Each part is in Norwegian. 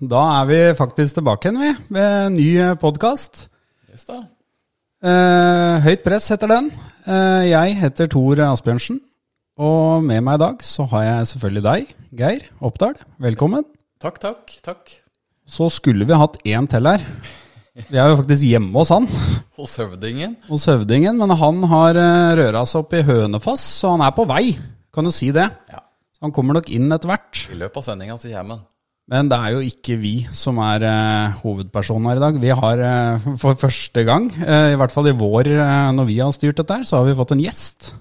da er vi faktisk tilbake igjen, vi, med en ny podkast. Yes, da. Eh, Høyt press heter den. Eh, jeg heter Tor Asbjørnsen. Og med meg i dag så har jeg selvfølgelig deg, Geir Oppdal. Velkommen. Takk, takk, takk. Så skulle vi hatt én til her. Vi er jo faktisk hjemme hos han, Hos høvdingen. hos høvdingen. Men han har eh, røra seg opp i Hønefoss, så han er på vei. Kan du si det? Ja. Han kommer nok inn etter hvert. I løpet av sendinga så kommer han. Men det er jo ikke vi som er eh, hovedpersonen her i dag. Vi har eh, for første gang, eh, i hvert fall i vår, eh, når vi har styrt dette her, så har vi fått en gjest.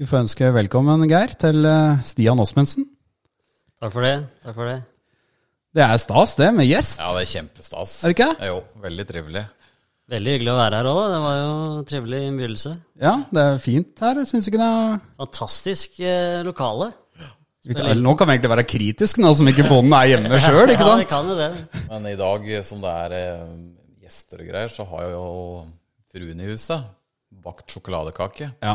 Vi får ønske velkommen, Geir, til eh, Stian Osmundsen. Takk for det. Takk for det. Det er stas, det, med gjest. Ja, det er kjempestas. Er det ikke det? Jo, veldig trivelig. Veldig hyggelig å være her òg. Det var jo en trivelig innbydelse. Ja, det er fint her. Syns ikke det Fantastisk eh, lokale. Eller, Nå kan vi egentlig være kritiske, nå som ikke bonden er hjemme sjøl, ikke Ja, vi kan jo det. Men i dag som det er eh, gjester og greier, så har jo fruen i huset bakt sjokoladekake. Ja.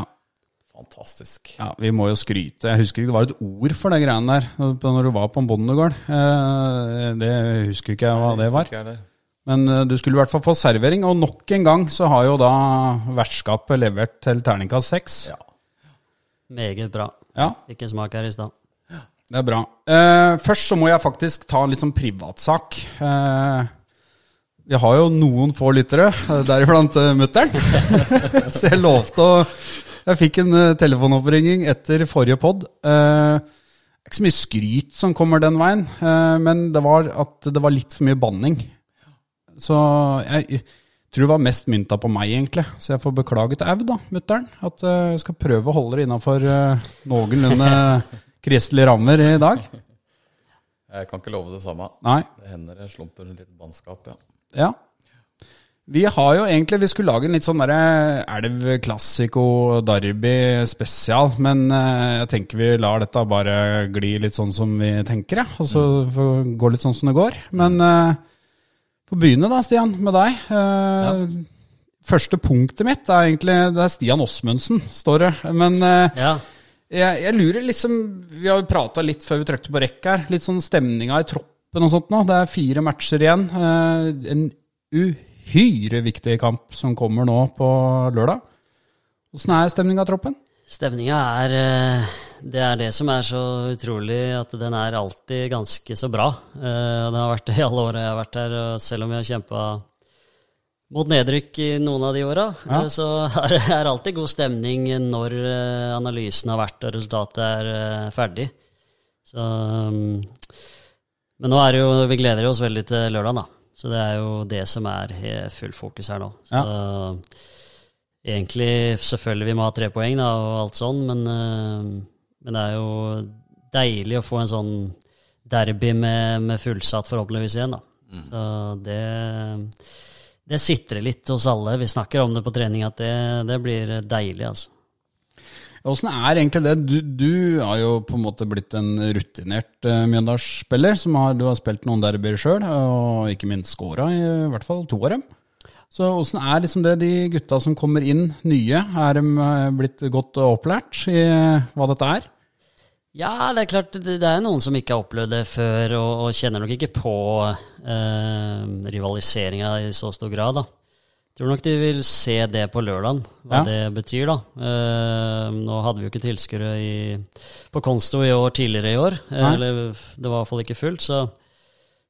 Fantastisk. ja, vi må jo skryte. Jeg husker ikke det var et ord for de greiene der når du var på en bondegård. Eh, Det husker ikke jeg hva det var. Ikke det. Men eh, du skulle i hvert fall få servering, og nok en gang så har jo da vertskapet levert til terningkast seks. Ja. Meget bra. Ja, Fikk en smak her i stad. Det er bra. Uh, først så må jeg faktisk ta en litt sånn privatsak. Uh, vi har jo noen få lyttere, eh, deriblant uh, mutter'n. så jeg lovte å Jeg fikk en telefonoppringning etter forrige pod. Uh, ikke så mye skryt som kommer den veien, men det var at det var litt for mye banning. Så jeg tror det var mest mynta på meg, egentlig. Så jeg får beklage til Au, da, mutter'n. At jeg skal prøve å holde det innafor noenlunde kristelige rammer i dag. Jeg kan ikke love det samme. Nei. Det hender det slumper litt bannskap, ja. Ja. Vi har jo egentlig Vi skulle lage en litt sånn derre elv klassiko derby spesial, men eh, jeg tenker vi lar dette bare gli litt sånn som vi tenker, ja. Og så det gå litt sånn som det går. Men på får begynne da, Stian, med deg. Eh, Første punktet mitt er egentlig Det er Stian Osmundsen, står det. Men eh, Ja. Jeg, jeg lurer liksom Vi har jo prata litt før vi trykte på rekk her. Litt sånn stemninga i troppen og sånt nå. Det er fire matcher igjen. Eh, en uhyre viktig kamp som kommer nå på lørdag. Åssen er stemninga i troppen? Stemninga er eh, Det er det som er så utrolig, at den er alltid ganske så bra. Eh, og har vært det i alle åra jeg har vært her, og selv om vi har kjempa mot nedrykk i noen av de åra, Ja. eh, så er det er alltid god stemning når eh, analysen har vært og resultatet er eh, ferdig. Så um, Men nå er det jo Vi gleder oss veldig til lørdag, da. Så det er jo det som er full fokus her nå. Så egentlig selvfølgelig vi må ha tre poeng da, og alt sånn, men, men det er jo deilig å få en sånn derby med, med fullsatt forhåpentligvis igjen. da. Så det, det sitrer litt hos alle. Vi snakker om det på trening at det, det blir deilig, altså. Åssen er egentlig det? Du, du har jo på en måte blitt en rutinert uh, Mjøndalsspiller. Du har spilt noen derbyer sjøl, og ikke minst scora i, hvert fall to av dem. Så åssen er liksom det de gutta som kommer inn nye? Er de eh, blitt godt opplært i hva dette er? Ja, det er klart, det, det er noen som ikke har opplevd det før, og, og kjenner nok ikke på eh, rivaliseringa i så stor grad, da. Tror nok de vil se det på lørdagen, hva Ja. det betyr, da. Eh, nå hadde vi jo ikke tilskuere på Konsto i år tidligere i år, eh, Nei. eller det var i hvert fall ikke fullt, så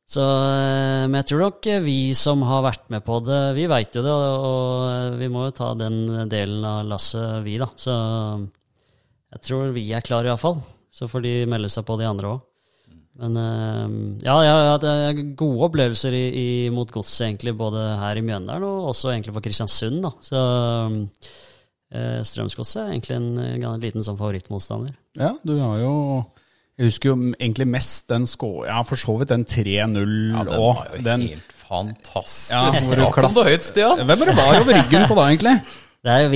så, eh, men jeg tror nok vi som har vært med på det, vi veit jo det, og, og vi må jo ta den delen av lasset, vi, da. Så jeg tror vi er klare, iallfall. Så får de melde seg på, de andre òg. Men eh, ja, jeg har hatt eh, gode opplevelser i, i, mot godset, egentlig, både her i Mjøndalen og også egentlig for Kristiansund. da. Så eh, Strømsgodset er egentlig en, en liten sånn favorittmotstander. Ja, du har jo Jeg husker jo egentlig mest den skå... Ja, for så vidt den 3-0 Ja, den var jo Den, helt Fantastisk. Ja, hvor du kom høyt, Stian. Hvem er det var over ryggen på da, egentlig? Det er jo var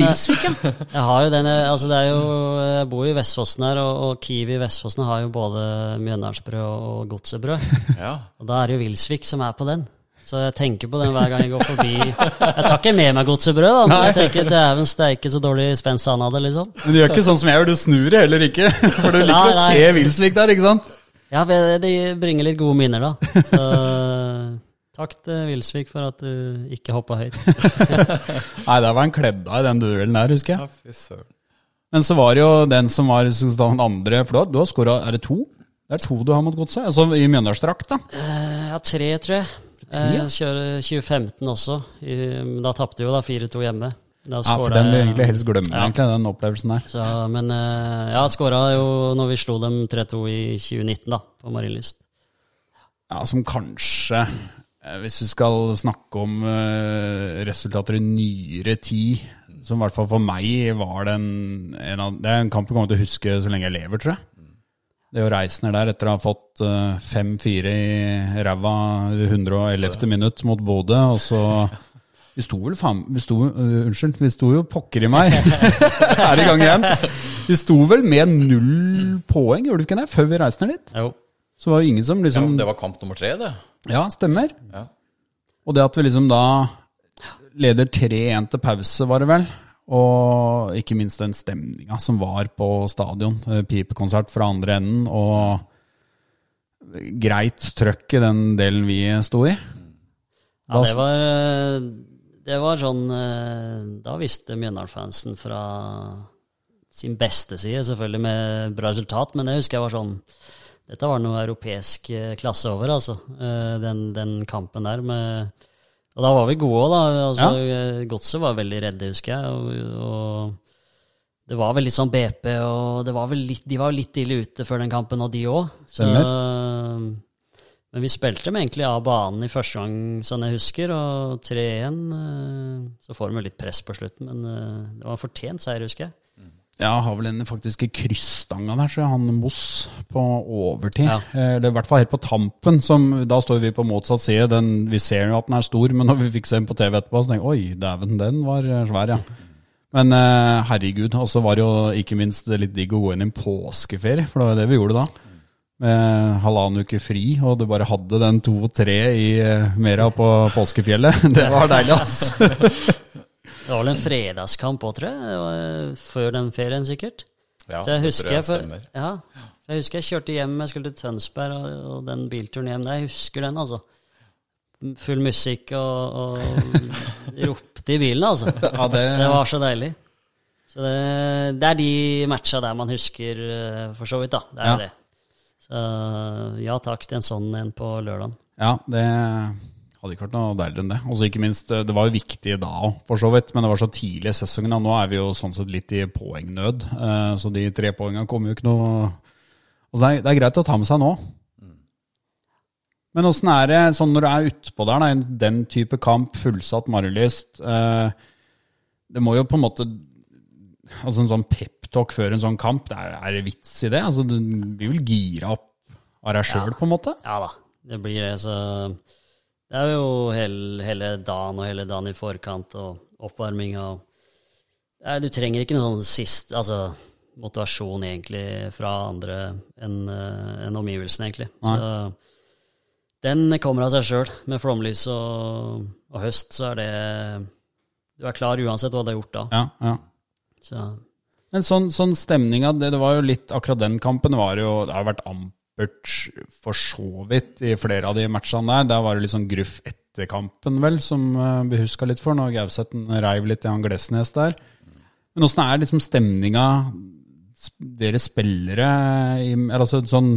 Vilsvik. Jeg har jo den, altså det er jo, jeg bor jo i Vestfossen her, og, og Kiwi i Vestfossen har jo både Mjøndalsbrød og, Godsebrød. Ja. Og da er det jo Vilsvik som er på den. Så jeg tenker på den hver gang jeg går forbi. Jeg tar ikke med meg Godsebrød, da, men jeg tenker dæven steike så dårlig spenst han hadde, liksom. Men du gjør ikke sånn som jeg gjør, du snur det heller ikke. For du liker Nei, å se Vilsvik der, ikke sant? Ja, det det bringer litt gode minner, da. Så takk til Vilsvik for at du ikke hoppa høyt. Nei, der var han kledd av i den duellen der, husker jeg. ja. Men så var det jo den som var den andre, for du har, du har skåra Er det to? Det er to du har mot Godset? Altså i Mjøndalsdrakt, da. Eh, Ja, tre, tror jeg. Jeg kjører 2015 også. I- Da tapte jo da 4-2 hjemme. Da Ja, for den vil jeg egentlig helst glemme, Ja. egentlig, den opplevelsen der. Så, men eh, ja, skåra jo når vi slo dem 3-2 i 2019, da, på Marienlyst. Ja, som kanskje eh, Hvis vi skal snakke om eh, resultater i nyere tid, som i hvert fall for meg var den en av, Det er en kamp jeg kommer til å huske så lenge jeg lever, tror jeg. Det å reise ned der etter å ha fått eh, 5-4 i ræva i 111. minutt mot Bodø, og så Vi sto vel faen vi sto, uh, Unnskyld, vi sto jo pokker i meg. er i gang igjen. Vi sto vel med null poeng, gjorde vi ikke det, før vi reiste ned dit? Jo. Så var det ingen som Ja, liksom det var kamp nummer tre, det. Ja, stemmer. Ja. Og det at vi liksom da leder 3-1 til pause, var det vel. Og ikke minst den stemninga som var på stadion. Eh, Pipekonsert fra andre enden, og greit trøkk i den delen vi sto i. Ja, det var, det var sånn eh, Da visste Mjøndalen-fansen fra sin beste side, selvfølgelig med bra resultat, men jeg husker jeg var sånn Dette var noe europeisk eh, klasse over, altså. eh, Den, den kampen der med Og da var vi gode òg, da. Altså, ja. Godset var veldig redde, husker jeg. Og, og det var vel litt sånn BP, og det var litt, de var litt ille ute før den kampen, og de òg. Men vi spilte dem egentlig av banen i første gang, sånn jeg husker, og 3-1. eh, Så får de jo litt press på slutten, men eh, det var en fortjent seier, husker jeg. Ja, har vel en faktisk i krysstanga der, så han Moss på overtid. Ja. Eh, Eller i hvert fall helt på tampen. Som, da står vi på motsatt side. Den, vi ser jo at den er stor, men når vi fikk se den på TV etterpå, så tenker jeg oi, dæven, den var eh, svær, ja. Men eh, herregud. Og så var det jo ikke minst litt digg å gå inn i en påskeferie, for det var jo det vi gjorde da. Med halvannen uke fri, og du bare hadde den to og tre i eh, Mera på påskefjellet. Det var deilig, ass. Det var vel en fredagskamp òg, tror jeg. Eh, før den ferien, sikkert. Ja, Så jeg husker jeg, for, ja, jeg husker jeg kjørte hjem, jeg skulle til Tønsberg, og, og den bilturen hjem der, jeg husker den, altså. Full musikk og, og ropte i bilen, altså. Ja, det, Det var så deilig. Så det, det er de matcha der man husker, eh, for så vidt, da. Det er Ja. det. Så ja takk til en sånn en på lørdagen. Ja, det hadde ikke vært noe deiligere enn det. Altså ikke minst, Det var jo viktig da òg, for så vidt, men det var så tidlig i sesongen. og Nå er vi jo sånn sett litt i poengnød, eh, så de tre poengene kommer jo ikke noe altså det, er, det er greit å ta med seg nå. Men åssen er det sånn når du er utpå der, da, den type kamp, fullsatt Marienlyst eh, Det må jo på en måte Altså en sånn peptalk før en sånn kamp, det er, er det vits i det? Altså Du blir vel gira opp av deg sjøl, på en måte? Ja da, det blir det. Så det er jo hele, hele dagen og hele dagen i forkant og oppvarming og Nei, Du trenger ikke noen sist Altså motivasjon egentlig fra andre enn en omgivelsene, egentlig. Så den kommer av seg sjøl. Med flomlys og, og høst, så er det Du er klar uansett hva du har gjort da. Ja, ja. Så Men sånn, sånn stemninga, det, det var jo litt Akkurat den kampen var jo Det har vært ampert for så vidt i flere av de matchene der. Der var det litt sånn gruff etter kampen, vel, som vi ble huska litt for, når Gauseth reiv litt i han Glesnes der. Men åssen er liksom stemninga dere spillere eller altså sånn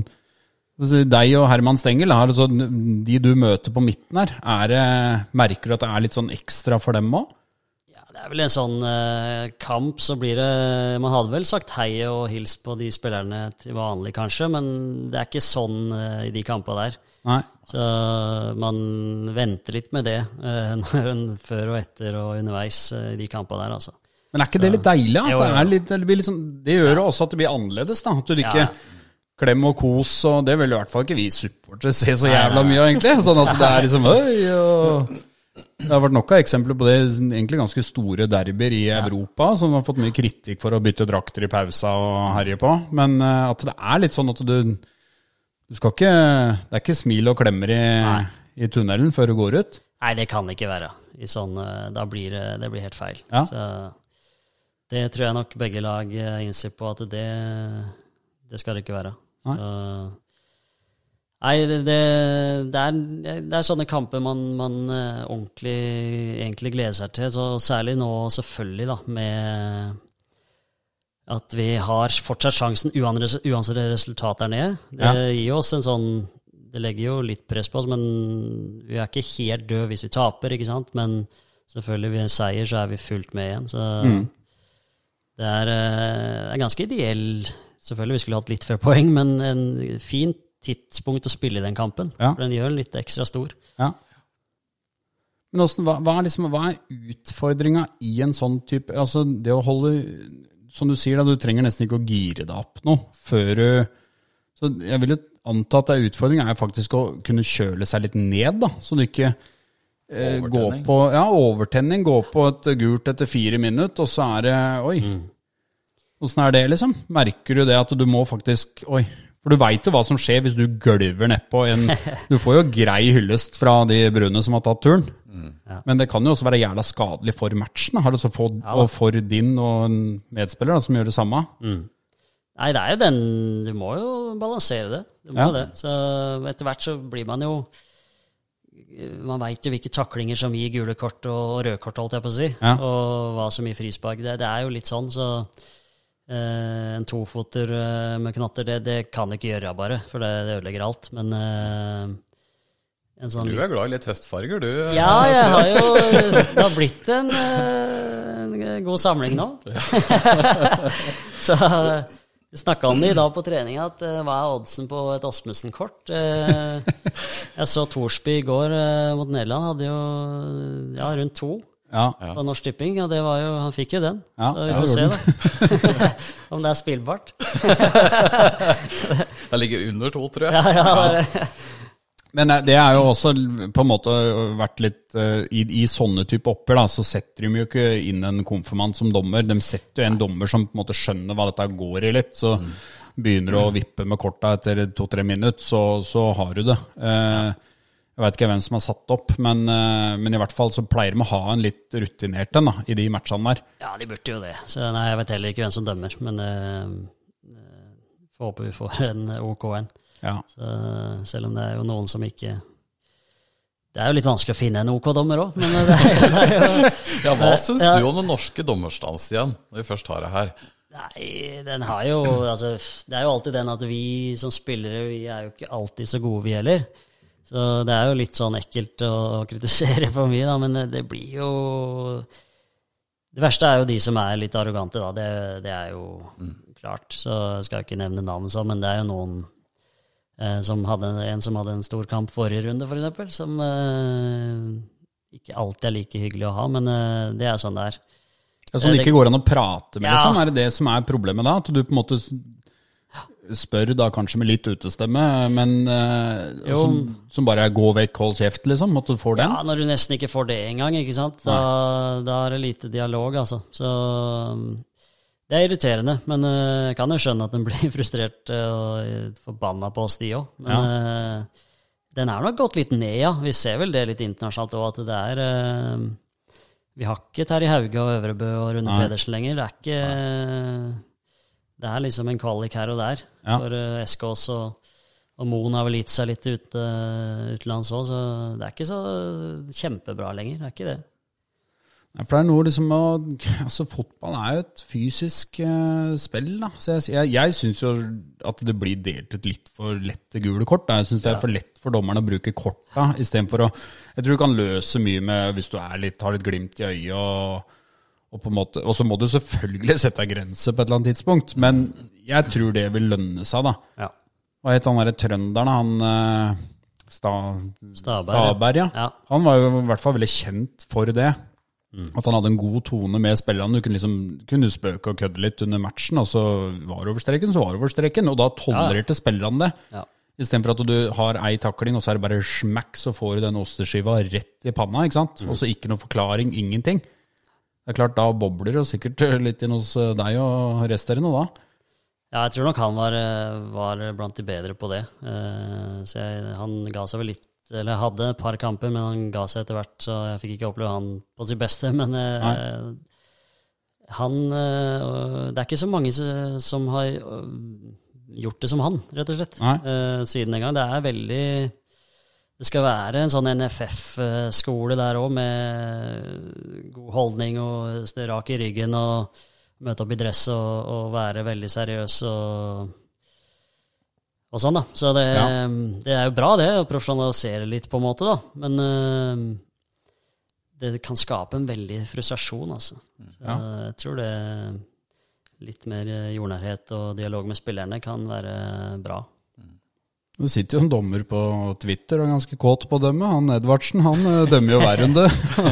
altså deg og Herman Stengel, altså, de du møter på midten her, er merker du at det er litt sånn ekstra for dem òg? Ja, det er vel en sånn eh, kamp, så blir det Man hadde vel sagt hei og hilst på de spillerne til vanlig, kanskje, men det er ikke sånn eh, i de kampene der. Nei. Så man venter litt med det eh, før og etter og underveis eh, i de kampene der, altså. Men er ikke det litt deilig? At Jo, det, er litt, det, sånn, det gjør jo også at det blir annerledes. da, At du ikke Ja. klem og kos, og det vil i hvert fall ikke vi supportere se så jævla mye av, egentlig. Sånn at det er liksom øy og Det har vært nok av eksempler på det, egentlig ganske store derbyer i Europa, som har fått mye kritikk for å bytte drakter i pausa og herje på. Men eh, at det er litt sånn at du Du skal ikke Det er ikke smil og klemmer i, i tunnelen før du går ut. Nei, det kan det ikke være. I sånn, eh, da blir det, det blir helt feil. Ja. Så det tror jeg nok begge lag eh, innser på at det, det skal det ikke være. Så, nei, det, det, det, er, det er sånne kamper man, man eh, ordentlig egentlig gleder seg til. Så særlig nå, selvfølgelig, da, med at vi har fortsatt sjansen uansett resultat resultatet er nede. Det Ja. gir oss en sånn Det legger jo litt press på oss, men vi er ikke helt døde hvis vi taper, ikke sant? Men selvfølgelig, ved en seier så er vi fullt med igjen. Så det er, eh, er ganske ideell Selvfølgelig vi skulle hatt litt flere poeng, men en fint tidspunkt å spille i den kampen. Ja. For den gjør den litt ekstra stor. Ja. Men også, hva, hva, er liksom, hva er utfordringa i en sånn type Altså, det å holde Som du sier, da, du trenger nesten ikke å gire deg opp noe før du Så jeg vil jo anta at det utfordringa er faktisk å kunne kjøle seg litt ned, da. Så du ikke eh, går på Ja, overtenning. Gå på et gult etter fire minutter, og så er det Oi. Åssen er det, liksom? Merker du det at du må faktisk Oi. For du veit jo hva som skjer hvis du gølver nedpå en Du får jo grei hyllest fra de brune som har tatt turen. Ja. Men det kan jo også være jævla skadelig for matchen. da. Har du så for, Ja og for din og en medspiller da, som gjør det samme. Nei, det er jo den Du må jo balansere det. Du må Ja. det. Så etter hvert så blir man jo Man veit jo hvilke taklinger som gir gule kort og røde kort, holdt jeg på å si. Ja. Og hva som gir frispark. Det, det er jo litt sånn, så En tofoter eh, med knatter, det, det kan ikke gjøre, bare. For det, det ødelegger alt. Men eh, en sånn Du er glad i litt høstfarger, du. ja, jeg har jo Det har blitt en, eh, en god samling nå. så vi snakka om det i dag på trening, at eh, hva er oddsen på et Osmussen-kort? Eh, jeg så Thorsby i går eh, mot Nederland, hadde jo ja, rundt to Ja. på Norsk Tipping, og det var jo, han fikk jo den. Ja, så vi ja, får se, den. da. om det er spillbart. det ligger under to, tror jeg. Ja, ja, det, Men eh, det er jo også på en måte vært litt eh, I, i sånne type oppgjør, da, så setter de jo ikke inn en konfirmant som dommer. De setter jo en dommer som på en måte skjønner hva dette går i litt. Så begynner du å vippe med korta etter to-tre minutter, så, så har du det. Eh, jeg veit ikke hvem som har satt opp, men, eh, men i hvert fall så pleier de å ha en litt rutinert en i de matchene der. ja, de burde jo det. Så nei, jeg vet heller ikke hvem som dømmer, men uh, eh, får håpe vi får en OK en. Ja. Så, selv om det er jo noen som ikke Det er jo litt vanskelig å finne en OK-dommer òg, men det er, det er jo Ja, Hva syns Ja. du om den norske dommerstans igjen, når vi først har det her? Nei, den har jo altså, Det er jo alltid den at vi som spillere, vi er jo ikke alltid så gode, vi heller. Så det er jo litt sånn ekkelt å kritisere for mye, da, men det blir jo Det verste er jo de som er litt arrogante, da. Det, det er jo klart. Så jeg skal ikke nevne navn sånn, men det er jo noen eh, som hadde en som hadde en stor kamp forrige runde, f.eks., som eh, ikke alltid er like hyggelig å ha, men eh, det er sånn det er. Som det ikke går an å prate med, Ja. liksom? Er det det som er problemet da? At du på en måte spør da kanskje med litt utestemme, men uh, som, som bare er 'gå vekk, hold kjeft', liksom? At du får den? Ja, når du nesten ikke får det engang, ikke sant? Da, da er det lite dialog, altså. Så det er irriterende, men uh, jeg kan jo skjønne at den blir frustrert uh, og forbanna på oss, de òg. Men uh, den er nok gått litt ned, ja. Vi ser vel det litt internasjonalt òg, at det er Vi har ikke Terje Hauge og Øvrebø og Rune. Pedersen lenger. Det er ikke Det er liksom en kvalik her og der Ja. for uh, Eskås og og Moen har vel gitt seg litt ute, utenlands òg, så det er ikke så kjempebra lenger. Det er ikke det. Ja, For det er noe liksom å Altså, fotball er jo et fysisk uh, spill, da. Så jeg, jeg, jeg syns jo at det blir delt ut litt for lette gule kort. Da. Jeg syns det er for lett for dommerne å bruke korta istedenfor å Jeg tror du kan løse mye med hvis du er litt, har litt glimt i øyet og og, måte, og så må du selvfølgelig sette deg grenser på et eller annet tidspunkt, men jeg tror det vil lønne seg, da. Ja. Hva het han derre trønderen, han eh, Sta, Staberg. Staberg, ja. Ja. Han var jo i hvert fall veldig kjent for det. At han hadde en god tone med spillerne. Du kunne liksom kunne spøke og kødde litt under matchen, og så var det over streken, så var det over streken. Og da tolererte spillerne det. Ja. Istedenfor at du har ei takling, og så er det bare smakk, så får du den osteskiva rett i panna. ikke sant? Og så ikke noe forklaring, ingenting. Det er klart, Da bobler det sikkert litt inn hos deg og resterende da. Ja, jeg tror nok han var, eh, var blant de bedre på det. Eh, Så jeg, han ga seg vel litt Eller hadde et par kamper, men han ga seg etter hvert, så jeg fikk ikke oppleve han på sitt beste. Men Nei. han eh, Det er ikke så mange som har eh, gjort det som han, rett og slett, Nei. eh, siden den gang. Det er veldig Det skal være en sånn NFF-skole der òg, med god holdning og rak i ryggen og møte opp i dress og, og være veldig seriøs og, og sånn, da. Så det, Ja. det er jo bra, det, å profesjonalisere litt, på en måte, da. Men uh, det kan skape en veldig frustrasjon, altså. Så Ja. Jeg tror det litt mer jordnærhet og dialog med spillerne kan være bra. Det sitter jo en dommer på Twitter og er ganske kåt på å dømme. Han Edvardsen han eh, dømmer jo hver runde.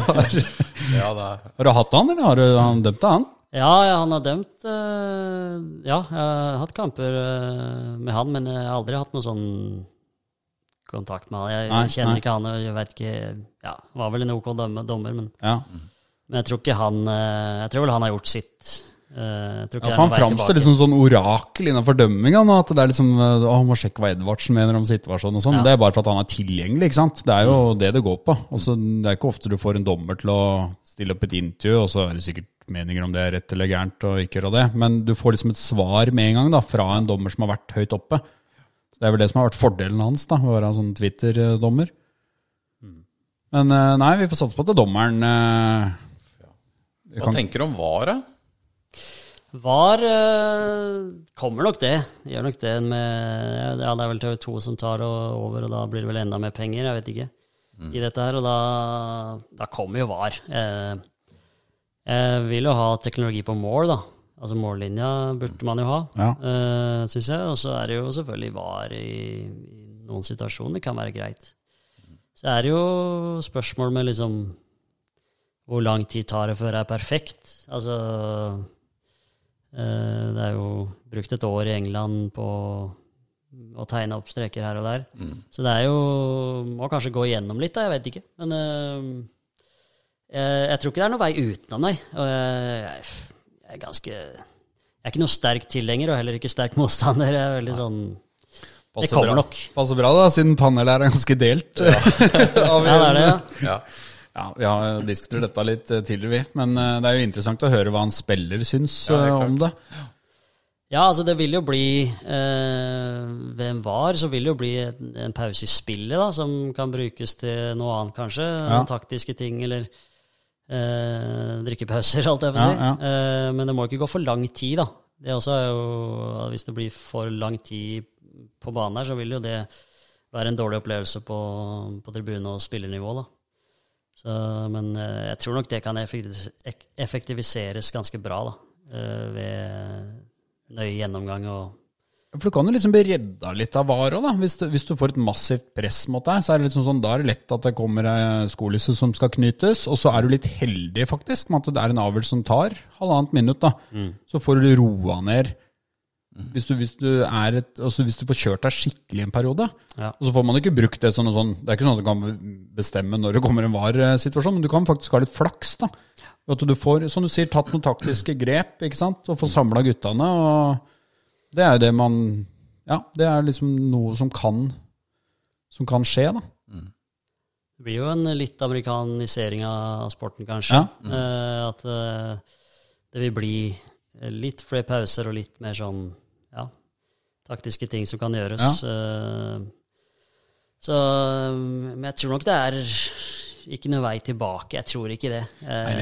har, Ja, det er, har du hatt han, eller har du han dømt han? Ja, ja, han har dømt eh, Ja, jeg har hatt kamper eh, med han, men jeg har aldri hatt noe sånn kontakt med han. Jeg, Nei, kjenner nei. ikke han, og jeg vet ikke Ja, var vel en OK dømme- dommer, men, Ja. men jeg tror ikke han Jeg tror vel han har gjort sitt. Eh, ikke Ja, for han framstår liksom sånn orakel innenfor dømminga. At det er liksom å, han må sjekke hva Edvardsen mener om situasjonen og sånn. Ja. Det er bare for at han er tilgjengelig, ikke sant. Det er jo det det går på. Også, det er ikke ofte du får en dommer til å stille opp et intervju, og så er det sikkert meninger om det er rett eller gærent og ikke gjøre det. Men du får liksom et svar med en gang da, fra en dommer som har vært høyt oppe. Så Det er vel det som har vært fordelen hans, da, å være en sånn Twitter-dommer. Men eh, nei, vi får satse på at det er dommeren eh, hva kan- tenker du om VAR, da? VAR eh, kommer nok det. Gjør nok det med Ja, det er vel TV 2 som tar over, og da blir det vel enda mer penger, jeg vet ikke, i dette her. Og da, da kommer jo VAR. Eh, jeg vil jo ha teknologi på mål, da. Altså mållinja burde man jo ha, Ja. uh, syns jeg. Og så er det jo selvfølgelig VAR i, i noen situasjoner kan være greit. Så er det jo spørsmål med liksom hvor lang tid tar det før det er perfekt? Altså eh, Det er jo brukt et år i England på å tegne opp streker her og der. Så det er jo Må kanskje gå igjennom litt, da. Jeg vet ikke. Men eh, jeg, jeg tror ikke det er noen vei utenom, nei. Og jeg, jeg, jeg er ganske Jeg er ikke noe sterk tilhenger, og heller ikke sterk motstander. Jeg er veldig sånn Det kommer bra. nok. Passer bra, da, siden panelet er ganske delt. Ja, Ja, det er det. Ja. Ja. Ja, vi har diskutert dette litt eh, tidligere, vi. Men eh, det er jo interessant å høre hva en spiller syns Ja, det eh, om det. Ja, altså det vil jo bli eh, Ved en VAR så vil det jo bli en, en pause i spillet, da, som kan brukes til noe annet, kanskje. Ja. Taktiske ting, eller eh, drikkepauser, alt jeg får Ja, si. ja. Eh, men det må ikke gå for lang tid, da. Det også er jo Hvis det blir for lang tid på banen her, så vil jo det være en dårlig opplevelse på, på tribune- og spillernivå, da. Så, men eh, jeg tror nok det kan effektiviseres ganske bra, da. eh, ved nøye gjennomgang og For du kan jo liksom bli redda litt av varer da. Hvis du, hvis du får et massivt press mot deg, så er det liksom sånn, da er det lett at det kommer ei skolisse som skal knytes, og så er du litt heldig, faktisk, med at det er en avl som tar halvannet minutt, da. Så får du roa ned. Hvis du, hvis, du er et, altså hvis du får kjørt deg skikkelig en periode, Ja. og så får man ikke brukt det sånn og sånn. Det er ikke sånn at du kan bestemme når det kommer en VAR-situasjon, men du kan faktisk ha litt flaks, da. At du får, som du sier, tatt noen taktiske grep, ikke sant, og få samla guttene. og det er jo det man Ja, det er liksom noe som kan Som kan skje, da. Det blir jo en litt amerikanisering av sporten, kanskje. Ja. Eh, at eh, det vil bli litt flere pauser og litt mer sånn ja, taktiske ting som kan gjøres. Ja. så Men jeg tror nok det er ikke noe vei tilbake. Jeg tror ikke det. Nei,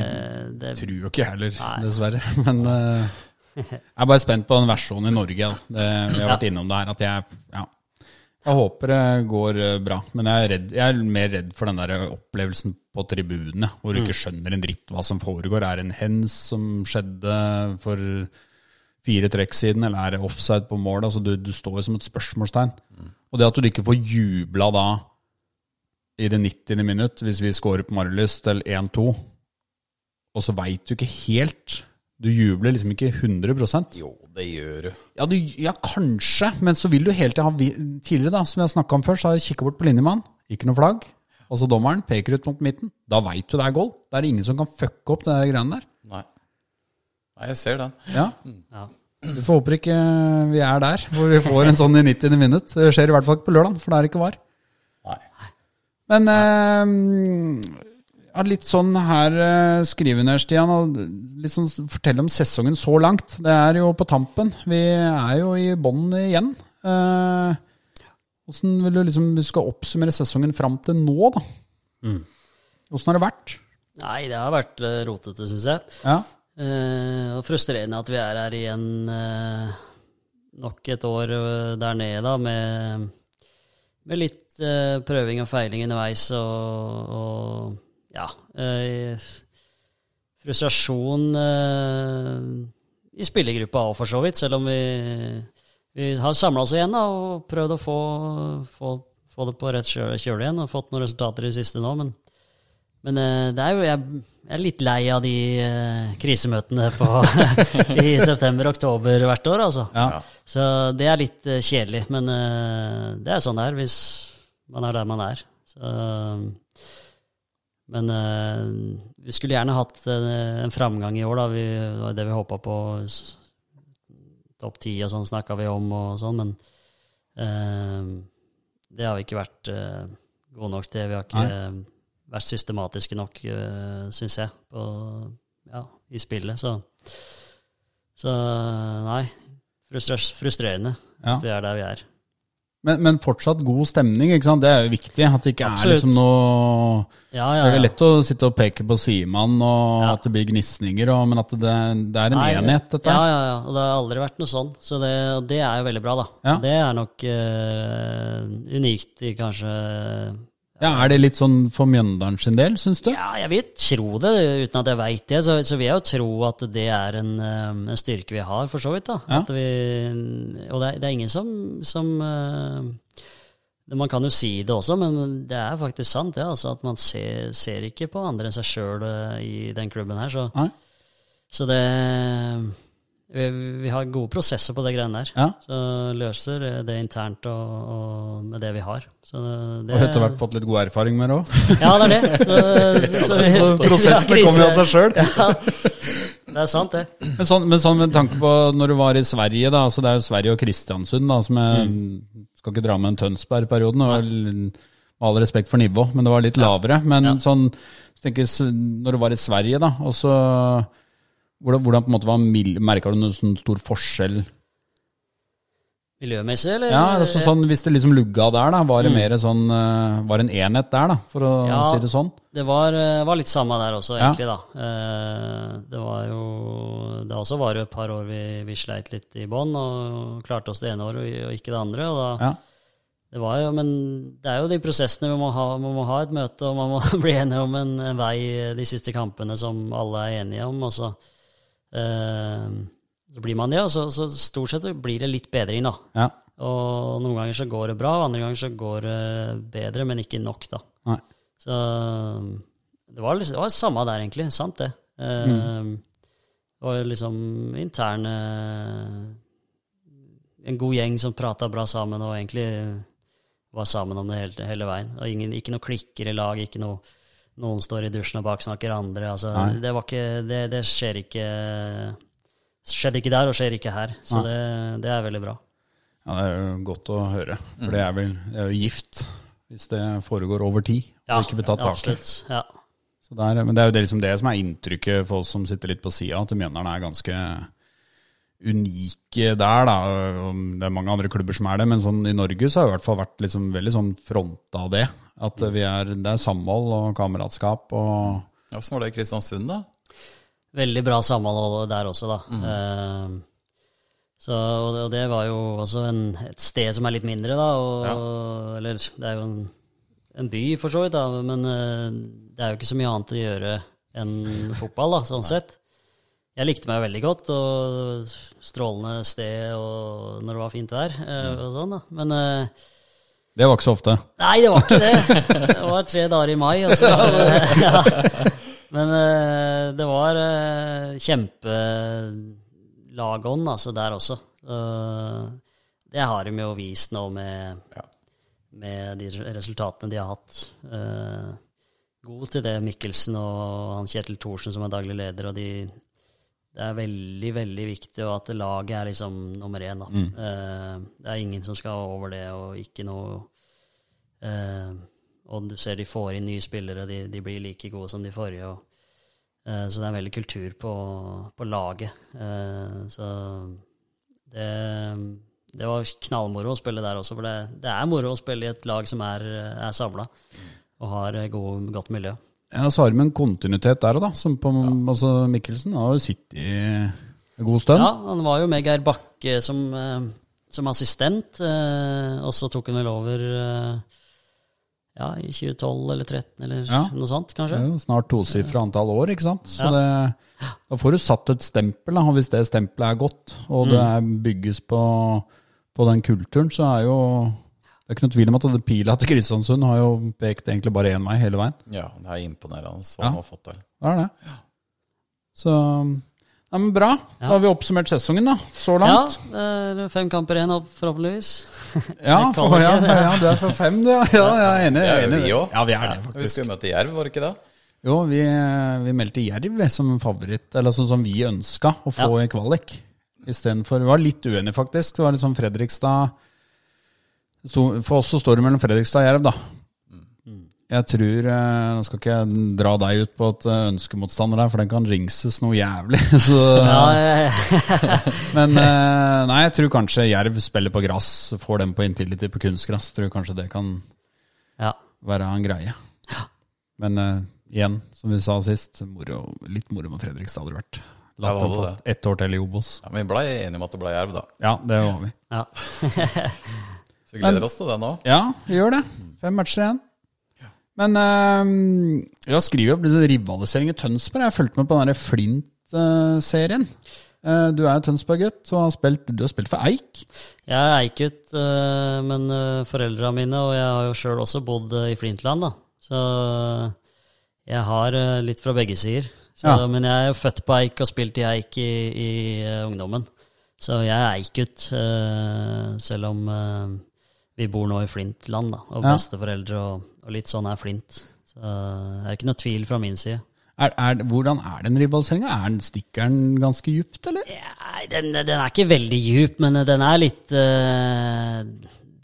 det Tror jo ikke jeg heller, Nei. dessverre. Men uh, jeg er bare spent på den versjonen i Norge. Det, vi har vært innom det her. At jeg, ja, jeg håper det går eh, bra. Men jeg er, redd, jeg er mer redd for den der opplevelsen på tribunene, hvor du ikke skjønner en dritt hva som foregår. Er det en hens som skjedde for fire trekk siden, eller er det offside på mål? Altså, du, du står jo som et spørsmålstegn. Og det at du ikke får jubla da i det 90. minutt, hvis vi scorer på Marilyst til 1-2 og så veit du ikke helt. Du jubler liksom ikke 100 Jo, det gjør du. ja, du, ja, kanskje, men så vil du hele tida ha Tidligere, da, som jeg snakka om før, så har jeg kikka bort på linjemann, ikke noe flagg. Og så dommeren peker ut mot midten. Da veit du det er goal. Det er ingen som kan fucke opp det greiene der. Nei. Nei, jeg ser den. Ja. Ja. Vi får håper ikke vi er der, hvor vi får en sånn i 90. minutt. Det skjer i hvert fall ikke på lørdag, for det er ikke var. Nei. Men eh, ja, litt sånn her eh, skrive ned, Stian, og litt sånn fortell om sesongen så langt. Det er jo på tampen. Vi er jo i bånn igjen. Eh, Hvordan vil du liksom, hvis du skal oppsummere sesongen fram til nå, da? Hvordan har det vært? Nei, det har vært eh, rotete, syns jeg. Ja. Eh, og frustrerende at vi er her igjen eh, nok et år eh, der nede, da, med, med litt prøving og feiling underveis og, og ja Frustrasjon i spillergruppa òg, for så vidt, selv om vi, vi har samla oss igjen da, og prøvd å få, få, få det på rett kjøl igjen og fått noen resultater i det siste nå, men men eh, det er jo, jeg, jeg er litt lei av de eh, krisemøtene på, i september-oktober hvert år, altså. Ja. Så det er litt eh, kjedelig, men det er sånn det er hvis man er der man er. Så, men vi skulle gjerne hatt en framgang i år, da. Vi, det var det vi håpa på. Topp ti og sånn snakka vi om, og sånn, men det har vi ikke vært gode nok til. Vi har ikke Nei. Eh, vært systematiske nok, uh, syns jeg, på, ja, i spillet. Så, så nei, frustrerende Ja. at vi er der vi er. Men, men fortsatt god stemning, ikke sant? Det er jo viktig. At det ikke Absolutt. er liksom noe Ja, Det ja, er lett å sitte og peke på Siman, og at det blir gnisninger, og, men at det, det er en Nei, enhet, dette. Ja, ja, ja. Og det har aldri vært noe sånn. Så det, det er jo veldig bra, da. Det er nok uh, unikt i kanskje Ja, Er det litt sånn for Mjøndalen sin del, syns du? Ja, jeg vil tro det, uten at jeg veit det. Så, så vil jeg jo tro at det er en, eh, en styrke vi har, for så vidt. da. Ja. At vi, og det er, det er ingen som, som uh, Man kan jo si det også, men det er faktisk sant, det. altså At man ser, ser ikke på andre enn seg sjøl i den klubben her. Så, ja. så det vi, vi har gode prosesser på det greiene der. Ja. Så løser det internt og, og med det vi har. Så det, Og etter hvert fått litt god erfaring med det òg. Ja, det er det. Så, så, Så prosessene Ja, kommer jo av seg sjøl. Det er sant, det. Men sånn, men sånn med tanke på når du var i Sverige, da. Altså det er jo Sverige og Kristiansund, da, som jeg Skal ikke dra med en Tønsberg-perioden. Med all respekt for nivå, men det var litt lavere. Men sånn jeg, når du var i Sverige, da, og så hvordan, hvordan på en måte var Merka du noen sånn stor forskjell? Miljømessig, eller? Ja, altså sånn, Hvis det liksom lugga der, da, var det mer sånn eh, Var det en enhet der, da, for å Ja. si det sånn? Det var, eh, var litt samme der også, Ja. egentlig, da. Eh, Det var jo Det også var jo et par år vi, vi sleit litt i bånn, og klarte oss det ene året og ikke det andre. og da Ja. Det var jo, men det er jo de prosessene vi må ha. Man må ha et møte, og man må bli enige om en, en vei de siste kampene som alle er enige om. Og så, så blir man det, og så, så stort sett blir det litt bedring, da. ja. Og noen ganger så går det bra, og andre ganger så går det bedre, men ikke nok, da. Nei. Så det var, liksom, det var samme der, egentlig. Sant, det. Mm. Det var liksom interne En god gjeng som prata bra sammen, og egentlig var sammen om det hele, hele veien. Og ingen, ikke noe klikker i lag, ikke noe noen står i dusjen og baksnakker andre. Altså, det, var ikke, det, det skjer ikke Skjedde ikke der, og skjer ikke her. Så det, det er veldig bra. Ja, Det er jo godt å høre. For det er vel det er jo gift hvis det foregår over tid Ja, og ikke blir tatt tak i. Ja. Så Men det er jo det, liksom det som er inntrykket for oss som sitter litt på sida, at Mjøndalen er ganske unike der. da. Det er mange andre klubber som er det, men sånn i Norge så har det i hvert fall vært liksom veldig sånn fronta av det. At vi er, det er samhold og kameratskap og Åssen var det i Kristiansund, da? Veldig bra samhold der også, da. Eh, så, og det- var jo også en, et sted som er litt mindre, da. Og, Eller det er jo en, en by, for så vidt, da, men eh, det er jo ikke så mye annet å gjøre enn fotball, da, sånn sett. Jeg likte meg veldig godt, og strålende sted og når det var fint vær Mm. og sånn, da. Men eh, Det var ikke så ofte. Nei, det var ikke det. Det var tre dager i mai. Og så, ja. Men eh, det var eh, kjempelagånd altså, der også. Eh, det har de jo vist nå med, med de resultatene de har hatt. Eh, god til det, Mikkelsen og han Kjetil Thorsen som er daglig leder. og de, Det er veldig, veldig viktig og at laget er liksom nummer én. Da. Eh, det er ingen som skal over det, og ikke noe uh, Og du ser de får inn nye spillere, de, de blir like gode som de forrige. Og, uh, så det er veldig kultur på, på laget. Så det, det var knallmoro å spille der også, for det, det er moro å spille i et lag som er, er samla og har god, godt miljø. Ja, så har de en kontinuitet der òg, da. Som på, altså Mikkelsen har jo sittet i en god stund. Ja, han var jo med Geir Bakke som, eh, som assistent, eh, og så tok han vel over eh, ja, i 2012 eller 2013 eller Ja. noe sånt, Det kanskje. er jo snart tosifra antall år, ikke sant. Så Ja. det, da får du satt et stempel, da. Hvis det stempelet er godt, og det er, bygges på, på den kulturen, så er jo Det er ikke noe tvil om at det pila til Kristiansund har jo pekt egentlig bare én vei hele veien. ja, det er imponerende hva Ja. han har fått til. Det er det. Så ja, men bra. Da har vi oppsummert sesongen, da. Så Ja, langt. det er fem kamper igjen, forhåpentligvis. Ja, for, ja, det det. ja, du er for fem, du. Ja, ja jeg er enig. Det Jeg er jo enig. vi. Ja, vi er det, faktisk. Vi skulle møte Jerv, var det ikke det? Jo, vi, vi meldte Jerv som favoritt, eller sånn som vi ønska å få i kvalik. Istedenfor Vi var litt uenige, faktisk. Det var litt sånn Fredrikstad For oss så står det mellom Fredrikstad og Jerv, da. Jeg tror eh, Nå skal ikke jeg dra deg ut på et eh, ønskemotstander der, for den kan ringses noe jævlig. Så, Ja, Men eh, nei, jeg tror kanskje Jerv spiller på gress, får dem på Intility på kunstgress. Tror kanskje det kan ja. være en greie. Men igjen, som vi sa sist, moro, litt moro med Fredrikstad hadde det vært. La dem få ett år til i Obos. Ja, men vi ble enige om at det ble Jerv, da. Ja, det var vi. ja. Så vi gleder oss til det nå. Ja, vi gjør det. Fem matcher igjen. Men uh, jeg skriver opp liksom rivalisering i Tønsberg. Jeg har fulgt med på den Flint-serien. Eh, du er Tønsberg-gutt og har spilt, du har spilt for Eik. Jeg er Eikut, eh, men uh, foreldra mine, og jeg har jo sjøl også bodd eh, i Flintland, da. Så jeg har eh, litt fra begge sider. Så, Ja. Men jeg er jo født på Eik og spilt i Eik i, i eh, ungdommen. Så jeg er Eikut, uh, selv om eh, vi bor nå i Flintland, da. Og Ja. besteforeldre og, og litt sånn er Flint. Så det er ikke noe tvil fra min side. Er, er, hvordan er den rivaliseringa? Er den stikkeren ganske djupt, eller? Ja, den, den er ikke veldig djup, men den er litt uh,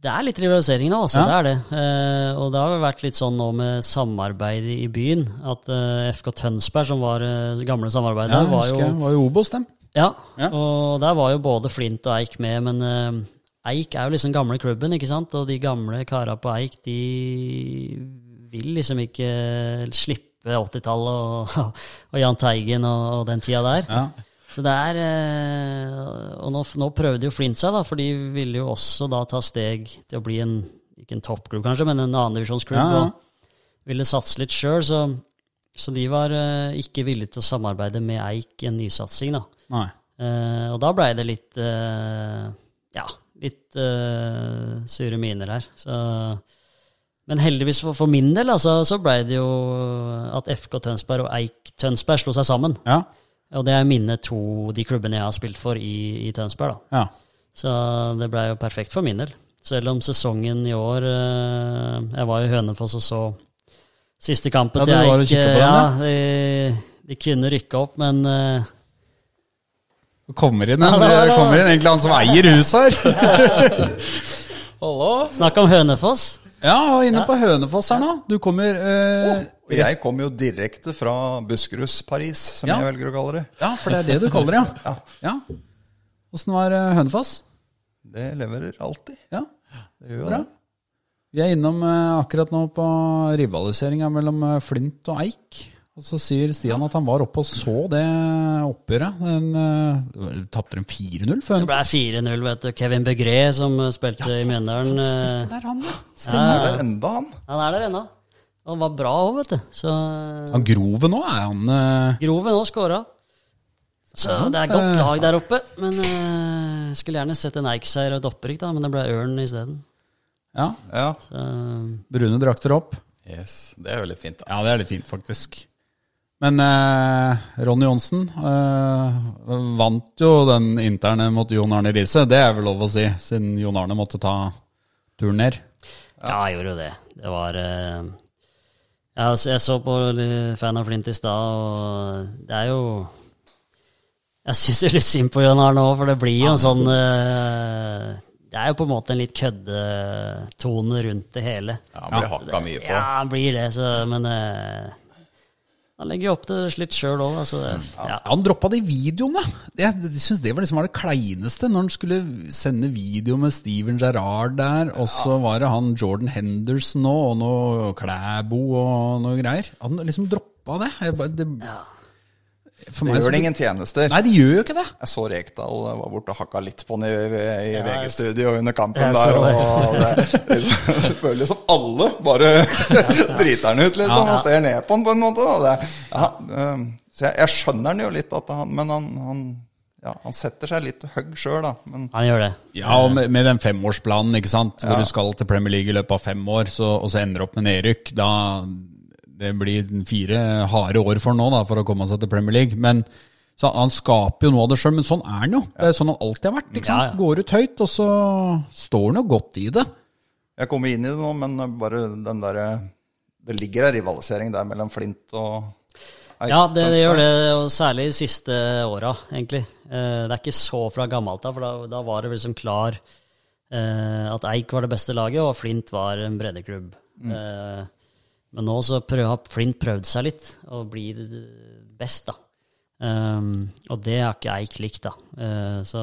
Det er litt rivalisering nå, altså. Ja. Det er det. Uh, og det har vært litt sånn nå med samarbeidet i byen. At uh, FK Tønsberg, som var uh, gamle samarbeidet, Ja, var jo. Var jo Obos, dem. Ja, Ja. og der var jo både Flint og Eik med, men eh, Eik er jo liksom gamle klubben, ikke sant? Og de gamle kara på Eik, de vil liksom ikke slippe 80-tallet og, og Jahn Teigen og, og den tida der. Ja. Så det er eh, Og nå, nå prøvde jo Flint seg, da, for de ville jo også da ta steg til å bli en ikke en toppklubb, kanskje, men en annendivisjonsklubb. Ja, ja. Og ville satse litt sjøl, så, så de var eh, ikke villige til å samarbeide med Eik i en nysatsing. da. Nei. Eh, og da blei det litt eh, Ja, litt uh, sure miner her. Så, men heldigvis for, for min del altså, så blei det jo at FK Tønsberg og Eik Tønsberg slo seg sammen. Ja. Og det er mine to de klubbene jeg har spilt for i, i Tønsberg. da. ja. Så det blei jo perfekt for min del. Selv om sesongen i år uh, Jeg var i Hønefoss og så siste kampen Ja, du var og kikka på den, ja, de, de kunne rykke opp, men eh, Kommer inn, en, det kommer inn egentlig han som eier huset her. Hallo! snakk om Hønefoss. Ja, inne på Hønefoss her nå. Du kommer eh, oh, jeg kommer jo direkte fra Buskeruds Paris, som Ja. jeg velger å kalle det. Ja, for det er det du kaller det, ja. ja. Åssen var eh, Hønefoss? Det leverer alltid. Ja, Det gjør bra. det. Vi er innom eh, akkurat nå på rivaliseringa mellom eh, Flint og Eik. Og så sier Stian at han var oppe og så det oppgjøret. Den, uh, Tapte de 4-0 før Det ble 4-0, vet du. Kevin Begré, som spilte spilte i Mjøndalen. eh, Det er han, ja. ja, Er det enda han? han er der ennå. Han var bra òg, vet du. Så Han Grove nå, er han uh... Groven òg skåra. Så det er godt lag der oppe. Men uh, skulle gjerne sett en Eik-seier og et opprykk, da, men det ble Ørn isteden. Ja, Ja. Så brune drakter opp. Yes, det er veldig fint. da. Ja, det er litt fint, faktisk. Men eh, Ronny Johnsen eh, vant jo den interne mot Jon Arne Riise. Det er vel lov å si, siden Jon Arne måtte ta turen ned. Ja, jeg gjorde jo det. Det var eh, jeg, jeg så på Fan av Flint i stad, og det er jo Jeg syns er litt synd på Jon Arne òg, for det blir jo en sånn eh, Det er jo på en måte en litt køddetone rundt det hele. Ja, han blir hakka mye på. Ja, han blir det, så, men eh, han legger jo opp til litt sjøl òg, altså. Det, ja. Han droppa de videoene. Jeg, syns det var liksom det kleineste, når han skulle sende video med Steven Gerrard der, og så var det han Jordan Henderson nå, og noe Klæbo og noe greier. Han liksom droppa det. Bare, det for Det gjør det ingen tjenester. Nei, de gjør jo ikke det. Jeg så Rekdal var borte og hakka litt på han i, i VG-studio under kampen der. det. Og det, selvfølgelig som alle bare driter han ut, liksom, og ser ned på han på en måte. Og det, ja, um, så jeg, jeg skjønner han jo litt, at han, men han, han, ja, han setter seg litt høgg sjøl, da. Men Han gjør det. Ja, og med, med den femårsplanen, ikke sant, hvor du skal til Premier League i løpet av fem år, så, og så ender du opp med nedrykk, da det blir fire harde år for han nå, da, for å komme seg til Premier League. Men så Han skaper jo noe av det sjøl, men sånn er han jo. Det er sånn han alltid har vært. ikke sant? Ja, ja. Går ut høyt, og så står han jo godt i det. jeg kommer inn i det nå, men bare den derre Det ligger en rivalisering der mellom Flint og Eik- Ja, det, det gjør det, og særlig de siste åra, egentlig. Eh, Det er ikke så fra gammelt av, for da, da var det liksom klar eh, at Eik var det beste laget, og Flint var en breddeklubb. Eh, Men nå så prøv, har Flint prøvd seg litt, og blir best, da. Um, og det har ikke Eik likt, da. Uh, så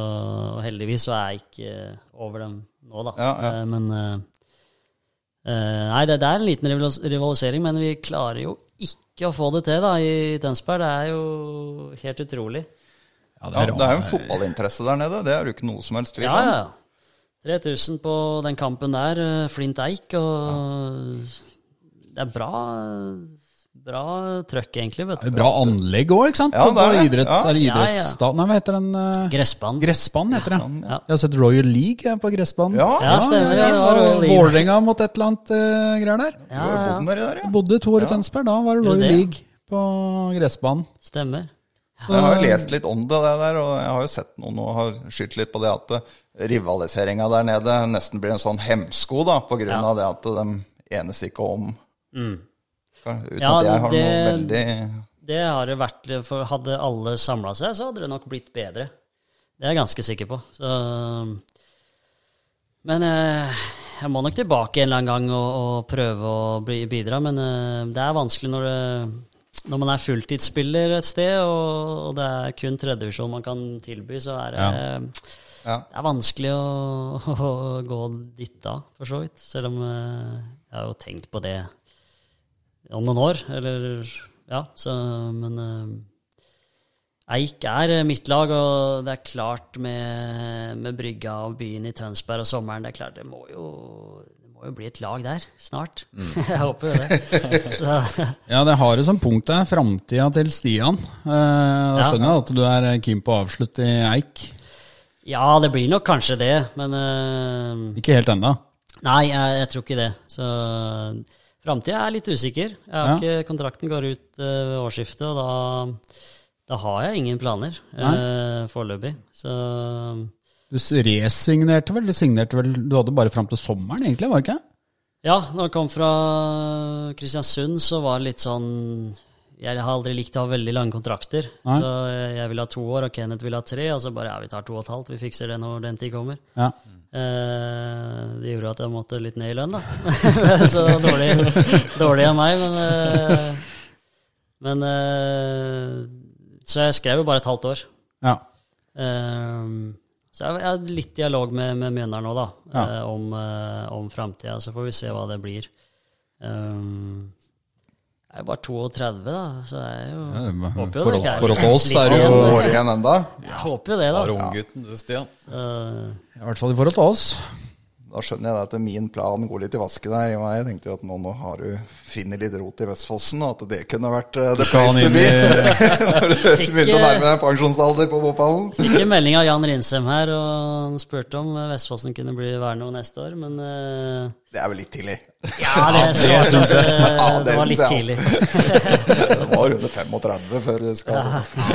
og heldigvis så er Eik eh, over dem nå, da. Ja, ja. Uh, men uh, eh, Nei, det, det er en liten rivalisering, men vi klarer jo ikke å få det til da i Tønsberg. Det er jo helt utrolig. Ja, Ja, det er jo en fotballinteresse der nede, det er jo ikke noe som helst tvil Ja, om. ja. 3000 på den kampen der, Flint Eik, og det er bra, bra trøkk, egentlig, vet du. Bra anlegg òg, ikke sant? Ja, det er det. idretts, Ja. er det Ja, ja. idrettsstad... Nei, hva heter den? eh, Gressbanen. Gressbanen heter det. Ja. Jeg har sett Royal League på gressbanen. Ja, Ja, stemmer. Ja, Vålerenga mot et eller annet uh, greier der. Du har Der, bodd der, ja. Bodde to år i Tønsberg, da var det Royal det? League på gressbanen. Stemmer. Jeg har jo lest litt om det, det der, og jeg har jo sett noen og har skytt litt på det at eh, rivaliseringa der nede nesten blir en sånn hemsko, da, på grunn Ja. av det at de enes ikke om Mm. Uten Ja, at jeg har det- noe veldig Det har det vært, for hadde alle samla seg, så hadde det nok blitt bedre. Det er jeg ganske sikker på. Så, men eh, jeg må nok tilbake en eller annen gang og, og prøve å bli, bidra. Men eh, det er vanskelig når, det, når man er fulltidsspiller et sted, og, og det er kun tredjevisjon man kan tilby, så er det, Ja. det er vanskelig å, å gå dit da, for så vidt. Selv om eh, jeg har jo tenkt på det om noen år, eller ja, så Men eh, Eik er eh, mitt lag, og det er klart med, med brygga og byen i Tønsberg og sommeren Det er klart, det må jo, det må jo bli et lag der snart. jeg håper jo det. Ja, det har det som punkt der. Framtida til Stian. Eh, Da Ja. skjønner jeg at du er keen på å avslutte i Eik. ja, det blir nok kanskje det, men eh, Ikke helt ennå. Nei, jeg, jeg tror ikke det. Så framtida er litt usikker. Ikke, kontrakten går ut eh, ved årsskiftet, og da, da har jeg ingen planer uh, foreløpig. Så Du resignerte vel? Du signerte vel Du hadde bare fram til sommeren, egentlig? var det ikke? ja, når jeg kom fra Kristiansund, så var det litt sånn Jeg har aldri likt å ha veldig lange kontrakter. Nei. Så jeg, vil ha to år, og Kenneth vil ha tre. Og så bare ja, vi tar to og et halvt. Vi fikser det når den tid kommer. Ja. Eh, det gjorde at jeg måtte litt ned i lønn, da. så dårlig, dårlig av meg, men eh, Men eh, Så jeg skrev jo bare et halvt år. ja. Eh, så jeg har litt dialog med, med Mjøndalen nå, da, Ja. eh, om, uh, om framtida. Så får vi se hva det blir. Eh, jeg er jo bare 32, da, så det er jo Ja, håper jo forhold- det forhold til oss er det jo- år igjen enda. Jeg håper jo det, Bare da. unggutten du, Stian. I hvert fall i forhold til oss. Da skjønner jeg at min plan går litt i vasken her. Jeg tenkte jo at nå, nå har du funnet litt rot i Vestfossen, og at det kunne vært eh, det Skal vi. place to be. Når du begynte å nærme deg pensjonsalder på fotballen. Fikk en melding av Jan Rinsem her, og han spurte om Vestfossen kunne bli Verno neste år, men uh... Det er vel litt tidlig. Ja, det, så, det, det, Ja, det det var litt tidlig. Det var under 35 før det skal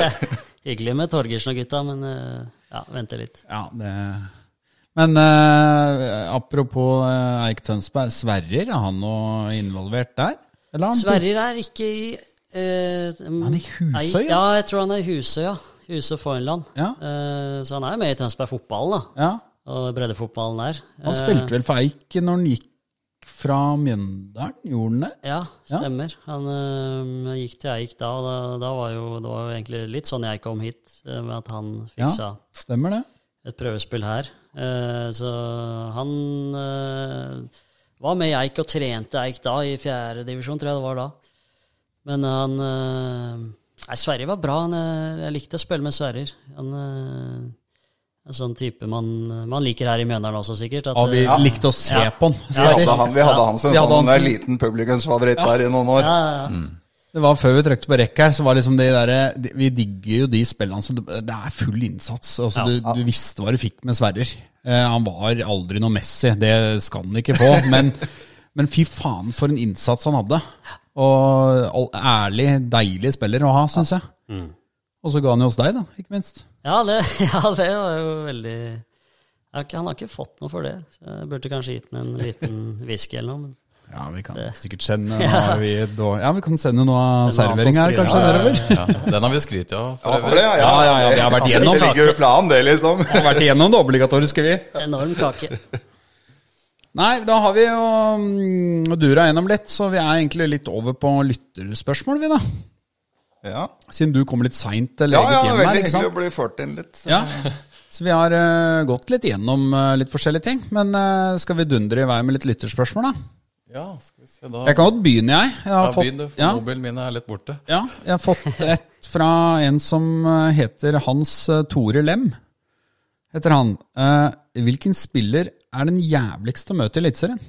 Hyggelig med Torgersen og gutta, men uh, ja, venter litt. Ja, det Men eh, apropos eh, Eik Tønsberg, Sverrir, er han noe involvert der? Eller har han Sverrir er ikke i eh, Han er i Husøy, nei, ja? Ja, jeg tror han er i Husøy, ja. Husøy Foynland. Ja. Eh, så han er jo med i Tønsberg fotball, da. Ja, Og breddefotballen der. Han Eh, spilte vel for Eik når han gikk fra Mjøndalen, gjorde han det? Ja, stemmer. Han eh, gikk til Eik da, og da, da var jo, det var jo egentlig litt sånn jeg kom hit, eh, med at han fiksa Stemmer det? Et prøvespill her. Eh, så han eh, var med i Eik og trente Eik da, i fjerdedivisjon, tror jeg det var da. Men han eh, Nei, Sverre var bra. Han, jeg likte å spille med Sverrer. Han eh, en sånn type man, man liker her i Mjøndalen også, sikkert. At, Ja, vi ja. likte å se Ja. på han. Vi hadde han, vi hadde han som en sånn liten publikumsfavoritt der i noen år. ja, ja, ja. Det var før vi trykte på rekk her, så var liksom de der, de- Vi digger jo de spillene som Det det er full innsats. Altså, Ja. du, du visste hva du fikk med Sverrer. Eh, han var aldri noe Messi, det skal han ikke få. Men, men fy faen for en innsats han hadde. Og ærlig, deilig spiller å ha, syns jeg. Og så ga han jo hos deg, da, ikke minst. Ja, det, ja, det var jo veldig Han har ikke fått noe for det. Så jeg burde kanskje gitt ham en liten whisky eller noe. Men Ja, vi kan sikkert sende noe, vi, da, Ja, vi kan sende noe servering her, kanskje, nedover. Ja, den har vi skrytt av, for Ja, for øvrig. det, ja, Ja, ja, ja, vi har vært Det ligger planen, det, liksom. Vi har vært igjennom det obligatoriske, vi. enorm kake. Nei, da har vi jo mm, dura gjennom litt, så vi er egentlig litt over på lytterspørsmål, vi da. Ja, Siden du kom litt seint til eget hjem her. ja ja, veldig hyggelig å bli ført inn litt. Ja. Så vi har uh, gått litt gjennom uh, litt forskjellige ting. Men uh, skal vi dundre i vei med litt lytterspørsmål, da? Ja, skal vi se da. Jeg kan godt begynne, jeg. jeg har Ja, fått, begynn for ja, mobilen min er litt borte. ja, jeg har fått et fra en som eh, heter Hans eh, Tore Lem. Heter han. Eh, hvilken spiller er den jævligste å møte i Eliteserien?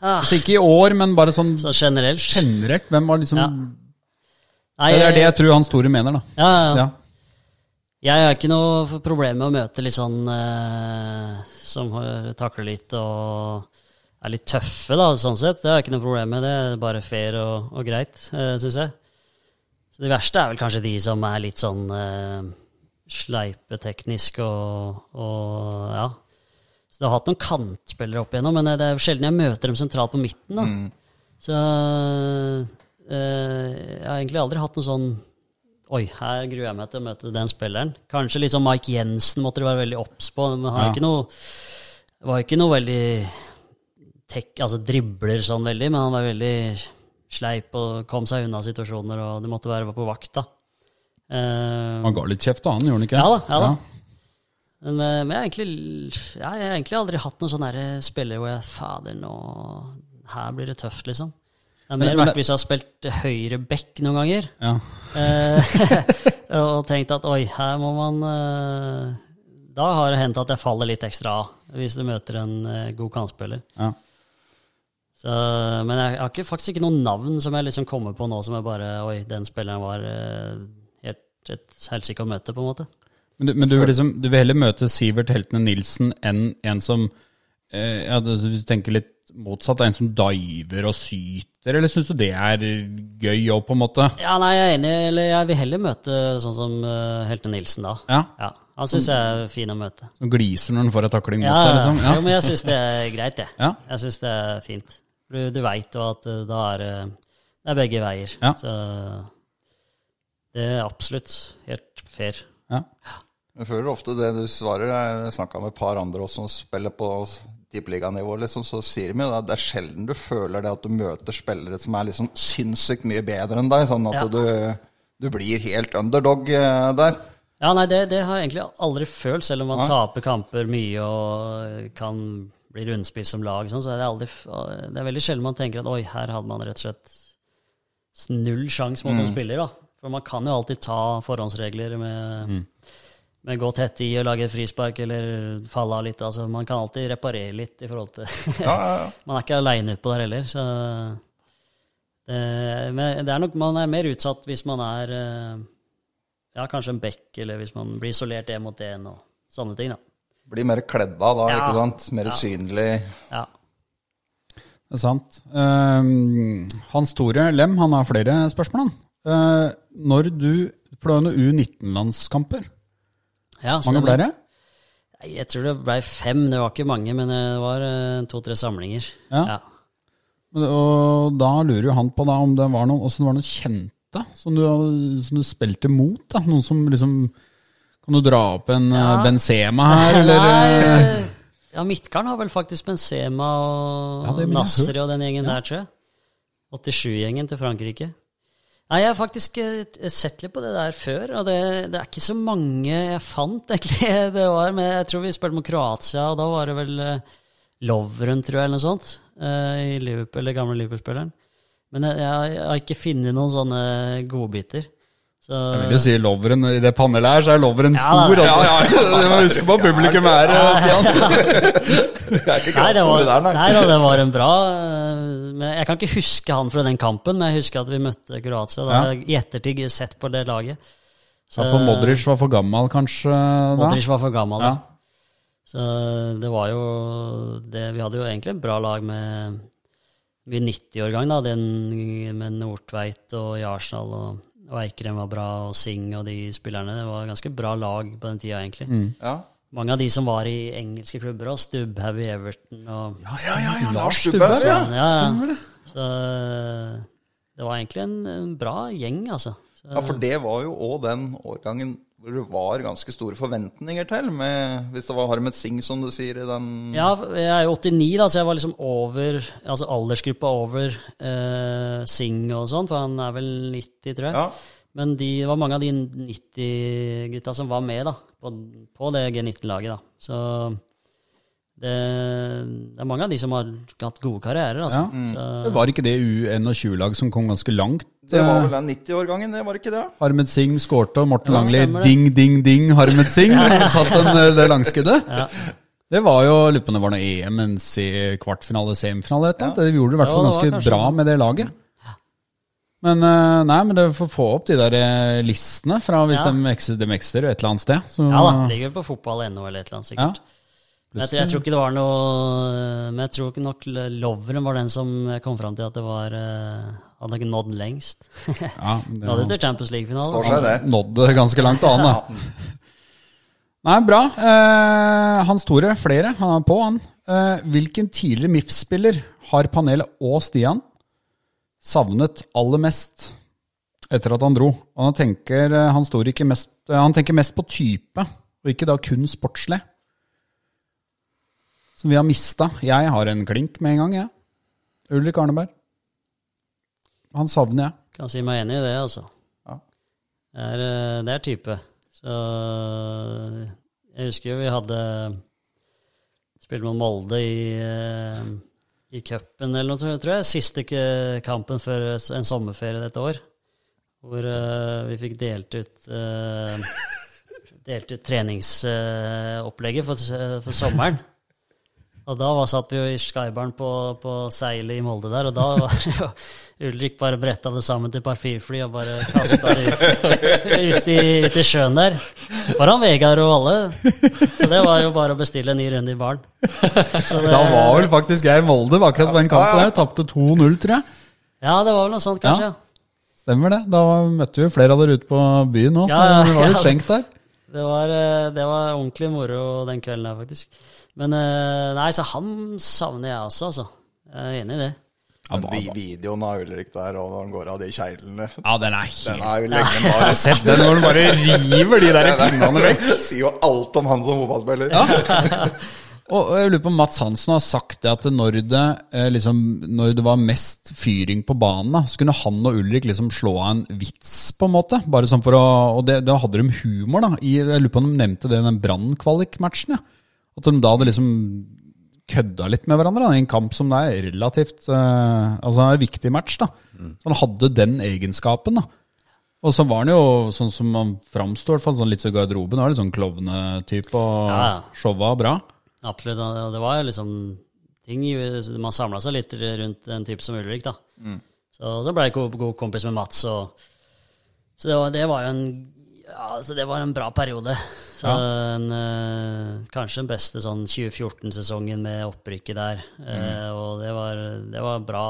Ah, Altså ikke i år, men bare sånn så generelt. generelt. Hvem var liksom Ja. Nei, Det er det jeg tror Hans Tore mener, da. ja, ja, ja. Ja. Jeg har ikke noe problem med å møte litt sånn eh, som takler litt og er litt tøffe, da, sånn sett. Det har jeg ikke noe problem med. Det er bare fair og, og greit, uh, syns jeg. Så det verste er vel kanskje de som er litt sånn uh, sleipeteknisk og, og ja. Så det har hatt noen kantspillere opp igjennom, men det er sjelden jeg møter dem sentralt på midten. da. Så uh, jeg har egentlig aldri hatt noe sånn Oi, her gruer jeg meg til å møte den spilleren. Kanskje litt sånn Mike Jensen måtte du være veldig obs på, men han Ja. ikke noe, var ikke noe veldig tek, altså dribler sånn veldig, men han var veldig sleip og kom seg unna situasjoner, og det måtte være på vakt, da. Uh, Han ga litt kjeft, da, han gjorde han ikke? ja da, ja da. Men, eh, men jeg, har egentlig, ja, jeg har egentlig aldri hatt noen sånne spiller hvor jeg Fader, nå Her blir det tøft, liksom. Det er mer verdt hvis jeg har spilt høyre back noen ganger. Ja. Eh, og tenkt at oi, her må man Da har det hendt at jeg faller litt ekstra av, hvis du møter en god kantspiller. Ja. Så, men jeg har ikke, faktisk ikke noen navn som jeg liksom kommer på nå som jeg bare Oi, den spilleren var eh, helt helt helsike å møte, på en måte. Men, du, men du, vil liksom, du vil heller møte Sivert Heltene Nilsen enn en som eh, ja, Hvis du tenker litt motsatt, en som diver og syter, eller syns du det er gøy òg, på en måte? Ja, nei, jeg er enig. Eller jeg vil heller møte sånn som uh, Heltene Nilsen, da. Ja. Ja, Han syns jeg er fin å møte. Som gliser når han får en takling mot Ja, seg, liksom? ja. men jeg syns det er greit, det. Ja. Jeg syns det er fint. Du, du veit jo at eh, da er det det er begge veier. Ja. Så det er absolutt helt fair. Ja. Jeg føler ofte det du svarer. Jeg snakka med et par andre også som spiller på tippeliganivå, liksom, så sier de jo at det er sjelden du føler det at du møter spillere som er liksom sinnssykt mye bedre enn deg, sånn at Ja. du, du blir helt underdog eh, der. Ja, nei, det, det har jeg egentlig aldri følt, selv om man ja. taper kamper mye og kan bli rundspilt som lag. Sånn, så er det, aldri, det er veldig sjelden man tenker at oi, her hadde man rett og slett null sjanse mot Mm. en spiller. da. For man kan jo alltid ta forhåndsregler med, med gå tett i og lage et frispark eller falle av litt. Altså, man kan alltid reparere litt i forhold til Ja, ja, ja. Man er ikke aleine utpå der heller, så det, men det er nok Man er mer utsatt hvis man er eh, ja, kanskje en bekk, eller hvis man blir isolert én mot én og sånne ting, da. Blir mer kledd av da, Ja. ikke sant? Mer synlig. Ja. Det er sant. Um, Hans Tore Lem han har flere spørsmål. han. Eh, når du For det var noen U19-landskamper. ja mange ble det? Jeg tror det ble fem, det var ikke mange, men det var eh, to-tre samlinger. Ja. ja. Og da lurer jo han på da om det var noen, det var noen kjente som du, som du spilte mot. da, Noen som liksom Kan du dra opp en Ja. eh, Benzema her, eller? Nei, eh, eh, ja, Midtgarden har vel faktisk Benzema og Ja, Nasri og den gjengen der, tror jeg. 87-gjengen til Frankrike. Nei, Jeg har faktisk sett litt på det der før, og det, det er ikke så mange jeg fant, egentlig. Det var, men Jeg tror vi spilte mot Kroatia, og da var det vel Lovren, tror jeg, eller noe sånt. I Liverpool, eller gamle Liverpool-spilleren. Men jeg, jeg har ikke funnet noen sånne godbiter. Så, Jeg vil jo si loveren i det panelet her, så er loveren Ja, stor. Altså. Ja, ja, må huske på publikum her, eh. Er Nei, det var, der, nei. nei da, det var en bra eh, Jeg kan ikke huske han fra den kampen, men jeg husker at vi møtte Kroatia. Da har jeg i ettertid sett på det laget. Så, Ja, for Modric var for gammel, kanskje? da? Modric var for gammel, Ja. da. Så det var jo det, Vi hadde jo egentlig et bra lag med mye 90-årgang, da. Den med Nordtveit og i Arsenal og, og Eikrem var bra, og Singh og de spillerne. Det var ganske bra lag på den tida, egentlig. Ja. Mange av de som var i engelske klubber òg, Stubbhaug i Everton og Ja, ja, ja, Lars Lars Stubbhaug, ja. ja, det. Så det var egentlig en, en bra gjeng, altså. Så, Ja, for det var jo òg den årgangen hvor det var ganske store forventninger til, med, hvis det var Harmet Singh, som du sier, i den ja, jeg er jo 89, da, så jeg var liksom over Altså aldersgruppa over eh, Singh og sånn, for han er vel 90, tror jeg. Ja. Men de, det var mange av de 90-gutta som var med da, på, på det G19-laget. da. Så det, det er mange av de som har hatt gode karrierer. altså. Ja. Så, Var ikke det U21-lag som kom ganske langt? Det var Eh, vel den 90-årgangen, det var ikke det? Harmet Singh skårte, og Morten Ja, Langli ding, ding, ding, Harmet Singh. Satt en, eh, det langskuddet. Ja. Det var jo, lurer på om det var noe EM, en kvartfinale, semifinale, eller annet. Det gjorde det i hvert fall ganske bra med det laget. Men eh, nei, men det får få opp de der listene fra hvis Ja. de, eksisterer, de eksisterer et eller annet sted. Så, ja da, ligger på fotball.no eller et eller annet, sikkert. Ja. Jeg, tror- jeg tror ikke det var noe Men jeg tror ikke nok Loveren var den som kom fram til at det var eh, Hadde ikke nådd lengst. ja, det Nådde det til Champions League-finalen. Nådde ganske langt an, da. Nei, bra. Eh, Hans Tore, flere. Han er på, han. Eh, hvilken tidligere MIF-spiller har panelet og Stian savnet aller mest etter at han dro? Og han tenker, eh, Hans Tore ikke mest, eh, han tenker mest på type, og ikke da kun sportslig. Som vi har mista. Jeg har en klink med en gang, jeg. Ulrik Arneberg. Han savner jeg. Kan si meg enig i det, altså. Ja. Det, er, eh, det er type. Så Jeg husker jo vi hadde spilt med Molde i, eh, i cupen eller noe, tror jeg. Siste kampen før en sommerferie dette år. Hvor eh, vi fikk delt ut Delt ut treningsopplegget for, for sommeren. Og da var, satt vi jo i skybaren på, på seilet i Molde der, og da var jo Ulrik bare bretta det sammen til parfyrfly og bare kasta det ut, ut, i, ut i sjøen der. Foran Vegard og alle. Så det var jo bare å bestille en ny runde i baren. Da var vel faktisk jeg i Molde akkurat på den kampen der. Tapte 2-0, tror jeg. Ja, det var vel noe sånt, kanskje. Ja. Stemmer det. Da møtte vi flere av dere ute på byen òg, så Ja, ja, det var litt skjenkt der. Det var, eh, det var ordentlig moro den kvelden her, faktisk. Men eh, nei, så han savner jeg også, altså. Jeg er enig i det. Men Den videoen av Ulrik der, og når han går av de kjeglene Ja, den er Den helt er jo legendarisk. Sett den når han bare river de der pinnene vekk. Sier jo alt om han som fotballspiller. Og jeg lurer på Mats Hansen har sagt det at når det, eh, liksom, når det var mest fyring på banen, da, så kunne han og Ulrik liksom slå av en vits, på en måte. Bare sånn for å, Og det, da hadde de humor, da. I, jeg lurer på om de nevnte det i den Brann-kvalik-matchen. Ja. At de da hadde liksom kødda litt med hverandre da, i en kamp som det er relativt uh, Altså en viktig match, da. Så han hadde den egenskapen, da. Og så var han jo sånn som han framstår, fall sånn litt så garderoben. Var litt sånn klovnetype og Ja, ja. showa bra. Absolutt. Det var liksom ting Man samla seg litt rundt en type som Ulrik, da. Så, så ble jeg god kompis med Mats, og Så det var, det var jo en Ja, altså det var en bra periode. Så en, eh, kanskje den beste sånn 2014-sesongen med opprykket der. Eh, og det var, det var bra,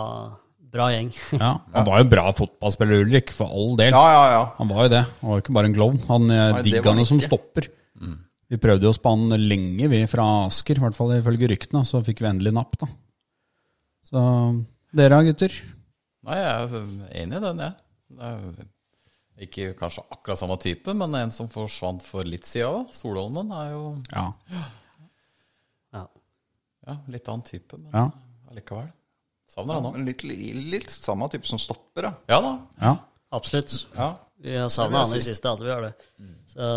bra gjeng. Ja, Han var jo bra fotballspiller, Ulrik, for all del. Ja, ja, ja. Han var jo det. Han var jo ikke bare en klovn. Han eh, digga noe som stopper. stopper. Vi prøvde jo å spanne han lenge, vi fra Asker, i hvert fall ifølge ryktene. Så fikk vi endelig napp, da. Så dere gutter? Nei, jeg er enig i den, jeg. Det er jo ikke kanskje akkurat samme type, men en som forsvant for litt siden òg. Solholmen er jo Ja. Ja. ja, litt annen type, men Ja. allikevel. Savner han òg. Litt, litt samme type som stopper, ja. Ja da. ja. Absolutt. ja. Vi har savna han i siste, altså. Vi har det. Så,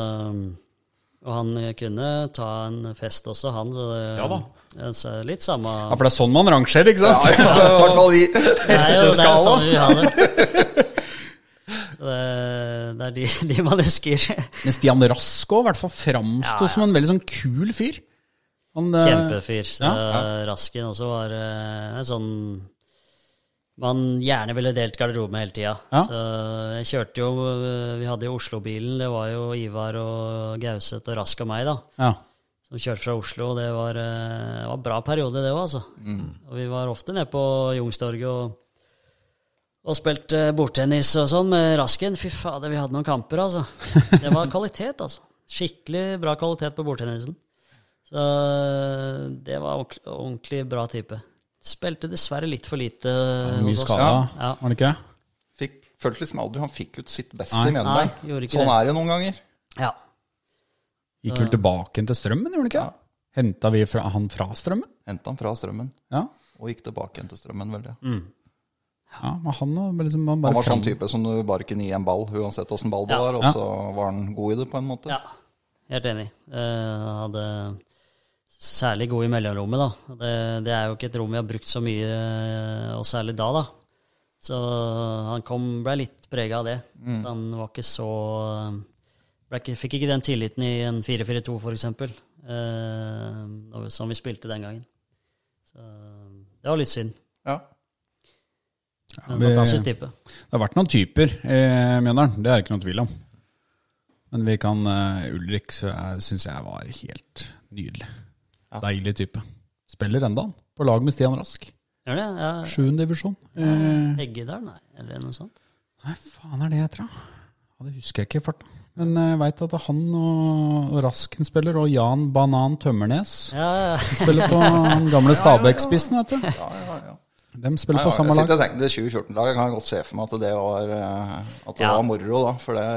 og han kunne ta en fest også, han. Så det, Ja da. det er litt samme ja, for det er sånn man rangerer, ikke sant? I hvert fall vi. Det er jo det er sånn vi har det. Så det, det er de, de man husker. Men Stian Rask òg, i hvert fall framsto Ja, ja. som en veldig sånn kul fyr. Han, eh, Kjempefyr. Så Ja, Rasken også var eh, en sånn man gjerne ville delt garderobe med hele tida. Så jeg kjørte jo eh, Vi hadde jo Oslo-bilen. Det var jo Ivar og Gauseth og Rask og meg, da. Ja. Som kjørte fra Oslo. og Det var, eh, det var en bra periode, det òg, altså. Og vi var ofte nede på Youngstorget og, og spilte bordtennis og sånn med Rasken. Fy fader, vi hadde noen kamper, altså. Det var kvalitet, altså. Skikkelig bra kvalitet på bordtennisen. Så det var ordentlig, ordentlig bra type. Spilte dessverre litt for lite Mye hos oss. skada, Ja. var det ikke? Fikk, følte liksom aldri han fikk ut sitt beste Nei. mener Nei, gjorde ikke Sånn det. er det noen ganger. Ja. Gikk vel tilbake til Strømmen, gjorde han ikke? Henta vi fra, han fra Strømmen? Henta han fra Strømmen Ja. og gikk tilbake til Strømmen, vel, ja. Ja men han, var liksom, han Han var sånn type som du bare kunne gi en ball, uansett åssen ball det Ja. var, og Ja. så var han god i det, på en måte. Ja, helt enig. Uh, hadde særlig god i mellomrommet, da. Det, det er jo ikke et rom vi har brukt så mye, eh, og særlig da, da. Så han kom, ble litt prega av det. Han var ikke så ikke, Fikk ikke den tilliten i en 4-4-2, for eksempel, eh, som vi spilte den gangen. Så det var litt synd. Ja. En fantastisk type. Det har vært noen typer i Mjøndalen, det er det ikke noen tvil om. Men vi kan uh, Ulrik syns jeg var helt nydelig. Deilig type. Spiller enda han, på lag med Stian Rask. Gjør det? Ja, Sjuende divisjon. Eh, der, nei, eller noe sånt? nei, faen er det heter, da? Ja, det husker jeg ikke i farta. Men jeg veit at han og og Rasken spiller, og Jan Banan Tømmernes Ja, ja. spiller på den gamle Stabæk-spissen, vet du. Ja, ja, ja. De spiller Nei, på ja, samme lag. Jeg tenker, Det 2014-laget kan jeg godt se for meg at det var, eh, at det Ja. var moro, da. For det,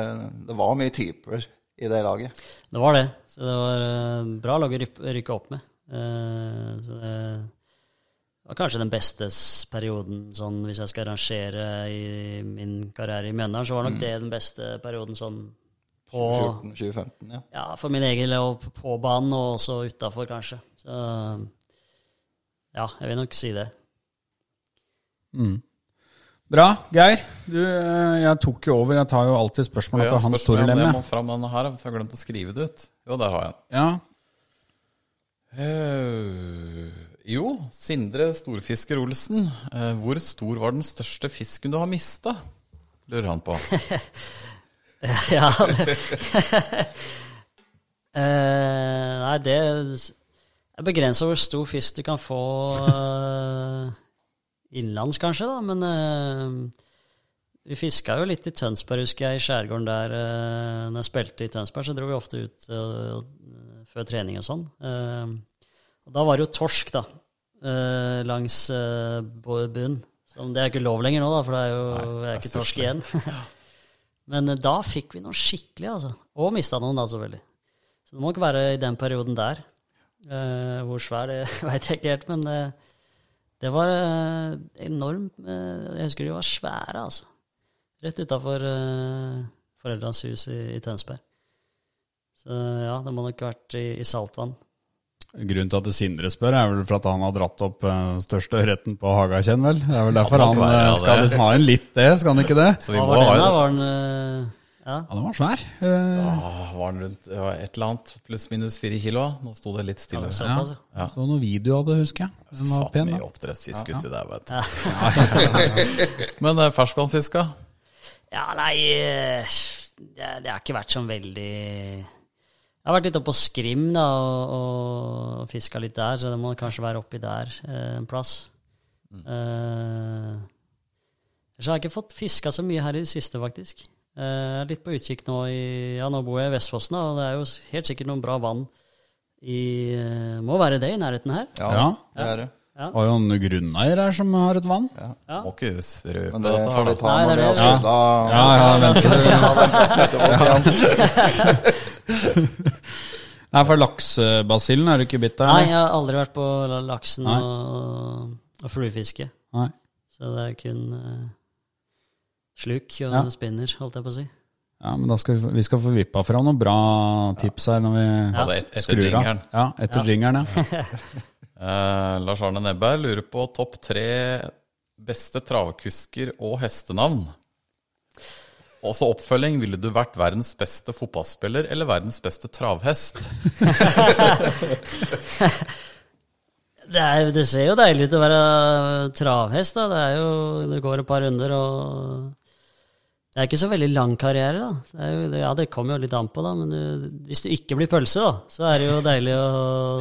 det var mye typer i det laget. Det var det. Så det var eh, bra lag å rykke opp med. Eh, så det var kanskje den beste perioden, sånn hvis jeg skal rangere i min karriere i Mjøndalen, så var nok det den beste perioden sånn på 2014-2015, ja. Ja, for min egen del, og på banen, og også utafor, kanskje. Så ja, jeg vil nok si det. Bra. Geir, du, eh, jeg tok jo over. Jeg tar jo alltid spørsmål Ja, etter Hans spørsmål Tore Jeg må fram denne her, for jeg har glemt å skrive det ut. Jo, der har jeg den. Ja, Uh, jo, Sindre Storfisker Olsen. Uh, hvor stor var den største fisken du har mista? Lurer han på. ja. det- eh, nei, det er begrensa hvor stor fisk du kan få innenlands, kanskje, da. Men uh, vi fiska jo litt i Tønsberg, husker jeg, i skjærgården der. Uh, når jeg spilte i Tønsberg, så dro vi ofte ut uh, før trening og sånn. Og da var det jo torsk, da. langs uh, bunnen. Som Det er ikke lov lenger nå, da, for det er jo Nei, er ikke torsk igjen. Men da fikk vi noe skikkelig, altså. Og mista noen, da, selvfølgelig. Så det må ikke være i den perioden der. Hvor svær, det veit jeg ikke helt, men det var eh, enormt eh, Jeg husker de var svære, altså. Rett utafor uh, foreldrenes hus i, i Tønsberg. Så ja, det må nok ha vært i, i saltvann. Grunnen til at Sindre spør, er vel for at han har dratt opp eh, største ørreten på Hagakjenn, vel? Det er vel derfor Ja, han det være, eh, ja, skal liksom ha en litt det, skal han ikke det? Så vi må var ha den, eh, Ja, Ja, den var svær. Uh, ja, var den rundt ja, et eller annet pluss-minus fire kilo? Nå sto det litt stille. det er ja. ja. Så noen video av det, husker jeg. Den var Satt pen, mye oppdrettsfisk uti der, vet du. Men uh, ferskvannfiska? Ja, nei eh, det, det har ikke vært sånn veldig Jeg har vært litt oppe på Skrim da, og, og fiska litt der, så det må kanskje være oppi der eh, en plass. Eh, så har jeg ikke fått fiska så mye her i det siste, faktisk. Eh, Jeg er litt på utkikk nå i Ja, nå bor jeg i Vestfossen, da, og det er jo helt sikkert noen bra vann i eh, Må være det i nærheten her. Ja, Ja. det er det. Har jo en grunneier her som har et vann. Må ikke røpe Men det får vi ta når vi har skutt av Ja, ja, vent. Nei, for laksebasillen er du ikke bitt av? Nei, jeg har aldri vært på laksen Nei. og, og fluefiske. Så det er kun eh, sluk og Ja. spinner, holdt jeg på å si. Ja, men da skal vi, få- vi skal få vippa fram noen bra tips her når vi Ja, et, etter skrur av. Ja, etter jingeren, ja. uh, Lars Arne Nebberg lurer på topp tre beste travkusker og hestenavn. Også oppfølging. Ville du vært verdens beste fotballspiller eller verdens beste travhest? Det, er, det ser jo deilig ut å være travhest, da. Det, er jo, det går et par runder, og Det er ikke så veldig lang karriere, da. Det jo, det, ja, det kommer jo litt an på, da. Men du, hvis du ikke blir pølse, da, så er det jo deilig å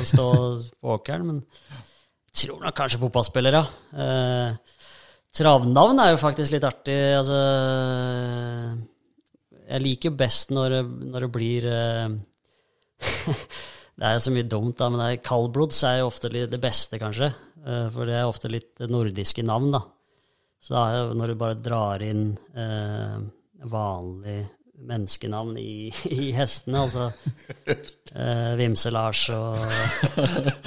stå på åkeren. Men jeg tror nok kanskje fotballspiller, ja. Eh, travnavn er jo faktisk litt artig. Altså Jeg liker jo best når, når det blir eh, Det er jo så mye dumt, da, men det er kaldblods er jo ofte det beste, kanskje. Eh, For det er ofte litt nordiske navn, da. Så da er når du bare drar inn eh, vanlig menneskenavn i, i hestene, altså eh, Vimse-Lars og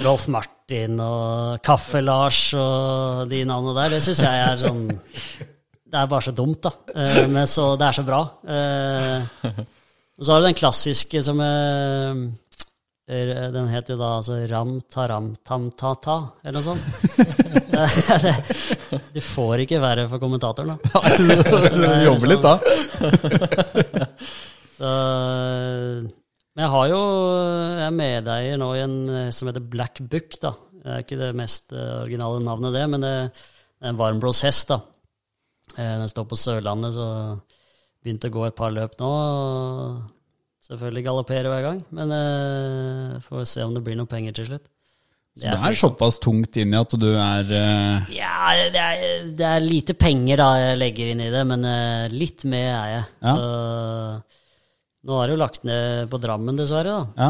Rolf Martin og Kaffe-Lars og de navnene der, det syns jeg er sånn Det er bare så dumt, da. Eh, men så, det er så bra. Eh, og så har du den klassiske som eh, Den het jo da altså Ram taram tam ta ta, eller noe sånt. Det- Du får ikke være for kommentatoren, da. Nei, jobber litt da. Så, men jeg har jo Jeg er medeier nå i en eh, som heter Black Book, da. Det er ikke det mest eh, originale navnet, det, men det er en varmblodshest, da. Eh, Den står på Sørlandet, så begynte å gå et par løp nå. og Selvfølgelig galopperer hver gang, men får se om det blir noen penger til slutt. Så det er såpass tungt inn i at du er uh... Ja, det er, det er lite penger da jeg legger inn i det, men uh, litt med er jeg. Ja. Så nå har det jo lagt ned på Drammen, dessverre. da. Ja.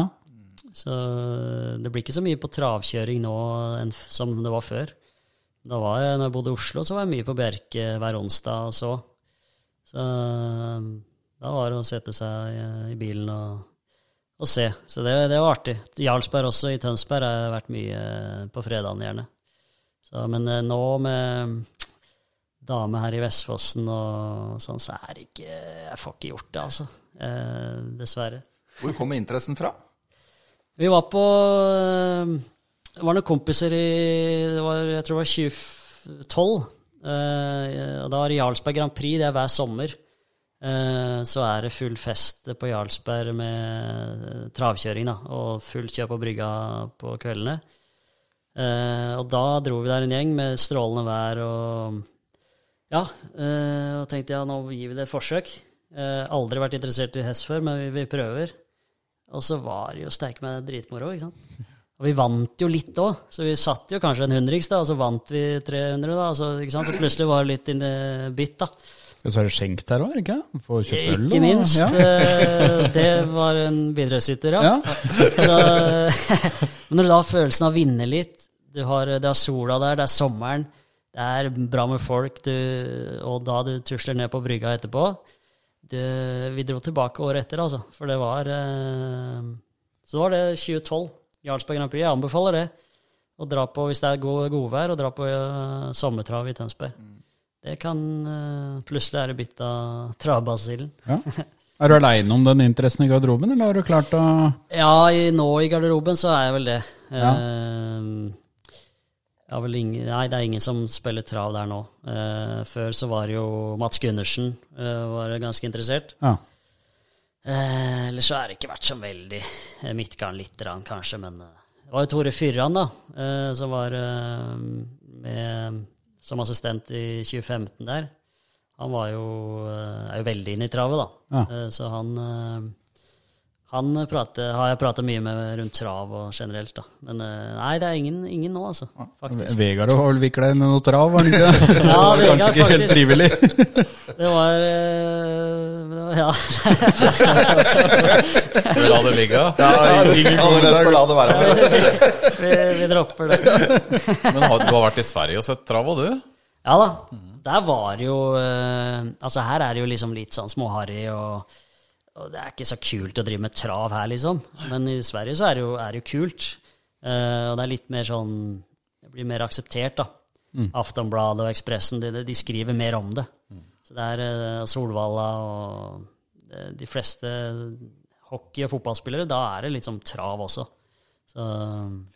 Så det blir ikke så mye på travkjøring nå enn som det var før. Da var jeg, når jeg bodde i Oslo, så var jeg mye på Bjerke hver onsdag og så. Så da var det å sette seg i- i bilen og, og se. Så det, det var artig. Jarlsberg også, i Tønsberg har jeg vært mye på fredagen gjerne. Så, men eh, nå med dame her i Vestfossen og sånn, så er det ikke Jeg får ikke gjort det, altså. Eh, dessverre. Hvor kommer interessen fra? Vi var på eh, Det var noen kompiser i det var, Jeg tror det var 2012. eh, og Da var det Jarlsberg Grand Prix, det er hver sommer. Eh, så er det full fest på Jarlsberg med travkjøring, da. Og fullt kjør på brygga på kveldene. Eh, og da dro vi der en gjeng med strålende vær og Ja, eh, og tenkte ja, nå gir vi det et forsøk. Eh, aldri vært interessert i hest før, men vi, prøver. Og så var det jo steike meg dritmoro, ikke sant. Og vi vant jo litt òg, så vi satt jo kanskje en hundriks, da, og så vant vi 300, da. Så, så plutselig var det litt bitt, da. Og så er det skjenk der òg, ikke Få kjøpt øl? Ikke og- minst. Ja. eh, Det var en bidragsyter, ja. Ja. Så, men når du da har følelsen av å vinne litt, du har, det er sola der, det er sommeren, det er bra med folk, du, og da du tusler ned på brygga etterpå det, Vi dro tilbake året etter, altså. For det var eh, Så var det 2012. Jarlsberg Grand Prix. Jeg anbefaler det. Å dra på, hvis det er god, godvær, å dra på eh, sommertrav i Tønsberg. Det kan eh, Plutselig det bitt av travbasillen. Ja. Er du aleine om den interessen i garderoben, eller har du klart å Ja, i, nå i garderoben så er jeg vel det. Ja. Uh, vel ingen, nei, det er ingen som spiller trav der nå. Uh, før så var jo Mats Gundersen uh, var ganske interessert. Ja. Eh, Ellers så har det ikke vært så veldig eh, Midtgarden lite grann, kanskje, men eh, det var jo Tore Fyrran, da, eh, som var eh, med som assistent i 2015 der. Han var jo, eh, er jo veldig inne i travet, da. Ja. Eh, så han eh, han prater, har jeg pratet mye med rundt trav og generelt, da. Men eh, nei, det er ingen, ingen nå, altså. Faktisk. Vegard har vel vikla inn noe trav, var han ikke det? Ja, var Vegard Kanskje ikke helt frivillig. Det var, eh, det var Ja. La det ligge? Ja, ingen å la det være. vi, vi dropper det. Men har, du har vært i Sverige og sett trav, og du? Ja da. Der var det jo eh, Altså, her er det jo liksom litt sånn småharry, og, og det er ikke så kult å drive med trav her, liksom. Men i Sverige så er det jo, er det jo kult. Uh, og det er litt mer sånn Det blir mer akseptert, da. Aftonbladet og Ekspressen, de, de skriver mer om det. Så det er uh, Solvalla og eh, de fleste hockey- og fotballspillere, da er det litt sånn trav også. Så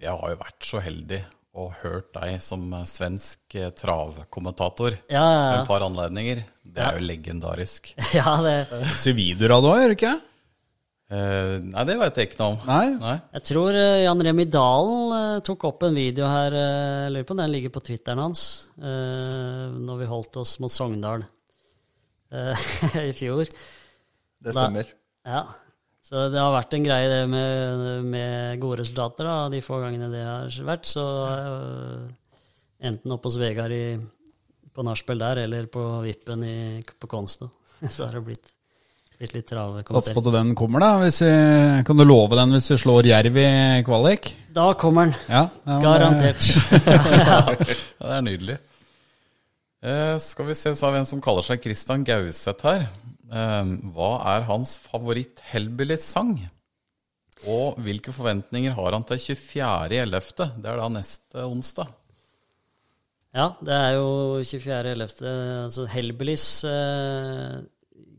Jeg har jo vært så heldig og hørt deg som svensk eh, travkommentator ja, ja, ja. et par anledninger. Det er jo legendarisk. ja det, det òg, gjør du ikke? Uh, nei, det vet jeg ikke noe om. Nei? Nei. Jeg tror uh, Jan Remi Dalen uh, tok opp en video her, jeg lurer på om den ligger på Twitteren hans, eh, når vi holdt oss mot Sogndal eh, i fjor. Det stemmer. Ja, så det har vært en greie det med, med gode resultater, da, de få gangene det har vært. Så uh, enten oppe hos Vegard i, på nachspiel der, eller på Vippen i, på Konsto, så har det blitt, blitt litt Sats på at den kommer, da. Hvis vi, kan du love den hvis vi slår Jerv i kvalik? Da kommer den, Ja, ja, garantert. Ja, det er nydelig. Eh, skal vi se, så har vi en som kaller seg Christian Gauseth her. Eh, hva er hans favoritt-Hellbillies-sang? Og hvilke forventninger har han til 24.11.? Det er da neste onsdag. Ja, det er jo 24.11. Altså Hellbillies eh,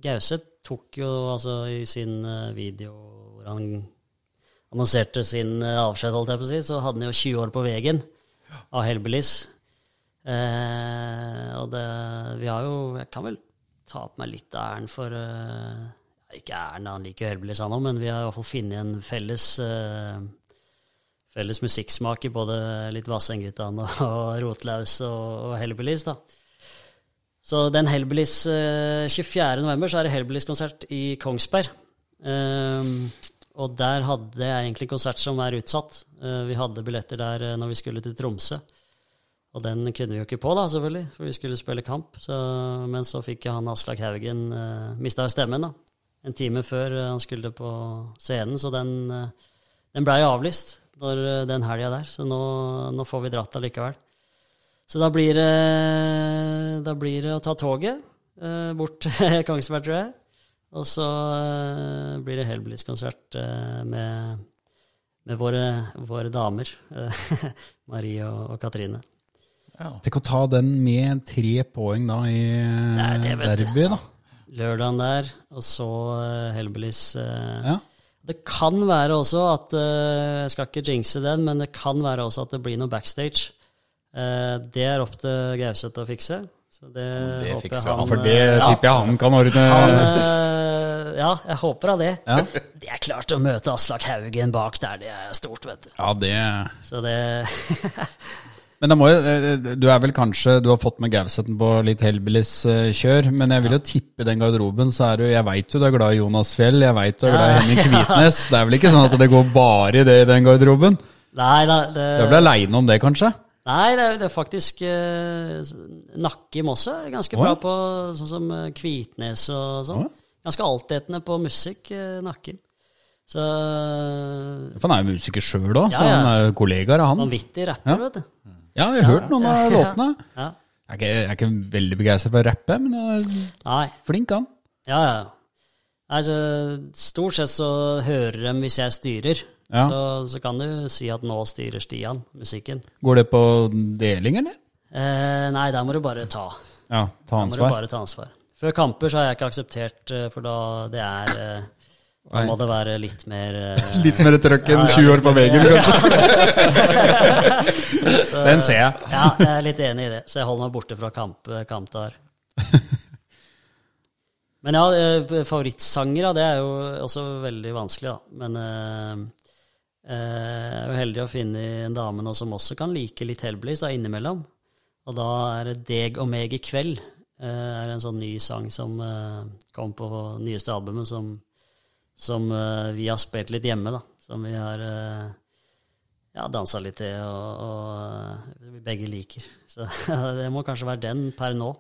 Gauseth tok jo altså i sin eh, video hvor han annonserte sin eh, avskjed, holdt jeg på å si, så hadde han jo 20 år på veggen av Hellbillies. Eh, og det Vi har jo Jeg kan vel ta på meg litt av æren for uh, Ikke æren, han liker Hellbillies han òg, men vi har i hvert fall funnet en felles uh, felles musikksmak i både litt Vassendgutane og, og Rotlaus og, og Hellbillies, da. Så den Hellbillies uh, 24. november så er det Hellbillies-konsert i Kongsberg. Um, og der hadde jeg egentlig konsert som er utsatt. Uh, vi hadde billetter der uh, når vi skulle til Tromsø. Og den kunne vi jo ikke på, da, selvfølgelig, for vi skulle spille kamp. Så, men så fikk han Aslak Haugen uh, Mista stemmen, da. En time før eh, han skulle på scenen, så den, eh, den blei avlyst når, eh, den helga der. Så nå, nå får vi dratt allikevel. Så da blir det, da blir det å ta toget eh, bort til Kongsberg, tror jeg. Og så eh, blir det Hellbillies-konsert eh, med, med våre, våre damer. eh, Marie og, og Katrine. Tenk å ta den med tre poeng da i Nei, det vet derby, da. Lørdagen der, og så eh, Hellbillies. eh. Ja. Det kan være også at eh, Jeg skal ikke jinxe den, men det kan være også at det blir noe backstage. Eh, det er opp til Gauseth å fikse. Så det, Det håper fikser jeg han han, For det ja, tipper jeg han kan ordne. han, eh, ja, jeg håper da det. Ja. Det er klart å møte Aslak Haugen bak der, det er stort, vet du. ja, det Så det Men må jo, eh, du er vel kanskje Du har fått med Gauseten på litt Hellbillies-kjør, men jeg vil jo tippe den garderoben, så er du Jeg veit jo du er glad i Jonas Fjell, jeg veit du er glad i Henning Kvitnes. Det er vel ikke sånn at det går bare i det i den garderoben? Nei, da, det, Du er vel aleine om det, kanskje? nei, det, er, det er faktisk eh, Nakkim også ganske bra på sånn som eh, Kvitnes og sånn. Ganske altetende på musikk, eh, Nakkim. Så For han er jo musiker sjøl òg, Ja, så han er jo kollegaer av han. vanvittig rapper, vet du. Ja, jeg har hørt noen av låtene. Ja. Jeg er ikke, jeg er ikke veldig begeistret for å rappe, men jeg er Nei. flink, han. Ja, ja. Altså, stort sett så hører de hvis jeg styrer. Ja. Så, så kan du si at nå styrer Stian musikken. Går det på deling, eller? Eh, nei, der må du bare ta. Ja, ta ansvar. Der må du bare ta ansvar. Før kamper så har jeg ikke akseptert, eh, for da det er eh, Da må det være litt mer uh, Litt mer trøkk enn 20 år på veien, kanskje. Den ser jeg. Ja, jeg er litt enig i det, så jeg holder meg borte fra kamp, kampdager. Men ja, eh, favorittsangere, det er jo også veldig vanskelig, da. Men uh, uh, jeg er jo heldig å finne en dame nå som også kan like litt Hellbillies da, innimellom. Og da er det 'Deg og meg i kveld'. Uh, er en sånn ny sang som eh, kom på nyeste albumet, som, som eh, vi har spilt litt hjemme, da. Som vi har eh, ja, dansa litt til, og, og vi begge liker. Så det må kanskje være den per nå.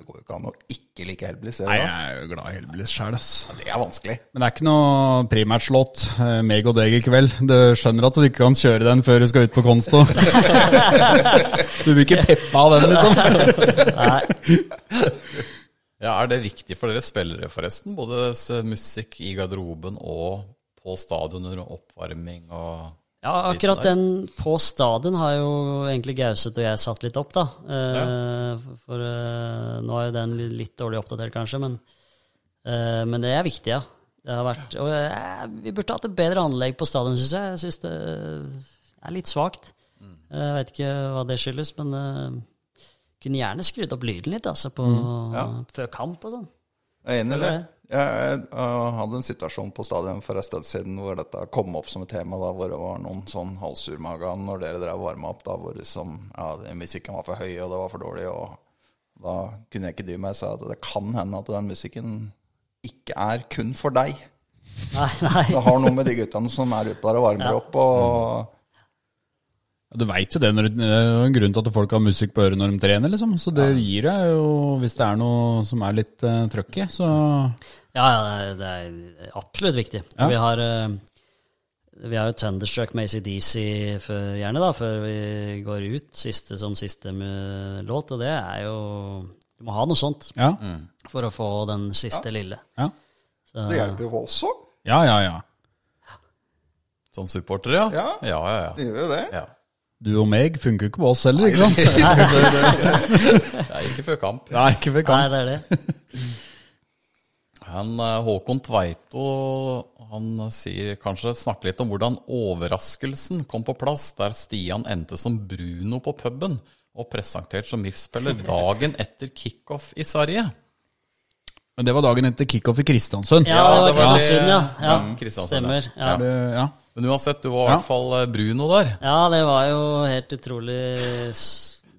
Det går jo ikke an å ikke like Helblis. Nei, jeg er jo glad i Helblis sjæl, ass. Det er vanskelig. Men det er ikke noe primatchlåt, eh, meg og deg i kveld. Du skjønner at du ikke kan kjøre den før du skal ut på Konsto. du blir ikke peppa av den, liksom. Nei, Ja, Er det viktig for dere spillere, forresten? Både musikk i garderoben og på stadion under oppvarming og Ja, akkurat den på stadion har jo egentlig Gauseth og jeg satt litt opp, da. Eh, For, for eh, nå er jo den litt dårlig oppdatert, kanskje, men, eh, men det er viktig, ja. Det har vært, og eh, vi burde hatt et bedre anlegg på stadion, syns jeg. Jeg syns det er litt svakt. Jeg vet ikke hva det skyldes, men kunne gjerne skrudd opp lyden litt, altså, på, før kamp og sånn. Jeg er enig i det. Jeg. Jeg hadde en situasjon på stadion for en stund siden hvor dette kom opp som et tema, da, hvor det var noen sånn halvsurmaga når dere drev varma opp, da, hvor liksom, ja, musikken var for høy og det var for dårlig. og Da kunne jeg ikke dy meg. Jeg sa at det kan hende at den musikken ikke er kun for deg. Nei, nei. Det har noe med de guttene som er ute der og varmer opp. og... Du veit jo det, når, det er jo en grunn til at folk har musikk på øret når de trener, liksom. Så det gir deg jo, hvis det er noe som er litt uh, trøkk i, så Ja, ja, det er, absolutt viktig. Ja. Vi har uh, vi har jo Thunderstruck med ACDC før, gjerne, da, før vi går ut, siste som siste låt. Og det er jo Du må ha noe sånt ja. for å få den siste lille. Ja, Så, Det hjelper jo også. ja, ja. ja. Som supportere, ja? Ja. ja, ja, ja. Det gjør jo det. ja. Du og meg funker jo ikke på oss heller, ikke sant? Det er ikke før kamp. Nei, ikke før kamp. Nei, det er det. Han, eh, Håkon Tveito han sier kanskje snakke litt om hvordan overraskelsen kom på plass der Stian endte som Bruno på puben og presentert som MIF-spiller dagen etter kickoff i Sverige. Men det var dagen etter kickoff i Kristiansund. Ja, det var Kristiansund, ja. ja. Kristiansund. Stemmer. Ja. Det, ja. Men uansett, du var i hvert fall eh, Bruno der. ja, det var jo helt utrolig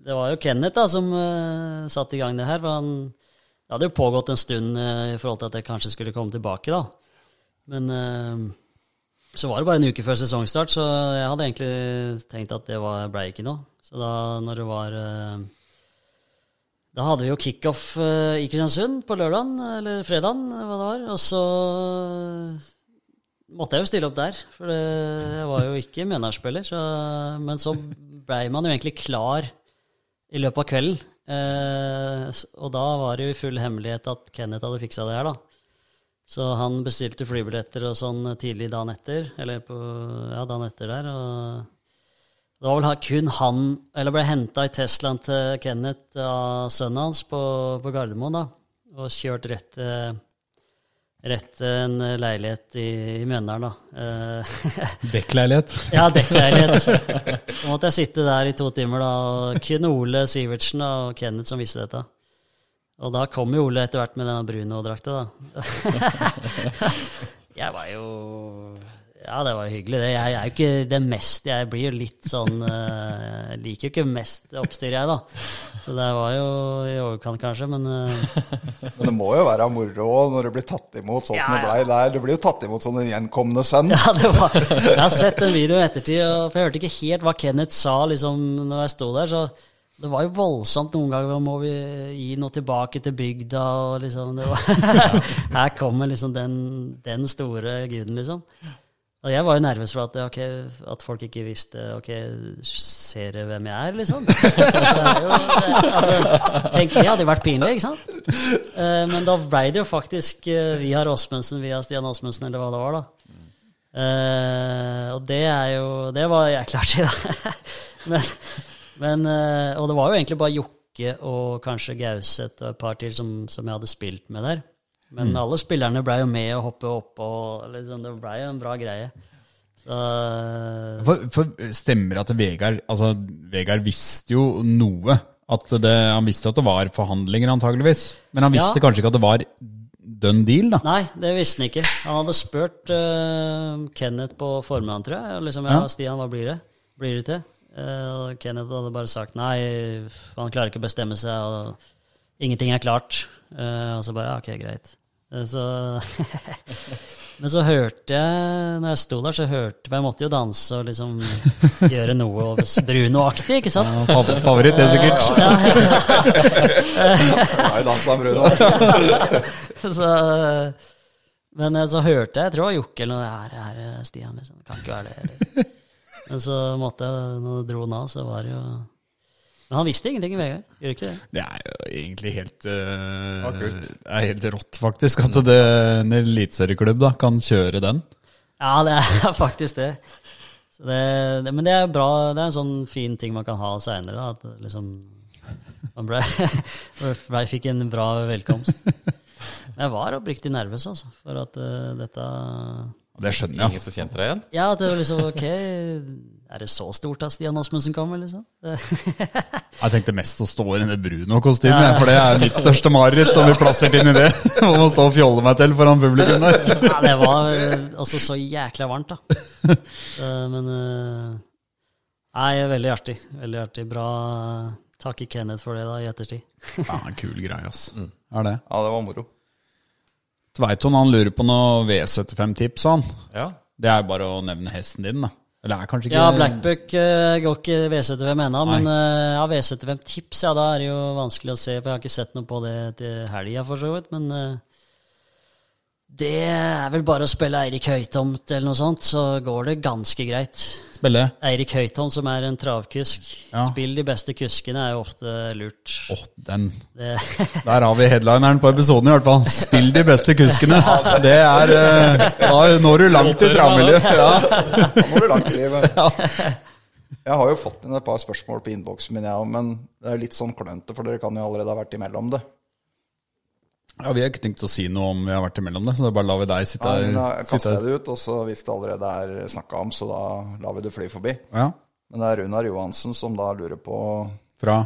Det var jo Kenneth da som uh, satte i gang det her. For han, det hadde jo pågått en stund uh, i forhold til at jeg kanskje skulle komme tilbake, da. Men uh, så var det bare en uke før sesongstart, så jeg hadde egentlig tenkt at det var, ble ikke noe. Så da når det var uh, Da hadde vi jo kickoff i Kristiansund på lørdagen, eller fredagen, hva det var. Og så måtte jeg jo stille opp der, for jeg var jo ikke medspiller. Men så blei man jo egentlig klar i løpet av kvelden. Eh, og da var det jo i full hemmelighet at Kenneth hadde fiksa det her, da. Så han bestilte flybilletter og sånn tidlig dagen etter, eller på, ja, dagen etter der. og det var vel kun han, eller ble henta i Teslaen til Kenneth av sønnen hans på, på Gardermoen, da. Og kjørt rett til rett en leilighet i, i Mjøndalen, da. Eh, Dekkleilighet. ja, dekkleilighet. Så måtte jeg sitte der i to timer, da, og kun Ole Sivertsen da, og Kenneth som visste dette. Og da kom jo Ole etter hvert med denne Bruno-drakta, da. jeg var jo Ja, det var hyggelig, det. Jeg er jo ikke det mest Jeg blir jo litt sånn eh, Jeg liker jo ikke mest oppstyr, jeg, da. Så det var jo i overkant, kanskje, men eh, Men det må jo være moro når du blir tatt imot sånn som Ja, det blei der. Du blir jo tatt imot som en gjenkomne sønn. Ja, det var, jeg har sett den videoen i ettertid, og- for jeg hørte ikke helt hva Kenneth sa liksom, når jeg sto der. så det var jo voldsomt noen ganger. Må vi gi noe tilbake til bygda? og liksom, det var, Her kommer liksom den, den store guden, liksom. Og jeg var jo nervøs for at, okay, at folk ikke visste Ok, ser du hvem jeg er, liksom? Jo, altså, tenk, det hadde jo vært pinlig, ikke sant? Eh, men da blei det jo faktisk eh, via Rosmensen, via Stian Åsmundsen, eller hva det var, da. Eh, og det er jo Det var jeg klar til, da. men, men, og det var jo egentlig bare Jokke og kanskje Gauseth og et par til som, som jeg hadde spilt med der. Men alle spillerne ble jo med å hoppe opp, og liksom, det ble jo en bra greie. Så For, for stemmer at Vegard Altså, Vegard visste jo noe. Det, han visste at det var forhandlinger, antageligvis. Men han visste Ja. kanskje ikke at det var done deal, da. Nei, det visste han ikke. Han hadde spurt uh, Kenneth på formiddagen, tror jeg. Liksom, ja. Stian, hva blir det? Blir det til? Uh, Kenneth hadde bare sagt nei, han klarer ikke å bestemme seg, og ingenting er klart. Uh, og så bare ok, greit. Eh, så Men så hørte jeg, når jeg sto der, så hørte For jeg måtte jo danse og liksom gjøre noe Bruno-aktig, ikke sant? Ja, Favoritt, det sikkert. Nei, dansa Bruno. så, men eh, så hørte jeg, jeg tror det var Jokke eller noe, her, her er Stian, liksom. Kan ikke være det. Eller. Men så måtte jeg, når jeg dro han av, så var det jo Men han visste ingenting, Vegard. Gjør ikke det? Det er jo egentlig helt uh, er helt rått, faktisk, at det, en eliteserieklubb kan kjøre den. Ja, det er faktisk det. Så det, det. Men det er bra, det er en sånn fin ting man kan ha seinere. At liksom Man ble, ble, fikk en bra velkomst. Men jeg var oppriktig nervøs, altså, for at uh, dette det skjønner jeg. Ingen som kjente deg igjen? Ja, at det var liksom ok Er det så stort at Stian Åsmundsen kommer, liksom? Jeg tenkte mest å stå i det Bruno-kostymet, jeg, for det er mitt største mareritt. Å bli plassert inn i det. Og må stå og fjolle meg til foran publikum der. ja, det var eh, altså så jækla varmt, da. Eh, Men eh, Nei, veldig artig. Veldig artig. Bra. Takk i Kenneth for det, da, i ettertid. Ja, kul greie, ass. Er det. Ja, det var moro. Tveiton han lurer på noe V75-tips, han. Ja. Det er bare å nevne hesten din, da. Eller er kanskje ikke Ja, Blackbuck uh, går ikke V75 ennå, men uh, ja, V75-tips, ja, da er det jo vanskelig å se, for jeg har ikke sett noe på det til helga, for så vidt. Men eh, det er vel bare å spille Eirik Høytomt eller noe sånt, så går det ganske greit. Spille. Eirik Høytomt, som er en travkusk. Ja. Spill de beste kuskene er jo ofte lurt. Åh, den. Det, Der har vi headlineren på episoden, i hvert fall. Spill de beste kuskene. Det er eh, Da når du langt i travmiljøet. Ja. Da når du langt i livet. Jeg har jo fått inn et par spørsmål på innboksen min, jeg òg, men det er litt sånn klønete, for dere kan jo allerede ha vært imellom det. Ja, Vi har ikke tenkt å si noe om vi har vært imellom det, så da bare lar vi deg sitte Ja, her. kaster Sitte jeg det ut, og så hvis det allerede er snakka om, så da lar vi det fly forbi. Ja, Men det er Runar Johansen som da lurer på fra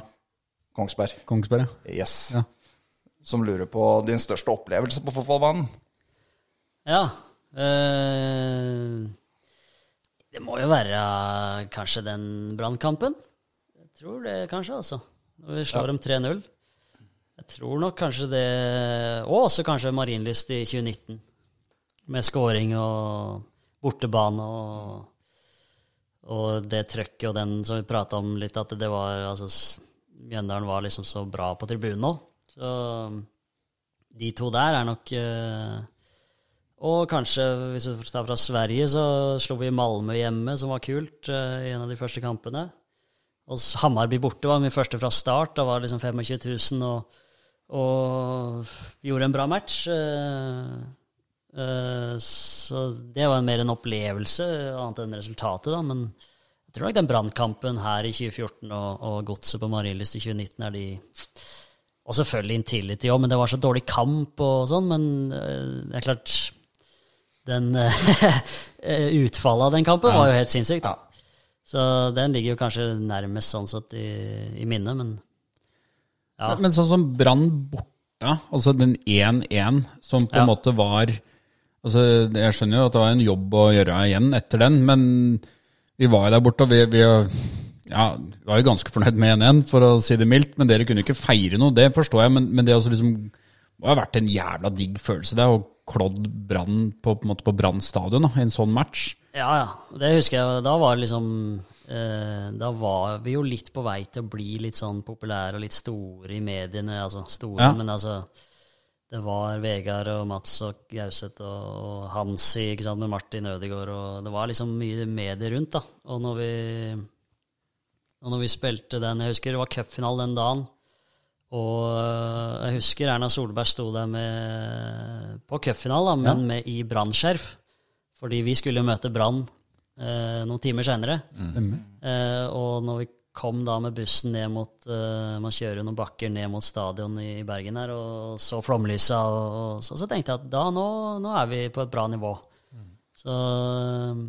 Kongsberg. Kongsberg. ja. Yes. Ja. Som lurer på din største opplevelse på fotballbanen. ja. Øh, det må jo være kanskje den brannkampen. Jeg tror det, kanskje, altså. Når vi slår dem 3-0. Jeg tror nok kanskje det Og også kanskje Marienlyst i 2019. Med scoring og bortebane og, og det trøkket og den som vi prata om litt, at det var altså, Mjøndalen var liksom så bra på tribunen nå. Så de to der er nok eh, Og kanskje, hvis vi tar fra Sverige, så slo vi Malmö hjemme, som var kult, eh, i en av de første kampene. Og Hammarby borte var min første fra start. Da var det liksom 25 000, og, og gjorde en bra match. eh, eh, Så det var mer en opplevelse, annet enn resultatet, da. Men jeg tror nok den brannkampen her i 2014 og, og godset på Marienlyst i 2019 er de Og selvfølgelig Intility òg, men det var så dårlig kamp og sånn. Men eh, det er klart Den Utfallet av den kampen var jo helt sinnssykt. da. Så den ligger jo kanskje nærmest sånn sett i, i minnet, men ja. Men, men sånn som Brann borte, altså den 1-1 som på en Ja. måte var altså Jeg skjønner jo at det var en jobb å gjøre igjen etter den, men vi var jo der borte, og vi, vi, ja, vi var jo ganske fornøyd med 1-1, for å si det mildt. Men dere kunne ikke feire noe, det forstår jeg. Men, men det også liksom, det har vært en jævla digg følelse, det. Å klådd Brann på, på, på Brann stadion i en sånn match. Ja, ja. Det husker jeg. Da var det liksom Da var vi jo litt på vei til å bli litt sånn populære og litt store i mediene. Altså store, Ja. men altså Det var Vegard og Mats og Gauseth og, Hansi ikke sant, med Martin Ødegaard, og det var liksom mye medier rundt, da. Og når vi og når vi spilte den Jeg husker det var cupfinale den dagen. Og øh, jeg husker Erna Solberg sto der med, på cupfinalen, men men med i brannskjerf. Fordi vi skulle møte Brann eh, noen timer senere. Eh, og når vi kom da med bussen ned mot eh, Man kjører noen bakker ned mot stadion i Bergen her, og så flomlysa, og, og så, så tenkte jeg at da, nå, nå er vi på et bra nivå. Så eh,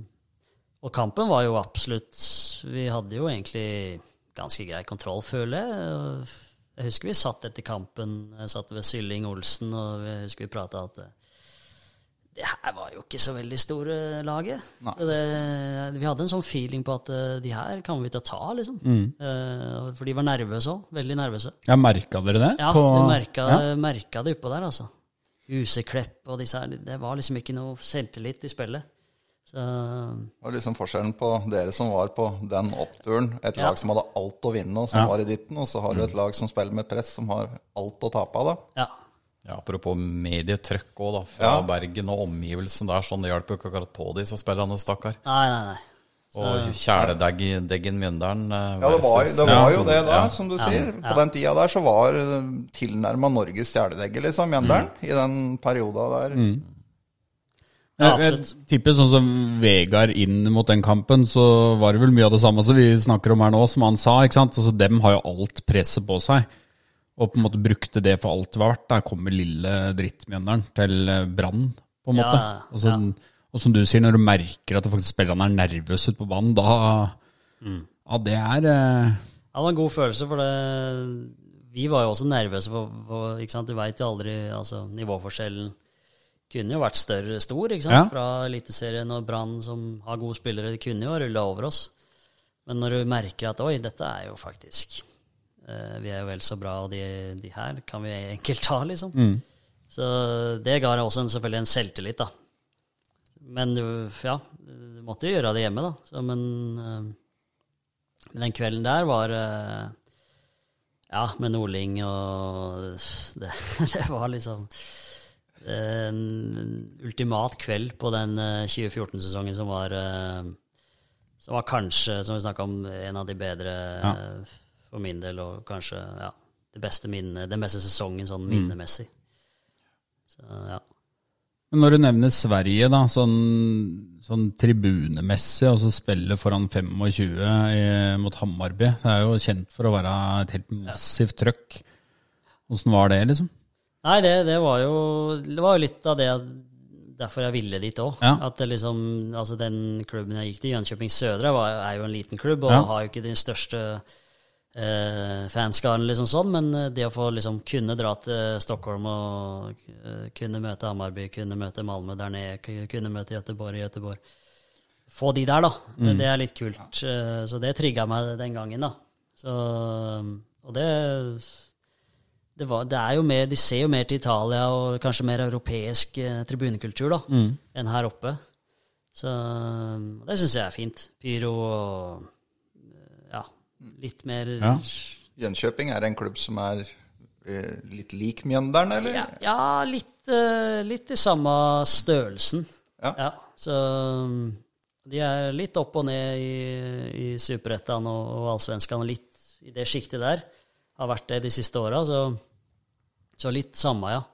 Og kampen var jo absolutt Vi hadde jo egentlig ganske grei kontroll, føler jeg. Jeg husker vi satt etter kampen, jeg satt ved Sylling Olsen, og jeg husker vi prata at eh, det her var jo ikke så veldig store laget. Det, vi hadde en sånn feeling på at eh, de her kan vi til å ta, liksom. Eh, for de var nervøse òg. Veldig nervøse. Ja, Merka dere det? Ja, på- vi merka, ja. merka det oppå der, altså. Huseklepp og disse her. Det var liksom ikke noe selvtillit i spillet. Så Det var liksom forskjellen på dere som var på den oppturen. Et Ja. lag som hadde alt å vinne, og som Ja. var i ditten. Og så har du et lag som spiller med press, som har alt å tape av. da. ja. Ja, apropos medietrøkk òg, da. Fra Ja. Bergen og omgivelsen der. Sånn det hjelper jo ikke akkurat på de som spiller, stakkar. Nei, nei, nei. Og kjæledeggen Mjøndalen eh, Ja, det var, det var jo det da, Ja. som du sier. På den tida der så var tilnærma Norges kjæledegge, liksom, Mjøndalen. I den perioda der. Ja, Jeg, jeg tipper sånn som Vegard inn mot den kampen, så var det vel mye av det samme som vi snakker om her nå, som han sa. ikke sant? Altså, Dem har jo alt presset på seg, og på en måte brukte det for alt det var verdt. Der kommer lille drittmjønderen til eh, Brann, på en Ja, måte. Og, så, ja. og som du sier, når du merker at faktisk spillerne er nervøse ute på banen, da Mm. Ja, det er eh, Ja, det var en god følelse, for det, vi var jo også nervøse for, for ikke sant? Du veit jo aldri altså Nivåforskjellen kunne jo vært større, stor, ikke sant? Ja. Fra Eliteserien og Brann, som har gode spillere, kunne jo rulla over oss. Men når du merker at oi, dette er jo faktisk eh, Vi er jo vel så bra, og de, de her kan vi enkelt ta, liksom. Så det ga også en, selvfølgelig en selvtillit, da. Men ja, du måtte jo gjøre det hjemme, da. Så, men uh, den kvelden der var uh, Ja, med Nordling og det, det var liksom en ultimat kveld på den eh, 2014-sesongen som var Som var kanskje, som vi snakka om, en av de bedre eh, for min del, og kanskje ja, det beste minne, den beste sesongen sånn minnemessig. Så ja. Men når du nevner Sverige, da, sånn, sånn tribunemessig, altså spille foran 25 i, mot Hammarby, det er jo kjent for å være et helt massivt trøkk. Åssen var det, liksom? Nei, det, det var jo Det var jo litt av det derfor jeg ville dit òg. Ja. At det liksom Altså, den klubben jeg gikk til, Jönköping Södra, var, er jo en liten klubb og Ja. har jo ikke den største eh, fanskaren, liksom sånn, men eh, det å få liksom kunne dra til Stockholm og uh, kunne møte Hammarby, kunne møte Malmö der nede, kunne møte Göteborg i Göteborg Få de der, da. Det, det er litt kult. Uh, Så det trigga meg den gangen, da. Så, og det det, var, det er jo mer, De ser jo mer til Italia og kanskje mer europeisk eh, tribunekultur da, enn her oppe. Så det syns jeg er fint. Pyro og litt mer Ja. Jönköping er en klubb som er eh, litt lik Mjøndalen, eller? Ja, ja litt, eh, litt i samme størrelsen. Ja. så um, de er litt opp og ned i, i Superettan og, og Allsvenskan, litt i det sjiktet der. Har vært det de siste åra, så, så litt samme, ja.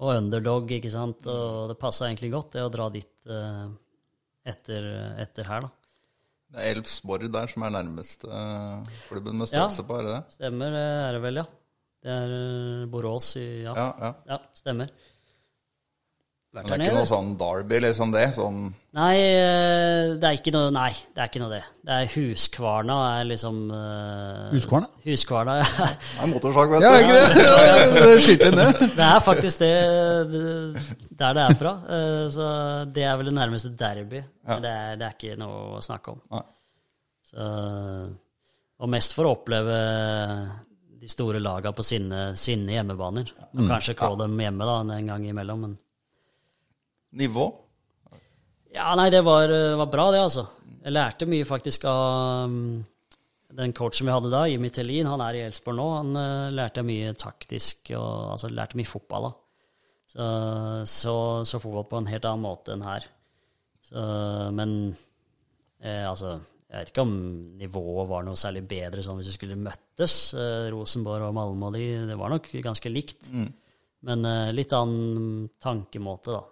Og underdog, ikke sant. Og det passa egentlig godt, det å dra dit eh, etter, etter her, da. Det er Elfsborg der som er nærmeste eh, klubben med størrelse på, er det det? Stemmer, det er det vel, ja. Det er eh, Borås i Ja, Ja, ja. ja stemmer. Men det er ikke noe sånn Derby, liksom det? Sånn Nei, eh, det er ikke noe Nei, det er ikke noe det. Det er Huskvarna er liksom uh, Huskvarna? Huskvarna, ja. Det er motorsag, vet Ja, ikke det? det skyter ned. Det er faktisk det, der det er fra. Uh, Så det er vel det nærmeste derby. Men det er, det er ikke noe å snakke om. Nei. Så, og mest for å oppleve de store laga på sine, sine hjemmebaner. Og kanskje klå dem hjemme da, en gang imellom. Men Nivå? Ja, nei, det var, var bra, det, altså. Jeg lærte mye faktisk av um, den coachen vi hadde da, Jimmy Tellin. Han er i Elsborg nå. Han uh, lærte mye taktisk, og altså lærte mye fotball, da. Så, så, så fotball på en helt annen måte enn her. Så, men eh, altså Jeg vet ikke om nivået var noe særlig bedre sånn hvis vi skulle møttes. Eh, Rosenborg og Malmö og de, det var nok ganske likt. Men eh, litt annen tankemåte, da.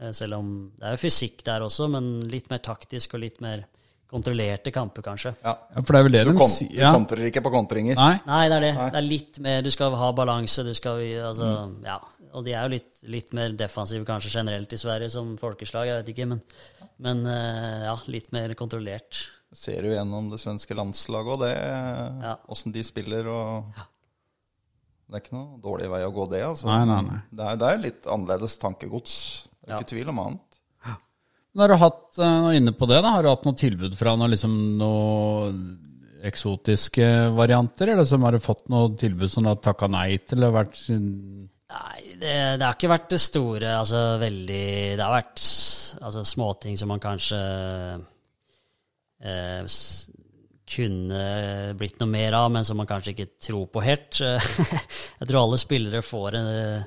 Eh, Selv om det er jo fysikk der også, men litt mer taktisk og litt mer kontrollerte kamper, kanskje. Ja. Ja, for det er vel det Du, de kon sier. du kontrer ikke på kontringer. Nei. Nei, det er det. Det er litt mer Du skal ha balanse, du skal altså, Ja. Og de er jo litt, litt mer defensive kanskje generelt i Sverige som folkeslag, jeg vet ikke, men, men eh, ja, litt mer kontrollert. Ser du gjennom det svenske landslaget og det, Ja. åssen de spiller og Det er ikke noe dårlig vei å gå, det. altså. Nei, nei, nei. Det, er, det er litt annerledes tankegods. Det er Ja. ikke tvil om annet. Men Har du hatt, eh, inne på det da, har du hatt noe tilbud fra noen, liksom, noe eksotiske varianter, eller som har du fått noe tilbud som du har takka nei til? Eller vært Nei, det, det har ikke vært det store, altså veldig Det har vært altså, småting som man kanskje eh, s- kunne blitt noe mer av, men som man kanskje ikke tror på helt. Jeg tror alle spillere får, en,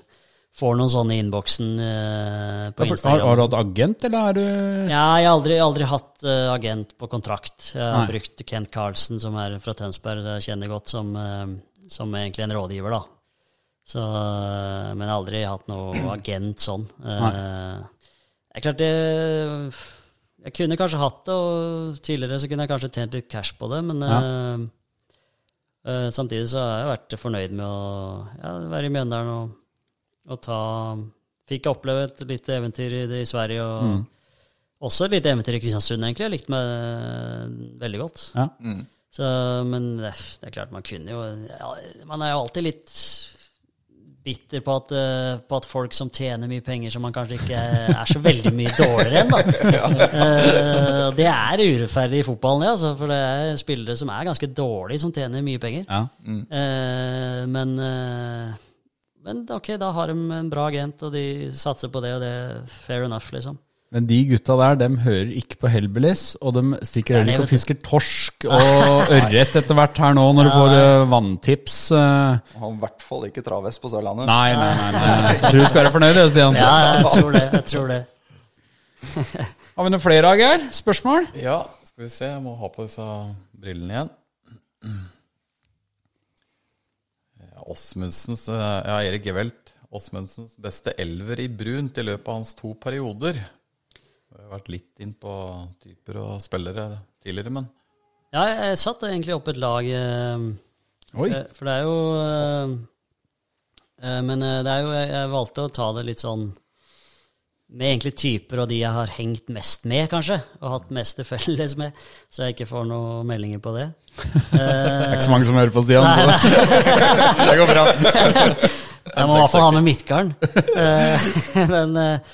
får noen sånne i innboksen uh, på har, Instagram. har du hatt agent, eller er du Ja, jeg har aldri, aldri hatt uh, agent på kontrakt. Jeg har Nei. brukt Kent Carlsen, som er fra Tønsberg, jeg kjenner godt, som, uh, som egentlig en rådgiver, da. Så, men jeg har aldri hatt noe agent sånn. Det er klart det Jeg kunne kanskje hatt det, og tidligere så kunne jeg kanskje tjent litt cash på det, men ja. samtidig så har jeg vært fornøyd med å ja, være i Mjøndalen og, og ta Fikk oppleve et lite eventyr i, det i Sverige, og også et lite eventyr i Kristiansund, egentlig. Jeg likte meg veldig godt. Ja. Så, men det det er klart, man kunne jo ja, Man er jo alltid litt bitter på at, eh, på at folk som tjener mye penger, som man kanskje ikke er så veldig mye dårligere enn, da. Ja. Uh, det er urettferdig i fotballen, ja, altså, for det er spillere som er ganske dårlige, som tjener mye penger. Ja. Eh, men, eh, men ok, da har de en bra agent, og de satser på det, og det er fair enough, liksom. Men de gutta der, dem hører ikke på Hellbillies, og de stikker er heller ikke og fisker torsk og ørret etter hvert her nå, når du får eh, vanntips. eh. Og i hvert fall ikke travhest på Sørlandet. Nei, nei, nei. nei. Jeg tror du skal være fornøyd, Stian. Ja, jeg tror det. Jeg tror det. Har vi noen flere, Geir? Spørsmål? Ja, skal vi se. Jeg må ha på disse brillene igjen. Ja, Åsmundsens Ja, Erik Gevelt. Åsmundsens beste elver i brunt i løpet av hans to perioder. Vi har vært litt inn på typer og spillere tidligere, men Ja, jeg satte egentlig opp et lag eh, Oi. eh, For det er jo eh, Men det er jo jeg valgte å ta det litt sånn med egentlig typer og de jeg har hengt mest med, kanskje, og hatt mest til felles med, så jeg ikke får noen meldinger på det. Det er ikke så mange som hører på Stian, så det går bra. Jeg må i hvert fall ha med Midtgarden. Eh, Men eh,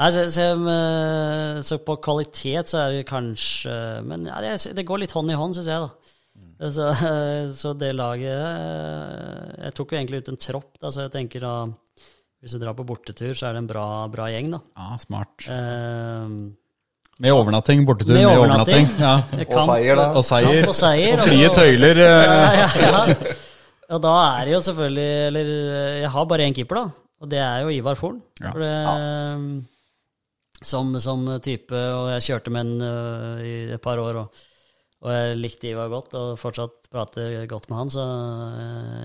Nei, så, så, eh, så på kvalitet så er det kanskje Men ja, det, det går litt hånd i hånd, syns jeg, da. Så, eh, så det laget Jeg tok jo egentlig ut en tropp, da, så jeg tenker da Hvis du drar på bortetur, så er det en bra, bra gjeng, da. Ja, smart. Eh, Med overnatting, bortetur Med med overnatting. overnatting. Ja. Og seier, da. Og seier. Kamp og seier, Og frie altså. tøyler. eh, ja, ja. Og da er det jo selvfølgelig Eller jeg har bare én keeper, da. Og det er jo Ivar Forn. Ja. For det, som, som type, og jeg kjørte med han uh, i et par år, og, og jeg likte Ivar godt, og fortsatt prater godt med han, så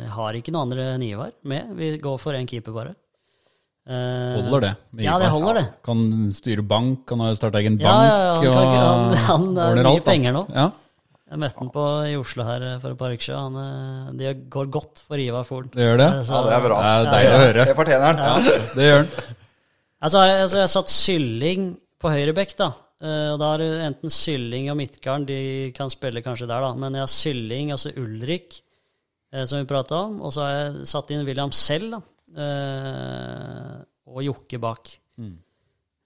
jeg har ikke noen andre enn Ivar med. Vi går for én keeper, bare. Eh, Holder det. Ja, det holder det. Kan styre bank, kan ha starta egen Ja, bank. ja, ja, han kan han- han ordner mye alt, da. penger nå. Ja. Jeg møtte han på, i Oslo her eh, for et par uker siden. Han, øh, går godt for Ivar Forn. Det gjør det. Så- Ja, det er bra. Det er deilig å høre. Det fortjener han. Det gjør han. Altså, jeg, altså, jeg satt Sylling på høyrebekk, da. Eh, og da er enten Sylling og Midtgarden, de kan spille kanskje der, da. Men jeg har Sylling, altså Ulrik, eh, som vi prata om. Og så har jeg satt inn William selv, da. Eh, og Jokke bak.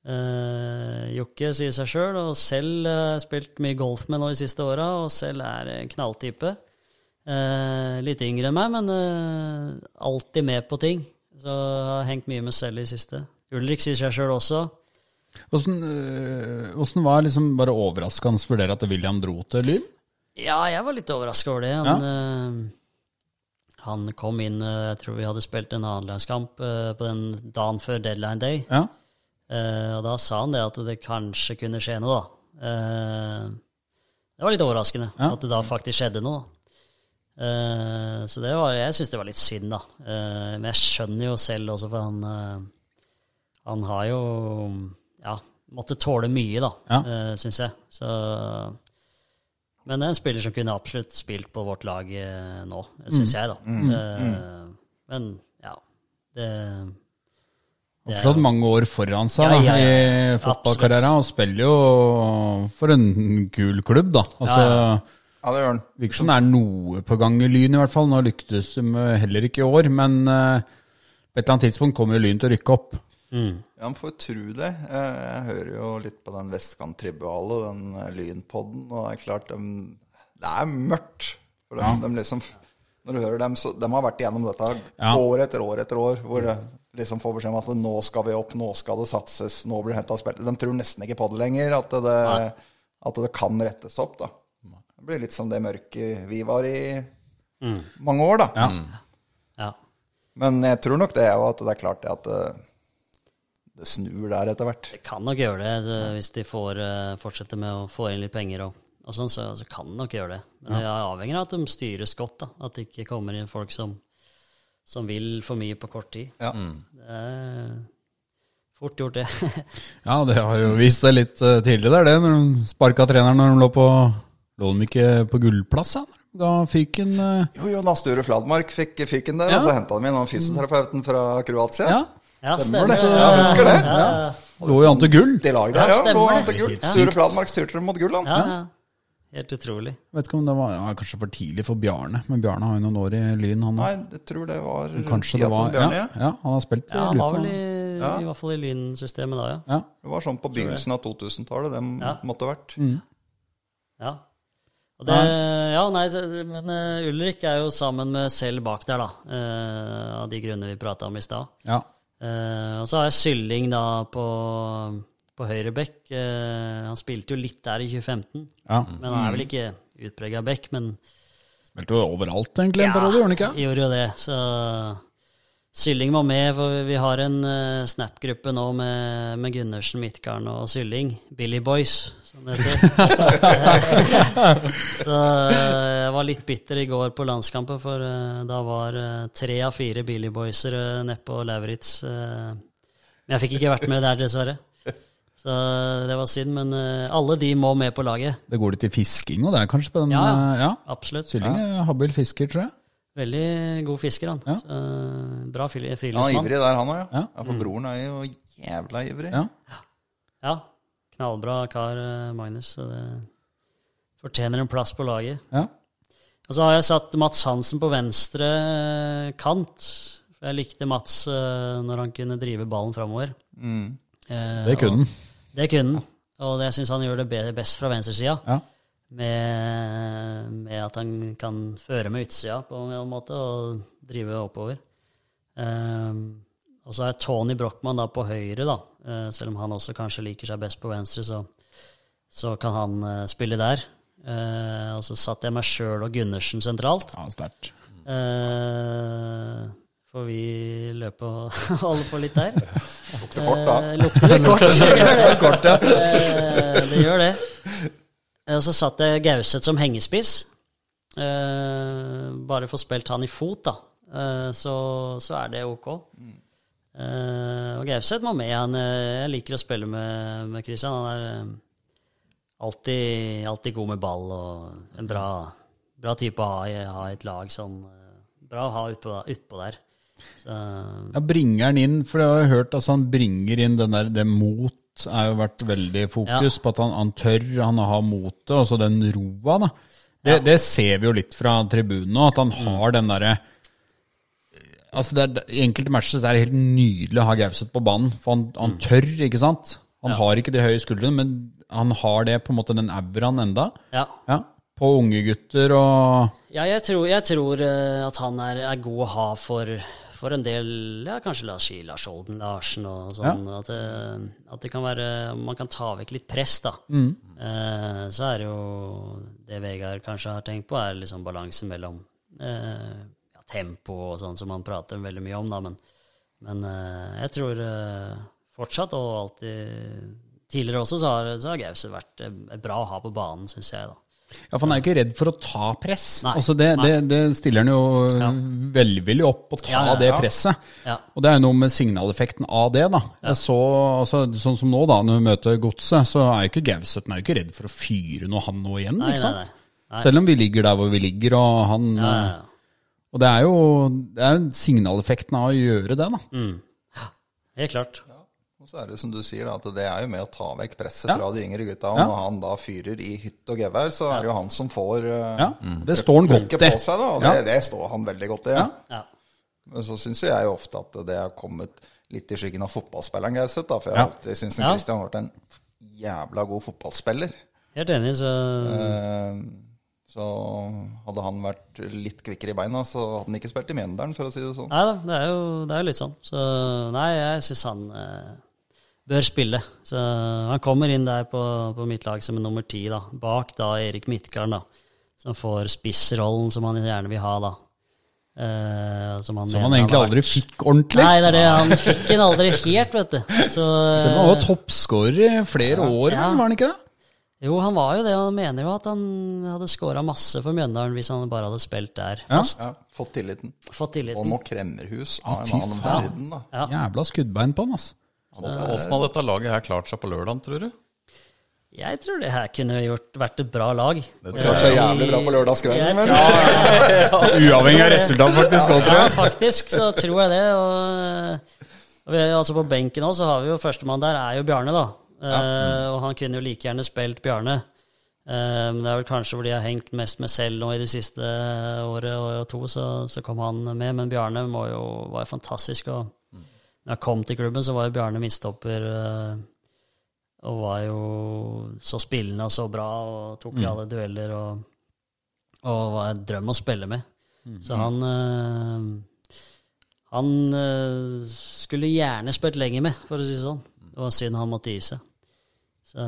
Eh, Jokke sier seg sjøl, og selv har jeg spilt mye golf med nå de siste åra, og selv er en knalltype. Eh, litt yngre enn meg, men eh, alltid med på ting. Så har hengt mye med selv i det siste. Ulrik sier seg sjøl også. Åssen øh, var liksom bare overraskende for dere at William dro til Lyn? Ja, jeg var litt overraska over det. Han, eh, han kom inn eh, Jeg tror vi hadde spilt en annenlagskamp uh, på den dagen før deadline day. Ja. Eh, og da sa han det at det kanskje kunne skje noe, da. Eh, det var litt overraskende Ja. at det da faktisk skjedde noe. da. Eh, så det var, jeg syns det var litt synd, da. Eh, men jeg skjønner jo selv også, for han, eh, han har jo Ja, måtte tåle mye, da, Ja. syns jeg. Så, men det er en spiller som kunne absolutt spilt på vårt lag eh, nå, syns jeg, da. Eh, men ja, det Han har fortsatt mange år foran seg Ja, ja, ja. i fotballkarrieren, og spiller jo for en kul klubb, da. Altså, Ja, det gjør han. Virker som det er noe på gang i Lyn, i hvert fall. Nå lyktes de heller ikke i år, men uh, på et eller annet tidspunkt kommer jo Lyn til å rykke opp. Ja, man får jo tro det. Eh, Jeg hører jo litt på den Vestkant-tribale, den eh, lynpodden, og det er klart de, Det er mørkt. For de, de liksom, når du hører dem, så De har vært igjennom dette Ja. år etter år etter år, hvor det liksom får beskjed om at nå skal vi opp, nå skal det satses, nå blir det henta spill. De tror nesten ikke på det lenger, at det, at det kan rettes opp, da. Det blir litt som det mørket vi var i mange år, da. Ja. Ja. Men jeg tror nok det er jo at det er klart det at det, det snur der etter hvert. Det kan nok gjøre det, hvis de får eh, fortsette med å få inn litt penger og, og sånn, så, så kan de nok gjøre det. Men det er avhengig av at de styres godt, da. At det ikke kommer inn folk som, som vil for mye på kort tid. Ja. Det er fort gjort, det. Ja, det har jo vist det litt eh, tidligere, det, når de sparka treneren når de lå på Lå de ikke på gullplass, da? Da fikk han fyken eh, Jo, jo, Nasture Fladmark fikk, fikk en det, Ja. og så henta de inn han fysioterapeuten fra Kroatia. Ja. Ja, Stemmer det. Ja, husker det. Ja, ja, Lå jo an til gull. Det laget der, ja. Lå an til gull. Sture Fladmark styrte dem mot gull, han. ja, ja. Helt utrolig. Vet ikke om det var ja, kanskje for tidlig for Bjarne, men Bjarne har jo noen år i Lyn, han Nei, jeg tror det var Kanskje det var ja, ja. ja, han har spilt i Ja, han var vel i, Ja. i hvert fall i Lyn-systemet da, ja. Ja. Det var sånn på begynnelsen av 2000-tallet det Ja. måtte vært. Ja. Og det, ja, nei, men eh, Ulrik er jo sammen med selv bak der, da. eh, av de grunnene vi prata om i stad. ja. Eh, og så har jeg Sylling da på, på høyre bekk. Eh, han spilte jo litt der i 2015, ja. men han er vel ikke utprega bekk. Men Spilte jo overalt, egentlig, en periode, gjorde han ikke? gjorde jo det. Så Sylling må med, for vi har en uh, Snap-gruppe nå med, med Gundersen, Midtgarden og Sylling. Billy Boys, som det heter. så uh, jeg var litt bitter i går på landskampen, for uh, da var tre av fire Billy Boyser uh, nede på Lauritz. men jeg fikk ikke vært med der, dessverre. Så det var synd, men alle de må med på laget. Det går litt i fisking, og det er kanskje på den Ja, ja. ja. Absolutt. Sylling er habil fisker, tror jeg. Veldig god fisker, han. Ja. Så, eh, bra friluftsmann. Han er ivrig der, han òg, ja. Ja. ja. For broren er jo jævla ivrig. Ja. Ja, knallbra kar, eh, Magnus. Så det fortjener en plass på laget. ja. Og så har jeg satt Mats Hansen på venstre eh, kant. For jeg likte Mats når han kunne drive ballen framover. Mm. Eh, Det kunne han. Det kunne han. Og det syns han gjør det best fra venstresida. Ja. Med, med at han kan føre med utsida på en måte og drive oppover. Um, og så er Tony Brochmann da på høyre, da. Uh, selv om han også kanskje liker seg best på venstre, så, så kan han uh, spille der. Uh, og så satte jeg meg sjøl og Gundersen sentralt. ja, sterkt. Eh, får vi løpe og holde på litt der? Lukter kort, da. Lukter det kort. det gjør det. Det gjør det. Eh, Så satt jeg Gauseth som hengespiss. Eh, bare få spilt han i fot, da. Eh, så, så er det ok. Eh, og Gauseth må med. Han, eh, jeg liker å spille med, med Christian. Han er alltid, alltid god med ball og en bra, bra type å ha i, et lag. Sånn, bra å ha utpå, ut der. Så, Ja, bringer han inn, for jeg har hørt at han bringer inn den der, det mot har jo vært veldig fokus på at han, han tør, han har motet, og så den roa, da. Det, det ser vi jo litt fra tribunen nå, at han har den derre Altså er, I enkelte matcher er det helt nydelig å ha Gauseth på banen, for han, han tør, ikke sant? Han har ikke de høye skuldrene, men han har det på en måte den auraen enda. ja. Ja, På unge gutter og Ja, jeg tror, jeg tror eh, at han er, er god å ha for, for en del Ja, kanskje la oss si Lars Olden Larsen og sånn. At, det, at det kan være Man kan ta vekk litt press, da. Eh, så er det jo Det Vegard kanskje har tenkt på, er liksom balansen mellom eh, ja, tempo og sånn som han prater veldig mye om, da. Men, men eh, jeg tror eh, fortsatt, og alltid Tidligere også, så har, så har Gause vært eh, bra å ha på banen, syns jeg, da. Ja, for han er jo ikke redd for å ta press. Nei, Altså det, det, det stiller han jo velvillig opp å ta Ja, ja, det presset. Ja. Og det er jo noe med signaleffekten av det, da. Så, altså, sånn som nå, da, når vi møter Godset, så er jo ikke Gauseth ikke redd for å fyre noe, han nå igjen, Nei, ikke sant? nei. Selv om vi ligger der hvor vi ligger, og han Ja, ja, ja. Og det er jo det er signaleffekten av å gjøre det, da. Mm. Helt klart. Så er det som du sier, at det er jo med å ta vekk presset Ja. fra de yngre gutta. Og Ja. når han da fyrer i hytt og gevær, så er det jo han som får uh, Ja, Det står han godt i. på seg, da. Og Ja. det, det står han veldig godt i. Ja. Ja. Ja. Men så syns jeg jo ofte at det har kommet litt i skyggen av fotballspilleren Gauseth. For jeg har Ja. alltid syntes Ja. Christian har vært en jævla god fotballspiller. Helt enig, så Eh, Så hadde han vært litt kvikkere i beina, så hadde han ikke spilt i Mjøndalen, for å si det sånn. Nei da, det er jo, det er litt sånn. Så nei, jeg syns han eh, bør spille. Så han kommer inn der på, på mitt lag som en nummer ti, da. Bak da Erik Midtgarden, da. Som får spissrollen som han gjerne vil ha, da. Eh, som han, Som han egentlig har aldri fikk ordentlig. Nei, det er det. Han fikk den aldri helt, vet du. Så, Selv om han var toppskårer i flere år, Ja. var han ikke det? Jo, han var jo det, og han mener jo at han hadde scora masse for Mjøndalen hvis han bare hadde spilt der fast. Ja, Fått tilliten. Fått Og nå kremmerhus av en annen verden, da. Ja. Jævla skuddbein på han, altså. Åssen hadde dette laget her klart seg på lørdag, tror du? Jeg tror det her kunne gjort, vært et bra lag. Det tror Klart seg jævlig bra på lørdagskvelden, Jeg men Uavhengig av resultat, faktisk. også, Ja, faktisk så tror jeg det. Og, og vi, altså på benken òg så har vi jo førstemann der, er jo Bjarne, da. Eh, og han kunne jo like gjerne spilt Bjarne. Uh, Men det er vel kanskje fordi jeg har hengt mest med selv nå i det siste året og to, så, så kom han med. Men Bjarne må jo, var jo fantastisk. Og når jeg kom til klubben, så var jo Bjarne midtstopper. eh, Og var jo så spillende og så bra og tok i alle dueller. Og, og var en drøm å spille med. Så han eh, Han eh, skulle gjerne spilt lenger med, for å si det sånn. Det var synd han måtte gi seg. Så,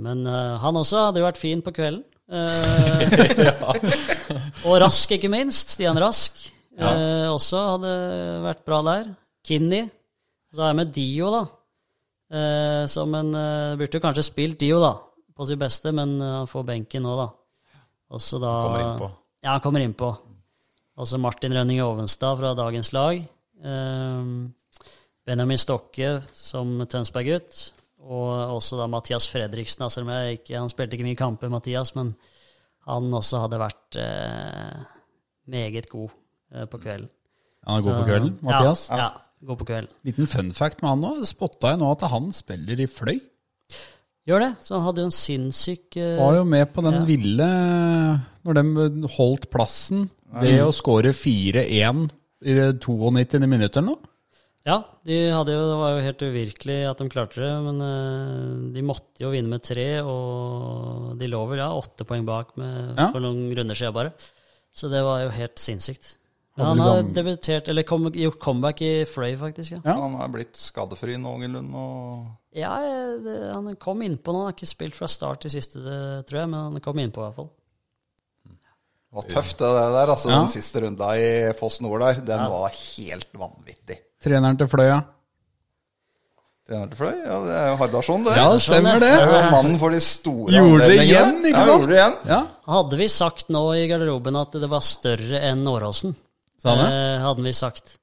men han også hadde jo vært fin på kvelden. Og Rask, ikke minst. Stian Rask. Eh, også hadde vært bra der. Kinni. Så har jeg med Dio, da. Eh, som en eh, Burde jo kanskje spilt Dio, da, på sitt beste, men eh, han får benken nå, da. Og så da Kommer innpå. Ja, han kommer innpå. Også Martin Rønning Ovenstad fra dagens lag. Eh, Benjamin Stokke som Tønsberg-gutt. Og også da Mathias Fredriksen. Altså, om jeg ikke, han spilte ikke mye kamper, Mathias, men han også hadde vært eh, meget god eh, på kvelden. Han er god på kvelden, Mathias. Ja, ja, god på kveld. Liten fun fact med han nå. Spotta jeg nå at han spiller i Fløy. Gjør det. Så han hadde jo en sinnssyk uh, Var jo med på den Ja. ville Når de holdt plassen ved å skåre 4-1 i det 92. minutter nå. Ja, de hadde jo, det var jo helt uvirkelig at de klarte det, men uh, de måtte jo vinne med tre, og de lå vel ja, åtte poeng bak med, Ja. for noen runder siden bare. Så det var jo helt sinnssykt. Hadde han har debutert, eller kom, gjort comeback i Frey, faktisk. ja. Ja. han er blitt skadefri noenlunde. Og Ja, det, han kom innpå nå. Han har ikke spilt fra start til siste, det, tror jeg, men han kom innpå i hvert fall. det var tøft, det der. altså Ja. Den siste runda i Foss Nord der, den var helt vanvittig. Treneren til Fløya. Treneren til Fløy? Ja, det er jo Hardarson, det. Ja, det stemmer det. Det mannen for de store Gjorde det igjen, ikke ja, sant? Gjorde det igjen. Ja, Hadde vi sagt nå i garderoben at det var større enn Åråsen? Sa han det? Eh, hadde vi sagt.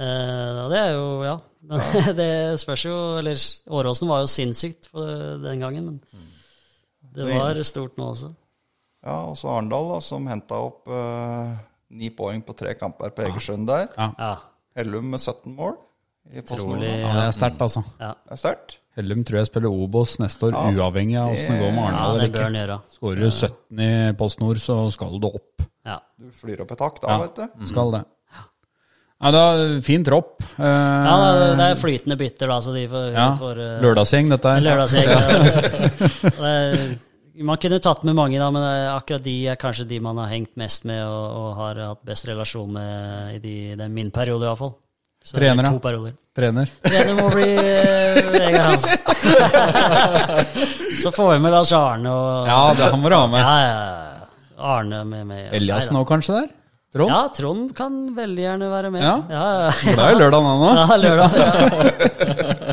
Eh, og det er jo, ja. Men det spørs jo Eller Åråsen var jo sinnssykt for den gangen, men det var stort nå også. Ja, og så Arendal, da, som henta opp eh, ni poeng på tre kamper på Egersund der. Ja. Hellum med 17 mål Utrolig. Trolig. ja det er sterkt, altså. Ja, Det er sterkt. Hellum tror jeg spiller Obos neste år, uavhengig av åssen det går med ja Arendal. han gjøre. Skårer du 17 i Post Nord, så skal du opp. Ja. Du flyr opp et hakk da, Ja. vet du. Skal det. Ja, da, Fin tropp. Eh, ja, det er- det er flytende bytter, da, så de får, ja, får uh, Lørdagsgjeng, dette her. Lørdagsgjeng. Det er- Man kunne tatt med mange, da, men akkurat de er kanskje de man har hengt mest med og, og har hatt best relasjon med i de, den min periode, iallfall. Trener, da? To perioder. Trener. Trener må bli eh, Vegard Hansen. Så får vi med Lars Arne og Ja, det han må du ha med. Ja, ja. Arne med meg. Elias nå kanskje, der? Trond? Ja, Trond kan veldig gjerne være med. Ja. ja, det er jo lørdag nå. nå. Ja, lørdag. Ja.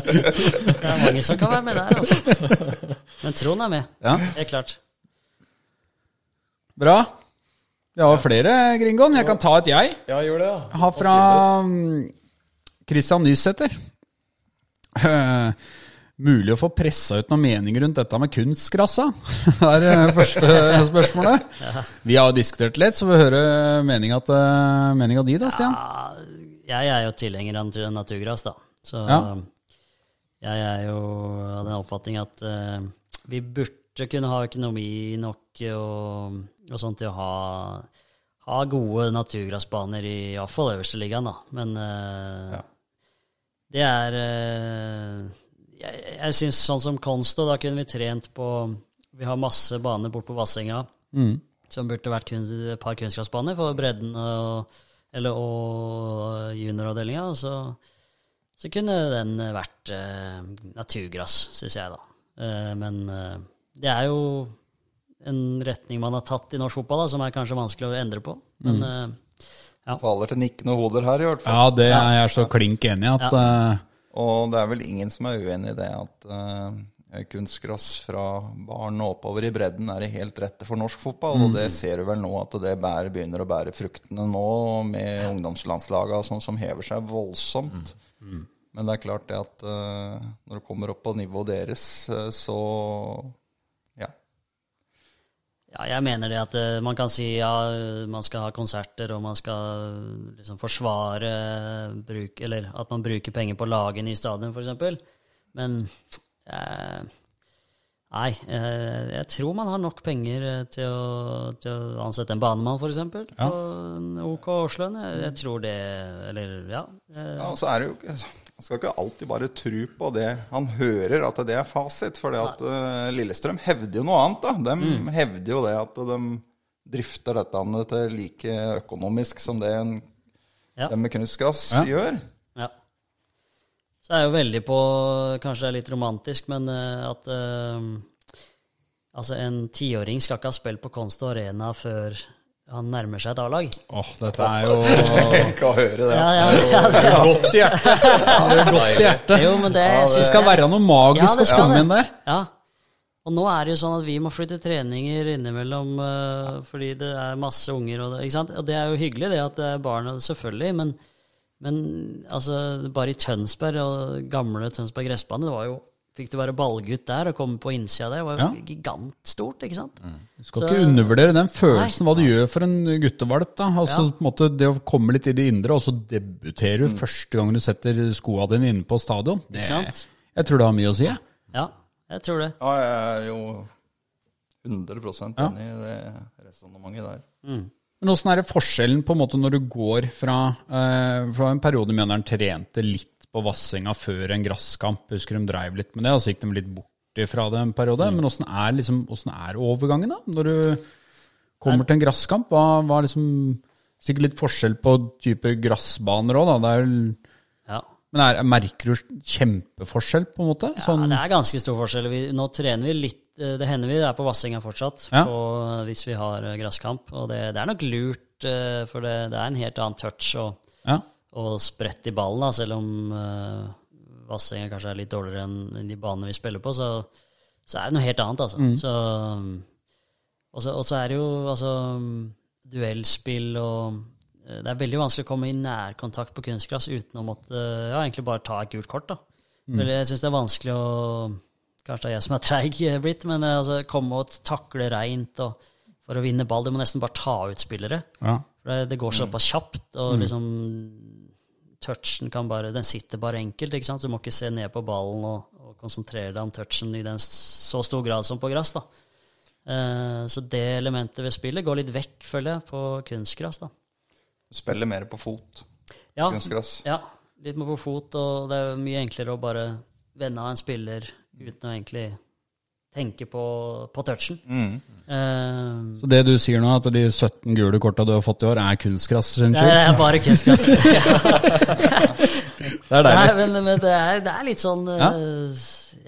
Det er mange som kan være med der, altså. Men Trond er med. Ja. Helt klart. Bra. Vi har flere, Gringoen. Jeg kan ta et jeg. Ja, gjør det, ja. Jeg har fra mm, Christian Nysæter. Eh, mulig å få pressa ut noen mening rundt dette med kunstgrassa? Det er det første spørsmålet. Vi har jo diskutert litt, så vi hører meninga til- meninga di da, Stian. Ja, jeg er jo tilhenger av nat- naturgras, da. Så Ja. jeg er jo av den oppfatning at uh, vi burde kunne ha økonomi nok og, og sånt til å ha, ha gode naturgressbaner i iallfall øverste ligaen, da. Men eh, det er eh, Jeg, jeg syns sånn som Konsto, da kunne vi trent på Vi har masse baner bort på Vassenga som burde vært kun, et par kunstgressbaner for bredden og, eller, og junioravdelinga. og Så, så kunne den vært eh, naturgress, syns jeg, da. Eh, men eh, det er jo en retning man har tatt i norsk fotball, da, som er kanskje vanskelig å endre på. Men eh, Taler til nikkende hoder her, i hvert fall. Ja, det er jeg så klink enig i at eh, Og det er vel ingen som er uenig i det at uh, kunstgress fra barn og oppover i bredden er det helt rette for norsk fotball. Og det ser du vel nå at det bærer, begynner å bære fruktene nå, med ungdomslandslaga sånn som hever seg voldsomt. Men det er klart det at uh, når det kommer opp på nivået deres, uh, så. Ja, jeg mener det at eh, man kan si ja, man skal ha konserter, og man skal eh, liksom forsvare bruk, Eller at man bruker penger på å lage ny stadion, f.eks. Men eh, Nei, eh, jeg tror man har nok penger eh, til å, til å ansette en banemann, f.eks. eksempel På en OK årslønn. Jeg, jeg tror det Eller, ja. eh, Ja, og så er det jo Man skal ikke alltid bare tro på det han hører, at det er fasit. For at Lillestrøm hevder jo noe annet. da. De Mm. hevder jo det at de drifter dette til like økonomisk som det en, Ja. de med kunstgress gjør. Ja. Så er jeg jo veldig på Kanskje det er litt romantisk, men eh, at eh, Altså, en tiåring skal ikke ha spilt på Konst og Arena før han nærmer seg et A-lag. Åh, dette er jo Ikke å høre det. Ja, ja, ja, godt i hjertet. Godt i hjertet. Jo, men det Det skal være noe magisk Ja, å komme inn der. Ja. Og nå er det jo sånn at vi må flytte treninger innimellom eh, fordi det er masse unger. Og det, ikke sant? og det er jo hyggelig det at det er barn, selvfølgelig, men, men altså, bare i Tønsberg og gamle Tønsberg gressbane, det var jo Fikk du være ballgutt der og komme på innsida der, det var jo Ja. gigantstort, ikke sant? Du skal Så- ikke undervurdere den følelsen, Nei. hva du gjør for en guttevalp. da. Altså, Ja. på en måte, Det å komme litt i det indre, og så debuterer du første gang du setter skoa dine inne på stadion. Det, Ikke sant? jeg tror det har mye å si. Ja, Ja, jeg tror det. Ja, jeg er jo 100 enig i det resonnementet der. Men åssen er det forskjellen på en måte når du går fra, eh, fra en periode med han trente litt på Vassinga før en grasskamp, husker de dreiv litt med det, og så gikk de litt bort fra det en periode. Men åssen er, liksom, er overgangen, da? Når du kommer til en grasskamp? Hva, hva er liksom Sikkert litt forskjell på type grassbaner òg, da. Det er, Ja. men er, merker du kjempeforskjell, på en måte? Sånn, Ja, det er ganske stor forskjell. Vi, nå trener vi litt eh, Det hender vi er på Vassenga fortsatt Ja. på, hvis vi har eh, gresskamp. Og det, det er nok lurt, eh, for det, det er en helt annen touch og, ja. og spredt i ballen. Da, selv om uh, Vassenga kanskje er litt dårligere enn de banene vi spiller på, så, så er det noe helt annet, altså. Så, og, så, og så er det jo altså duellspill og eh, Det er veldig vanskelig å komme i nærkontakt på kunstgress uten å måtte ja, egentlig bare ta et gult kort. da. Mm. Jeg syns det er vanskelig å Kanskje det er jeg som er treig eh, blitt, men eh, altså, komme og takle reint og, for å vinne ball. Du må nesten bare ta ut spillere. ja. For det, det går såpass kjapt, og liksom touchen kan bare Den sitter bare enkelt, ikke sant. Du må ikke se ned på ballen og, og konsentrere deg om touchen i den så stor grad som på gress, da. Uh, så det elementet ved spillet går litt vekk, føler jeg, på kunstgress, da. Spiller mer på fot. Ja, Kunstgress. ja, litt mer på fot, og det er mye enklere å bare vende av en spiller uten å egentlig tenke på, på touchen. Eh, Så det du sier nå, at de 17 gule korta du har fått i år, er kunstgress det er bare kunstgress. Det er deilig. Nei, men, men det, er, det er litt sånn eh, Ja.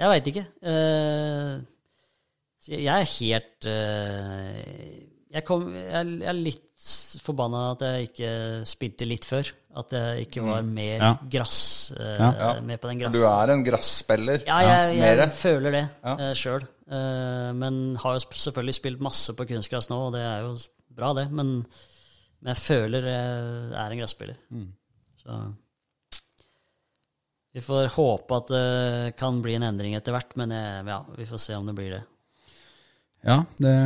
Jeg veit ikke. Uh, jeg er helt eh, jeg, kom, jeg, jeg er litt forbanna at jeg ikke spilte litt før. At jeg ikke var mer Ja. grass uh, Ja. med på den grass. du er en grasspiller. Ja, jeg, jeg føler det Ja. uh, sjøl. men har jo selvfølgelig spilt masse på kunstgress nå, og det er jo bra, det. Men, men jeg føler jeg er en grasspiller. Mm. Så vi får håpe at det kan bli en endring etter hvert, men jeg, ja, vi får se om det blir det. Ja, det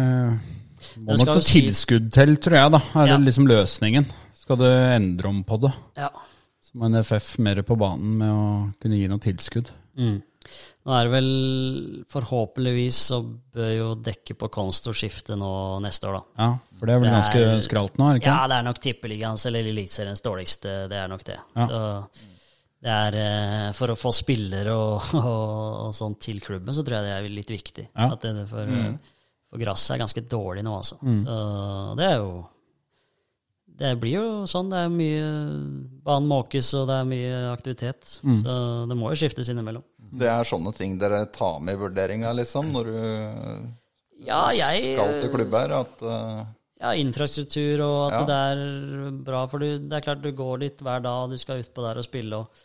må nok noe tilskudd til, tror jeg, da. Er Ja. det liksom løsningen? Skal du endre om på det? Ja. Så må NFF mer på banen med å kunne gi noe tilskudd. Mm. Nå er det vel forhåpentligvis så bør jo dekke på Konsto skifte nå neste år, da. Ja, For det er vel Det ganske er- skralt nå, er det ikke? Ja, det er nok tippeligaens eller eliteseriens dårligste. Det er nok det. Ja. Så det er eh, For å få spillere og, og, og sånn til klubben, så tror jeg det er litt viktig. Ja. At det, for, for gresset er ganske dårlig nå, altså. Mm. Så det er jo Det blir jo sånn. Det er mye Banen måkes, og det er mye aktivitet. Mm. Så det må jo skiftes innimellom. Det er sånne ting dere tar med i vurderinga, liksom, når du Ja, jeg skal til klubber? At uh, Ja, infrastruktur og at Ja. det er bra. For du, det er klart du går litt hver dag, og du skal utpå der og spille, og,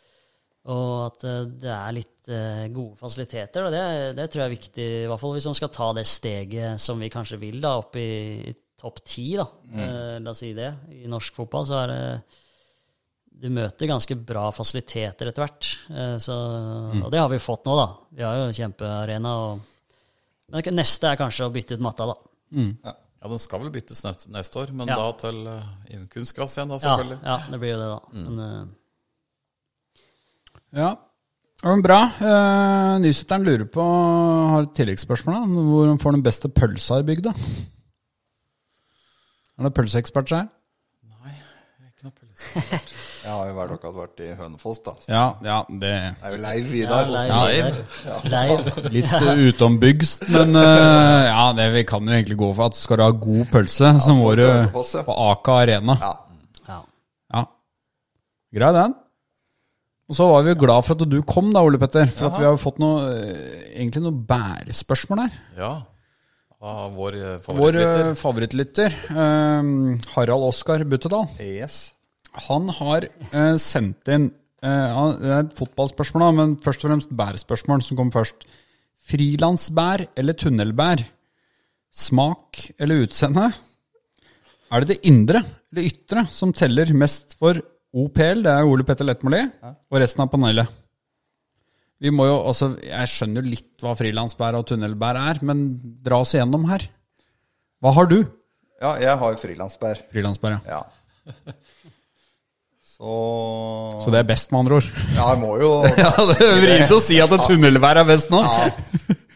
og at eh, det er litt eh, gode fasiliteter. Og det, det tror jeg er viktig, i hvert fall hvis man skal ta det steget som vi kanskje vil, da, opp i, topp ti, da. Mm. la oss si det. I norsk fotball så er det Du møter ganske bra fasiliteter etter hvert. Så, mm. Og det har vi fått nå, da. Vi har jo kjempearena. Og, men det neste er kanskje å bytte ut matta, da. Ja, den skal vel byttes neste, neste år, men Ja. da til uh, kunstgress igjen, da, selvfølgelig. ja, det blir jo det, da. Men, eh, Ja, ja men Bra. Eh, Nysetteren lurer på, har et tilleggsspørsmål. da. Hvor får den beste pølsa i bygda? Er det pølseekspert her? Nei, jeg er ikke noe pølseekspert. Jeg har jo hver dag vært i Hønefoss, da. Ja, ja, det jeg er jo leiv Vidar. Ja, Leiv. Leiv. Leiv. Litt uh, utombygds, men uh, ja, det vi kan jo egentlig gå for at skal du ha god pølse, så må du ja. på Aka Arena. Ja. Ja. Ja. Grei den. Og så var vi jo glad for at du kom da, Ole Petter. For at vi har fått noe, eh, egentlig noen bærespørsmål her. Ja. Av vår favorittlytter. Vår favorittlytter. eh, eh, Harald Oskar Buttedal, Yes. han har eh, sendt inn eh, Det er et fotballspørsmål, da, men først og fremst bærespørsmål som kom først. Frilansbær eller tunnelbær? Smak eller utseende? Er det det indre eller ytre som teller mest for OPL, det er Ole Petter Lettmoli, og resten av panelet? Vi må jo, altså, Jeg skjønner jo litt hva frilansbær og tunnelbær er, men dra oss igjennom her. Hva har du? Ja, jeg har frilansbær. Frilansbær, ja. Ja. Så Så det er best, med andre ord. Ja, jeg må jo Ja, det er vrient å si at tunnelbær er best nå. Ja.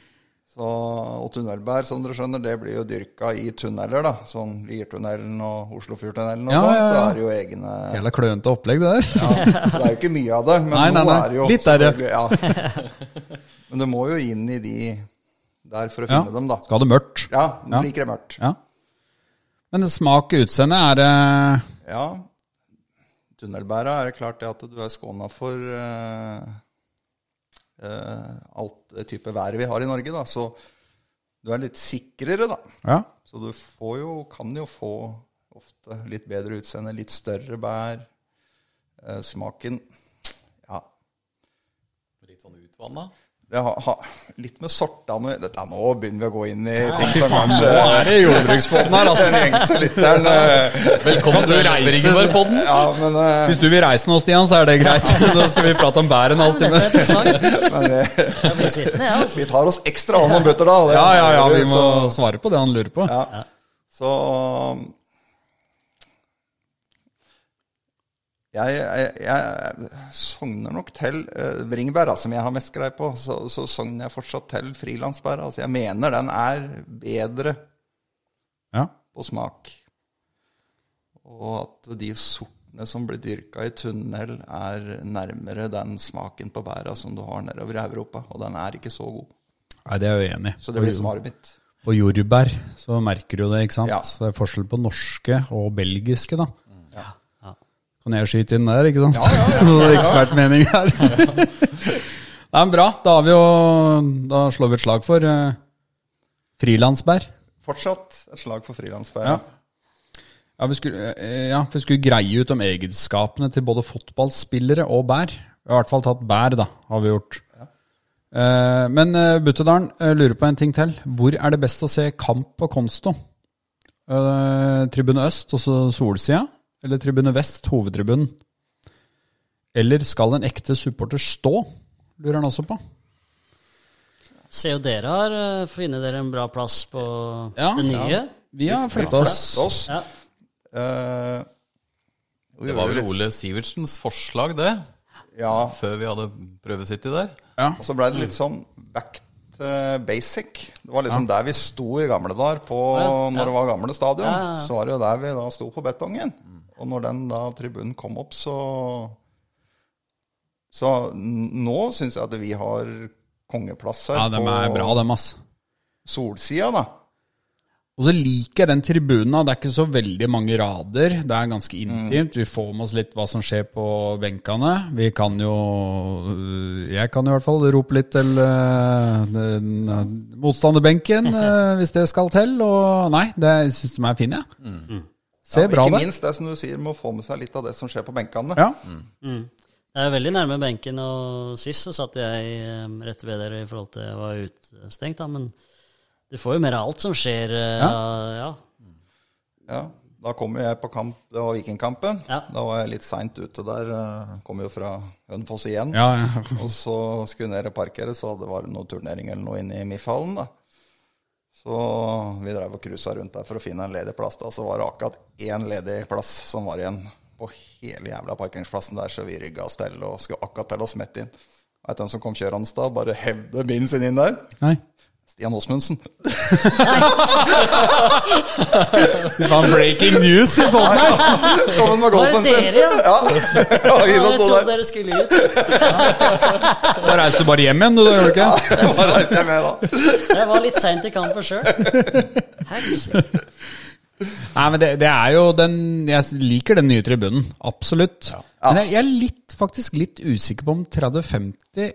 Så, og tunnelbær, som dere skjønner, det blir jo dyrka i tunneler, da. Sånn Liertunnelen og Oslofjordtunnelen og Ja, sånn. ja, Så er det jo egne Hele klønete opplegg, det der. ja, Så det er jo ikke mye av det. Men Nei, nei, nå nei. er det jo Litt er det. Ja. Men du må jo inn i de der for å finne dem, da. Skal ha det mørkt. Ja, Ja. liker det mørkt. Ja. Men smak og utseende, er det Ja. Tunnelbæra er det klart det at du er skåna for eh, alt det type været vi har i Norge, da. Så du er litt sikrere, da. Ja. Så du får jo, kan jo få ofte litt bedre utseende, litt større bær. Eh, smaken Ja, Litt sånn utvanna. Det har ha, litt med sortene Dette er Nå begynner vi å gå inn i ting som kanskje Nå er det jordbruksbåten her, Den altså. gjengse lytteren eh, Velkommen til Ringeborg-podden. Ja, men, eh, Hvis du vil reise nå, Stian, så er det greit. Da skal vi prate om bær en halvtime. Vi tar oss ekstra hånd om Butterdal. det- Ja, ja, ja, vi må så- svare på det han lurer på. Ja. Så jeg, jeg, jeg sogner nok til uh, bringebæra, som jeg har mest greie på. Så, så sogner jeg fortsatt til frilansbæra. Altså, jeg mener den er bedre Ja. på smak. Og at de sortene som blir dyrka i tunnel, er nærmere den smaken på bæra som du har nedover i Europa. Og den er ikke så god. Nei, det er jeg enig i. Så det blir svaret mitt. På jordbær så merker du det, ikke sant? Ja. Så det er forskjell på norske og belgiske, da. Ja. Kan jeg skyte inn der, ikke sant? Ja, ja, ja. Ekspertmening her. Nei, men bra. Da, har vi jo, da slår vi et slag for uh, frilansbær. fortsatt et slag for Ja. Ja, vi skulle, eh, ja, vi skulle greie ut om egenskapene til både fotballspillere og bær. Vi har i hvert fall tatt bær, da, har vi gjort. Eh, men uh, Buttedalen eh, lurer på en ting til. Hvor er det best å se kamp på Konsto? Eh, tribune øst, altså solsida, eller tribune vest, hovedtribunen? Eller skal en ekte supporter stå? Lurer han også på. Ser jo dere har eh, funnet dere en bra plass på Ja, det nye. Vi har flytta oss. Ja. Uh, Det var vel Ole Sivertsens forslag, det, Ja, før vi hadde prøvesittet der. og så ble det litt sånn back to basic. Det var liksom der vi sto i gamle dager, på, Ja, når det var gamle stadion. Ja, ja, ja. Så var det jo der vi da sto på betongen. Og når den da tribunen kom opp, så Så nå syns jeg at vi har kongeplasser Ja, dem er bra, dem, ass. solsida, da. Og så liker jeg den tribunen. Det er ikke så veldig mange rader. Det er ganske intimt. Vi får med oss litt hva som skjer på benkene. Vi kan jo Jeg kan i hvert fall rope litt til den, eh, motstanderbenken hvis det skal til. Og nei, det syns de er fine, jeg. Ser Ja, bra ikke det. minst det som du sier, med å få med seg litt av det som skjer på benkene. Ja. Det er veldig nærme benken, og sist så satt jeg eh, rett ved dere i forhold til jeg var utestengt, da, men du får jo mer av alt som skjer. eh, ja. Ja, Da kom jeg på kamp, det var Vikingkampen. Ja. Da var jeg litt seint ute der. eh, Kom jo fra Hønefoss igjen. Ja, ja. Og så skulle jeg ned og parkere, så det var noe turnering eller noe inne i MIF-hallen. da. Så vi drev og cruisa rundt der for å finne en ledig plass. da, Så var det akkurat én ledig plass som var igjen på hele jævla parkeringsplassen der, så vi rygga oss til og skulle akkurat til å smette inn. Veit du hvem som kom kjørende da? Bare hevde bilen sin inn der? Nei. Stian Åsmundsen. det var breaking news i båten her! Kom med golfen det sin? dere, ja? Ja. ja Jeg trodde dere skulle ut. Så reiste du bare hjem igjen, du, gjør du ikke? Ja, Så reiste jeg med, da. Jeg var litt seint i kampen sjøl. Nei, men det, det er jo den Jeg liker den nye tribunen. Absolutt. Men jeg, jeg er litt, faktisk litt usikker på om 30-50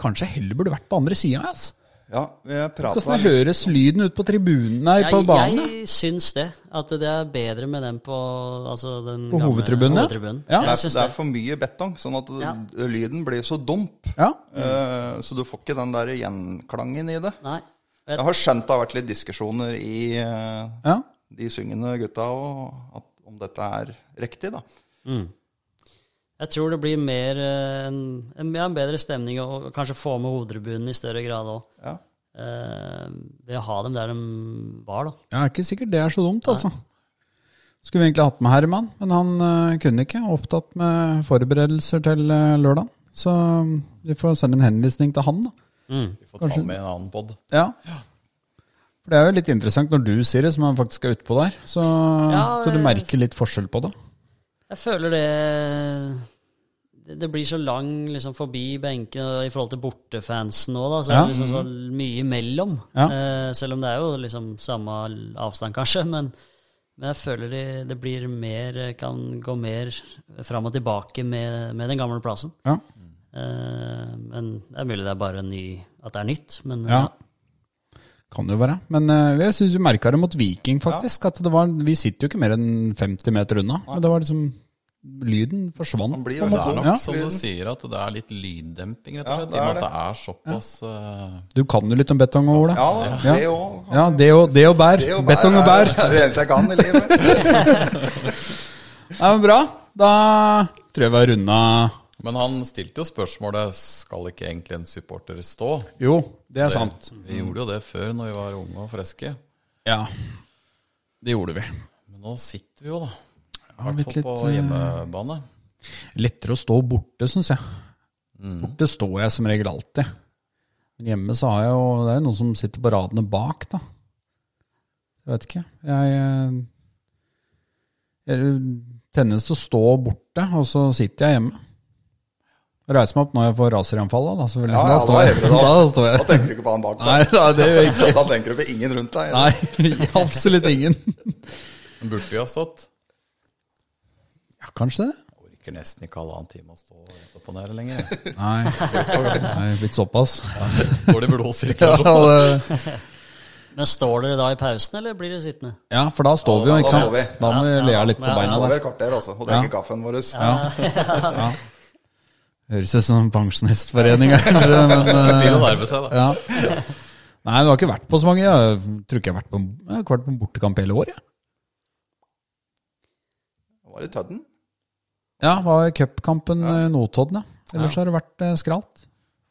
kanskje heller burde vært på andre sida. Altså. Ja, vi prata Hvordan høres lyden ut på tribunen her på Jeg, banen? jeg syns det. At det er bedre med den på altså den På gamle hovedtribunen, hovedtribunen. Ja. det, er, det er for mye betong, sånn at Ja. lyden blir så dump. Ja. Uh, så du får ikke den der gjenklangen i det. Nei. Jeg har skjønt det har vært litt diskusjoner i uh, ja. de syngende gutta og at, om dette er riktig, da. Jeg tror det blir mer eh, en, en, ja, en bedre stemning og kanskje få med hovedtribunen i større grad òg. Ja. ved å ha dem der de var, da. Er ikke sikkert det er så dumt, altså. Skulle vi egentlig hatt med Herman, men han uh, kunne ikke. Opptatt med forberedelser til uh, lørdag. Så øh, vi får sende en henvisning til han, da. Vi får ta med en annen pod. Ja. For det er jo litt interessant når du sier det, som han faktisk er utpå der. Så, Ja, så du merker litt forskjell på det. Jeg føler det det, blir så lang liksom, forbi benken og i forhold til bortefansen nå, da. Så Ja. er det liksom så mye imellom. Ja. Eh, selv om det er jo liksom samme avstand, kanskje. Men, men jeg føler det, det blir mer Kan gå mer fram og tilbake med, med den gamle plassen. Ja. Eh, men det er mulig det er bare ny At det er nytt, men ja. ja. Kan det jo være. Men øh, jeg syns vi merka det mot Viking, faktisk. At det var, vi sitter jo ikke mer enn 50 meter unna. Men det var liksom Lyden forsvant. Det er nok Ja. som du sier, at det er litt lyddemping, rett og slett. det I og er med at det er såpass eh, Du kan jo litt om betong og Ola. Ja, Ja. det òg. Ja, det og, det og bær. Betong og bær. Det er det eneste jeg kan i livet. Ja, men bra. Da tror jeg vi har runda Men han stilte jo spørsmålet skal ikke egentlig en supporter stå. Jo, det er sant. Vi gjorde jo det før når vi var unge og friske. Ja, det gjorde vi. Men nå sitter vi jo, da. I hvert fall på litt, eh, hjemmebane. Lettere å stå borte, syns jeg. Borte står jeg som regel alltid. Men hjemme så har jeg jo Det er noen som sitter på radene bak, da. Jeg vet ikke. Jeg, eh, jeg tennes til å stå borte, og så sitter jeg hjemme. Reiser meg opp når jeg får raseranfall, da. selvfølgelig. Ja, ja, da, står jeg. da, da står Da tenker du ikke på han bak Nei, da, det gjør jeg ikke. Da tenker du på ingen rundt deg. Nei, absolutt ingen. Men burde vi ha stått? Ja, kanskje det. Jeg orker nesten ikke halvannen time å stå rett opp og ned lenger. Nei, det er blitt såpass. Går Ja, blodsirkulasjon. det, Men står dere da i pausen, eller blir dere sittende? Ja, for da står vi jo, ikke sant? Da må vi Ja, le ja, litt på ja, beina står vi et kvarter også og drikker kaffen vår. Høres ut som en pensjonistforening her, men eh, å nerve seg, da. ja. Nei, du har ikke vært på så mange. Jeg tror ikke jeg har vært på, jeg har vært på bortekamp hele året. Ja. Var i Tødden. Ja, var cupkampen ja. Notodden, ja. Ellers har det vært eh, skralt.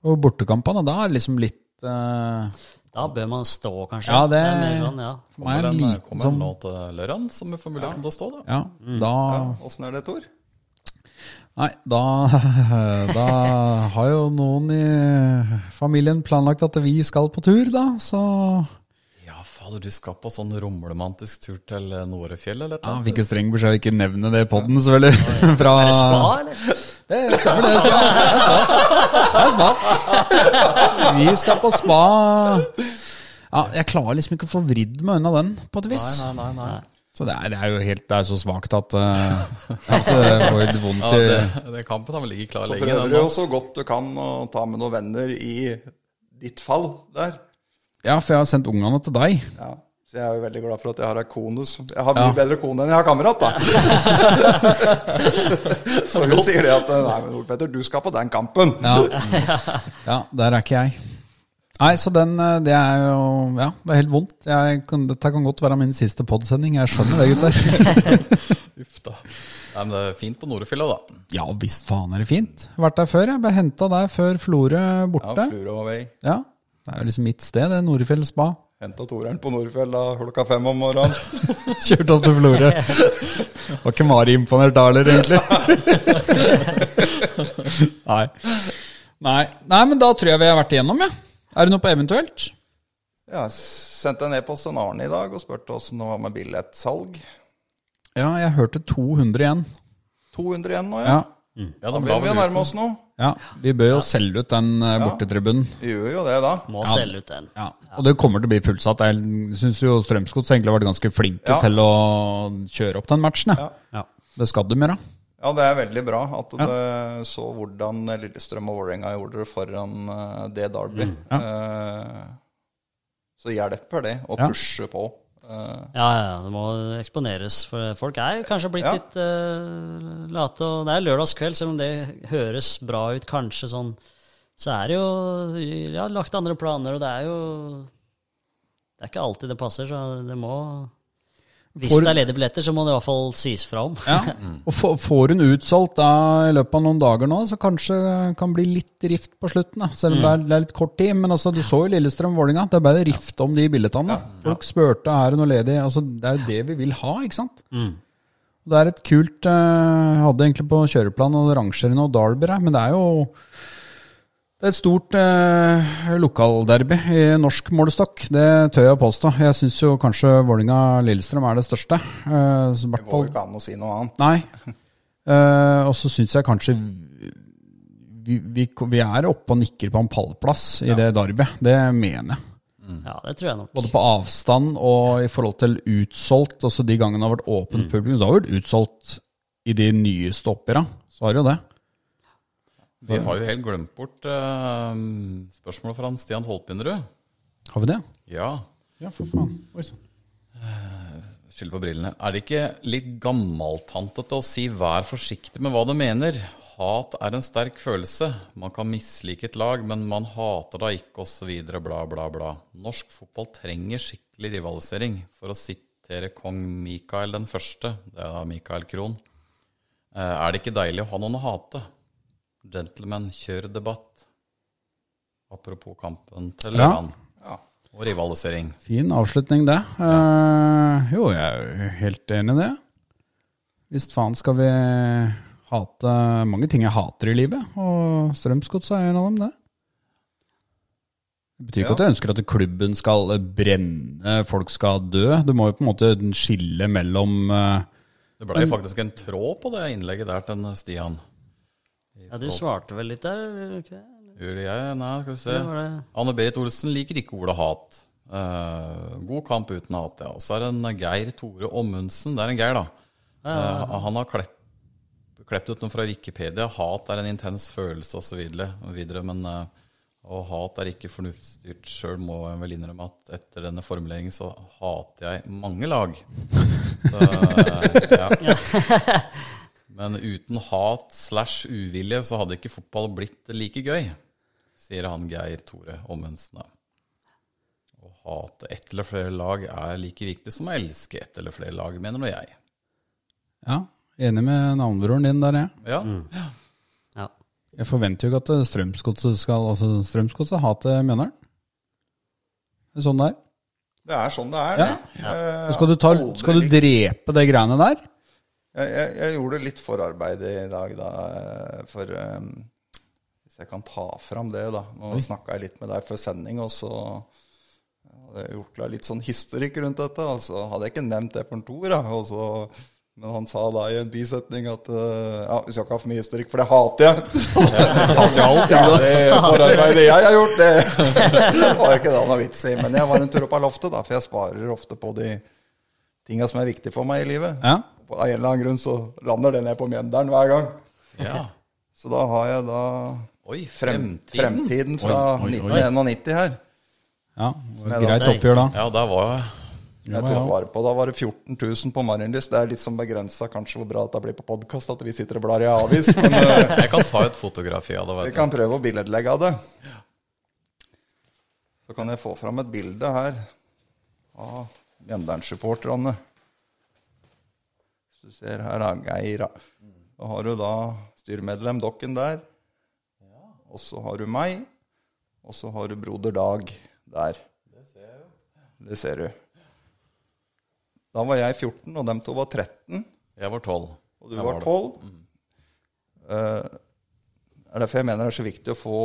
Og bortekampene, da er det liksom litt eh, Da bør man stå, kanskje. Ja, det- er mer sånn, ja. Kommer en liten kommer sånn nå til lørdag, som vi får muligheten til å stå, da. Ja, da Åssen er det, Tor? Nei, da, da har jo noen i familien planlagt at vi skal på tur, da, så Ja, fader, du skal på sånn romromantisk tur til eh, Norefjell, eller ja, jo streng beskjed å ikke nevne det i podden, selvfølgelig. Fra Er det spa, eller? Det stemmer, det. Det er spa. Vi skal på spa. Ja, jeg klarer liksom ikke å få vridd meg unna den, på et vis. Nei, nei, nei. nei. Så det er, det er jo helt Det er så svakt at uh, at det får litt vondt Ja, det, det kampen har vel ligget klar Så prøver du jo så godt du kan å ta med noen venner i ditt fall der. Ja, for jeg har sendt ungene til deg. Ja. Så jeg er jo veldig glad for at jeg har ei kone som Jeg har mye Ja. bedre kone enn jeg har kamerat, da. så hun sier det at Nei, men Ole Petter, du skal på den kampen. Ja. ja, der er ikke jeg. Nei, så den, eh, det er jo Ja, det er helt vondt. Jeg kan, dette kan godt være min siste podsending. Jeg skjønner det, gutter. Uff da. Nei, men det er fint på Norefjella, da. Ja visst faen er det fint. Vært der før. Jeg ble henta der før Florø Ja, Flore var vei. Ja, Det er jo liksom mitt sted, det. Nordfjell spa. Henta toeren på Nordfjell da klokka fem om morgenen. Kjørte opp til Florø. Var ikke Mari imponert da heller, egentlig. Nei. Nei. Nei, men da tror jeg vi har vært igjennom, ja. Er det noe på eventuelt? Jeg sendte en e-post til Arne i dag og spurte åssen det var med billettsalg. Ja, jeg hørte 200 igjen. 200 igjen nå, ja. Ja. Ja, Da bør vi nærme oss nå. ja. Vi bør jo selge ut den eh, bortetribunen. Vi gjør jo det, da. Må selge ut den. Ja. Og det kommer til å bli fullsatt. Jeg syns jo Strømsgods egentlig har vært ganske flinke Ja. til å kjøre opp den matchen. Ja. Ja. Det skal de gjøre. Ja, det er veldig bra at det så hvordan Lillestrøm og Vålerenga gjorde det foran eh, det Derby. Eh, Så hjelper det å Ja. pushe på. Eh, Ja, ja, ja, det må eksponeres. For folk er kanskje blitt Ja. litt uh, late. Og det er lørdagskveld, selv om det høres bra ut kanskje sånn. Så er det jo ja, lagt andre planer, og det er jo Det er ikke alltid det passer, så det må Hvis får, det er ledige billetter, så må det i hvert fall sies fra om. Ja. Og få- får hun utsolgt da i løpet av noen dager nå, så kanskje kan bli litt rift på slutten. da Selv om det, er, det er litt kort tid. Men altså, du så jo Lillestrøm-Vålinga. Det er bare rift om de billettene. Folk spurte er det noe ledig. Altså, det er jo det vi vil ha, ikke sant? Det er et kult eh, Jeg hadde egentlig på kjøreplan å rangere noe Darber her, men det er jo det er et stort eh, lokalderby i norsk målestokk. Det tør jeg å påstå. Jeg syns jo kanskje Vålinga-Lillestrøm er det største. Eh, så Det går jo ikke an å si noe annet. Nei. Eh, og så syns jeg kanskje vi, vi, vi er oppe og nikker på en pallplass i det derbyet. Det mener jeg. Ja, det tror jeg nok. Både på avstand og i forhold til utsolgt. Også de gangene det har vært åpent publikum. Så har det vært utsolgt i de nyeste oppgjørene. Så har det jo det. Vi har jo helt glemt bort uh, spørsmålet fra Stian Holpinderud. Har vi det? Ja, Ja, for faen. Oi sann. skyld på brillene. Er det ikke litt gammaltantete å si 'vær forsiktig med hva du mener'? Hat er en sterk følelse. Man kan mislike et lag, men man hater da ikke, osv. Bla, bla, bla. Norsk fotball trenger skikkelig rivalisering. For å sitere kong Mikael den første, det er da Mikael Krohn. Eh, Er det ikke deilig å ha noen å hate? Gentlemen, kjør debatt. Apropos kampen til Ja. ja. Og rivalisering. Fin avslutning, det. Eh, jo, jeg er helt enig i det. Visst faen skal vi hate mange ting jeg hater i livet, og Strømsgodset er en av dem, det. Det betyr ikke Ja. at jeg ønsker at klubben skal brenne, folk skal dø. Du må jo på en måte skille mellom uh, Det ble jo faktisk en tråd på det innlegget der til Stian. Ja, Du svarte vel litt der? Okay? Gjorde jeg? Nei, skal vi se. Det- Anne-Berit Olsen liker ikke ordet hat. Uh, god kamp uten hat, ja. Og så er det en Geir Tore Ommundsen. Det er en Geir, da. Eh, han har klepp, klept ut noe fra Wikipedia. Hat er en intens følelse og så videre. Men uh, Og hat er ikke fornuftsstyrt sjøl, må jeg vel innrømme at etter denne formuleringen så hater jeg mange lag. Så, ja. Men uten hat slash uvilje så hadde ikke fotball blitt like gøy, sier han Geir Tore Ommundsen. Å hate ett eller flere lag er like viktig som å elske ett eller flere lag, mener nå jeg. Ja, enig med navnebroren din der, jeg. Ja, Ja. Jeg forventer jo ikke at Strømsgodset skal Altså, Strømsgodset hater Mjøndalen. Det er sånn det er. Det er sånn det er. Ja. det. Ja. Skal du, ta, skal du drepe det greiene der? Jeg, jeg, jeg gjorde litt forarbeid i dag, da, eh, for um, Hvis jeg kan ta fram det, da. Nå snakka jeg litt med deg før sending, og så hadde jeg gjort litt sånn historikk rundt dette. Og så hadde jeg ikke nevnt det for Tor. Og så, men han sa da i en bisetning at uh, ja, vi skal ikke ha for mye historikk, for det hater jeg. hater jeg alt, ja, det forarbeidet jeg har gjort, det var ikke det noe vits i. Men jeg var en tur opp av loftet, da, for jeg sparer ofte på de tinga som er viktige for meg i livet. Ja. Av en eller annen grunn så lander det ned på Mjøndalen hver gang. ja. Så da har jeg da Oi, fremtiden. fremtiden fra Oi, oi, oi. 1991 her. ja det var greit oppgjør da. Ja, da var jeg. Tok ja. vare på, Da var det 14 000 på Marienlyst. Det er litt sånn begrensa kanskje hvor bra det blir på podkast at vi sitter og blar i avis. Men eh, Jeg kan ta et fotografi av det. vi kan prøve å billedlegge av det. Så kan jeg få fram et bilde her av Mjøndalen-supporterne. Du ser her, da, Geir. da. Har du da styremedlem Dokken der. Og så har du meg. Og så har du broder Dag der. Det ser jeg. Det ser du. Da var jeg 14, og dem to var 13. Jeg var 12. Og du Jeg var det. 12. Uh, det er derfor jeg mener det er så viktig å få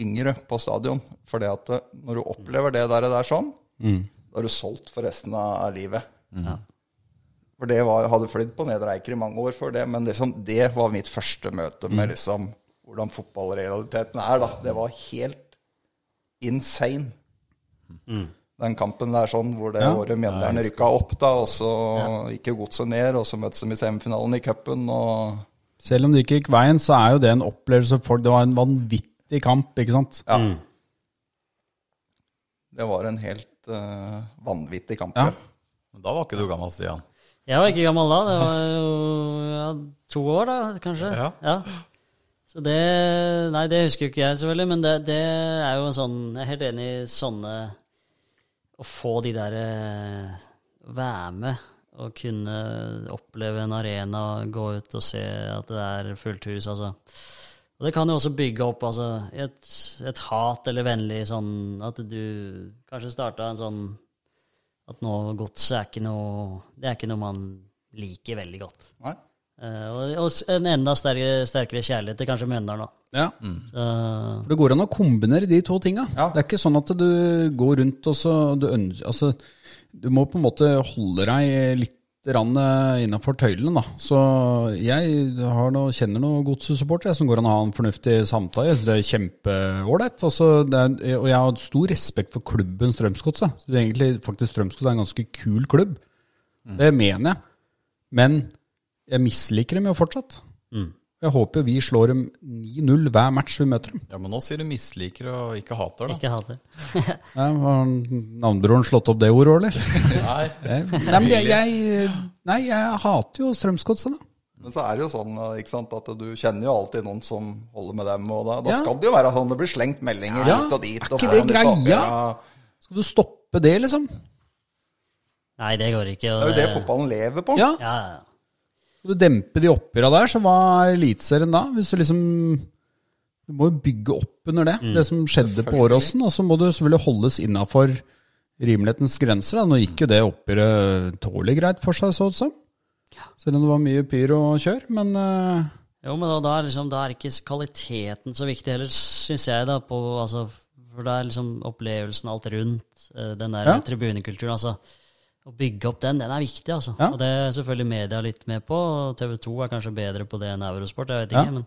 yngre på stadion. For det at eh, når du opplever det der, der sånn, da er du solgt for resten av livet. For det var, hadde flydd på Nedre Eiker i mange år før det, men liksom, det var mitt første møte med liksom, hvordan fotballrealiteten er. da. Det var helt insane. Den kampen der sånn, hvor det Ja. året Mjøndalen rykka opp, da, og så gikk jo godset ned, og så møttes de i semifinalen i cupen. og... Selv om det ikke gikk veien, så er jo det en opplevelse for folk. Det var en vanvittig kamp, ikke sant? Ja. Det var en helt uh, vanvittig kamp. Ja. ja. Men Da var ikke du gammel, Stian. Jeg var ikke gammel da. Det var jo ja, to år, da, kanskje. Ja. Så det Nei, det husker jo ikke jeg, selvfølgelig, men det, det er jo en sånn Jeg er helt enig i sånne Å få de der eh, Være med og kunne oppleve en arena, gå ut og se at det er fullt hus, altså. Og det kan jo også bygge opp altså, et, et hat eller vennlig sånn At du kanskje starta en sånn At nå godset er ikke noe Det er ikke noe man liker veldig godt. Nei? Uh, og, og en enda sterkere, sterkere kjærlighet til kanskje Mjøndalen, da. Ja. Så, Det går an å kombinere de to tinga. Ja. Det er ikke sånn at du går rundt og så du, altså, du må på en måte holde deg litt innafor tøylene, da. Så jeg har noe, kjenner noen godsesupportere som går an å ha en fornuftig samtale. Så det er kjempeålreit. Altså, og jeg har stor respekt for klubben Strømsgodset. Egentlig faktisk Strømsgodset er en ganske kul klubb. Det mener jeg. Men jeg misliker dem jo fortsatt. Jeg håper jo vi slår dem 9-0 hver match vi møter dem. Ja, Men nå sier du misliker og ikke hater, da. ikke hater. Ja, har navnebroren slått opp det ordet, eller? Nei. Eh, Nei, men jeg, jeg, nei, jeg hater jo Strømsgodset, da. Men så er det jo sånn ikke sant, at du kjenner jo alltid noen som holder med dem. Og da, da Ja. skal det jo være sånn det blir slengt meldinger Ja, hit og dit. er ikke det greia? skal- Skal du stoppe det, liksom? Nei, det går ikke. og det er jo det fotballen lever på. Ja. Ja, ja. Skal du dempe de oppgjøra der, så hva er Eliteserien da? Hvis du liksom Du må jo bygge opp under det, det som skjedde på Åråsen. Og så må du selvfølgelig holdes innafor rimelighetens grenser. Da. Nå gikk jo det oppgjøret tålelig greit for seg, så ut som. Selv om det var mye pyr og kjør. Men uh... Jo, men da, da, er liksom, da er ikke kvaliteten så viktig heller, syns jeg, da. På, altså, for det er liksom opplevelsen, alt rundt, eh, den der Ja. tribunekulturen. altså Å bygge opp den, den er viktig, altså. Ja. Og det er selvfølgelig media litt med på. TV 2 er kanskje bedre på det enn Eurosport, jeg vet Ja. ikke. Men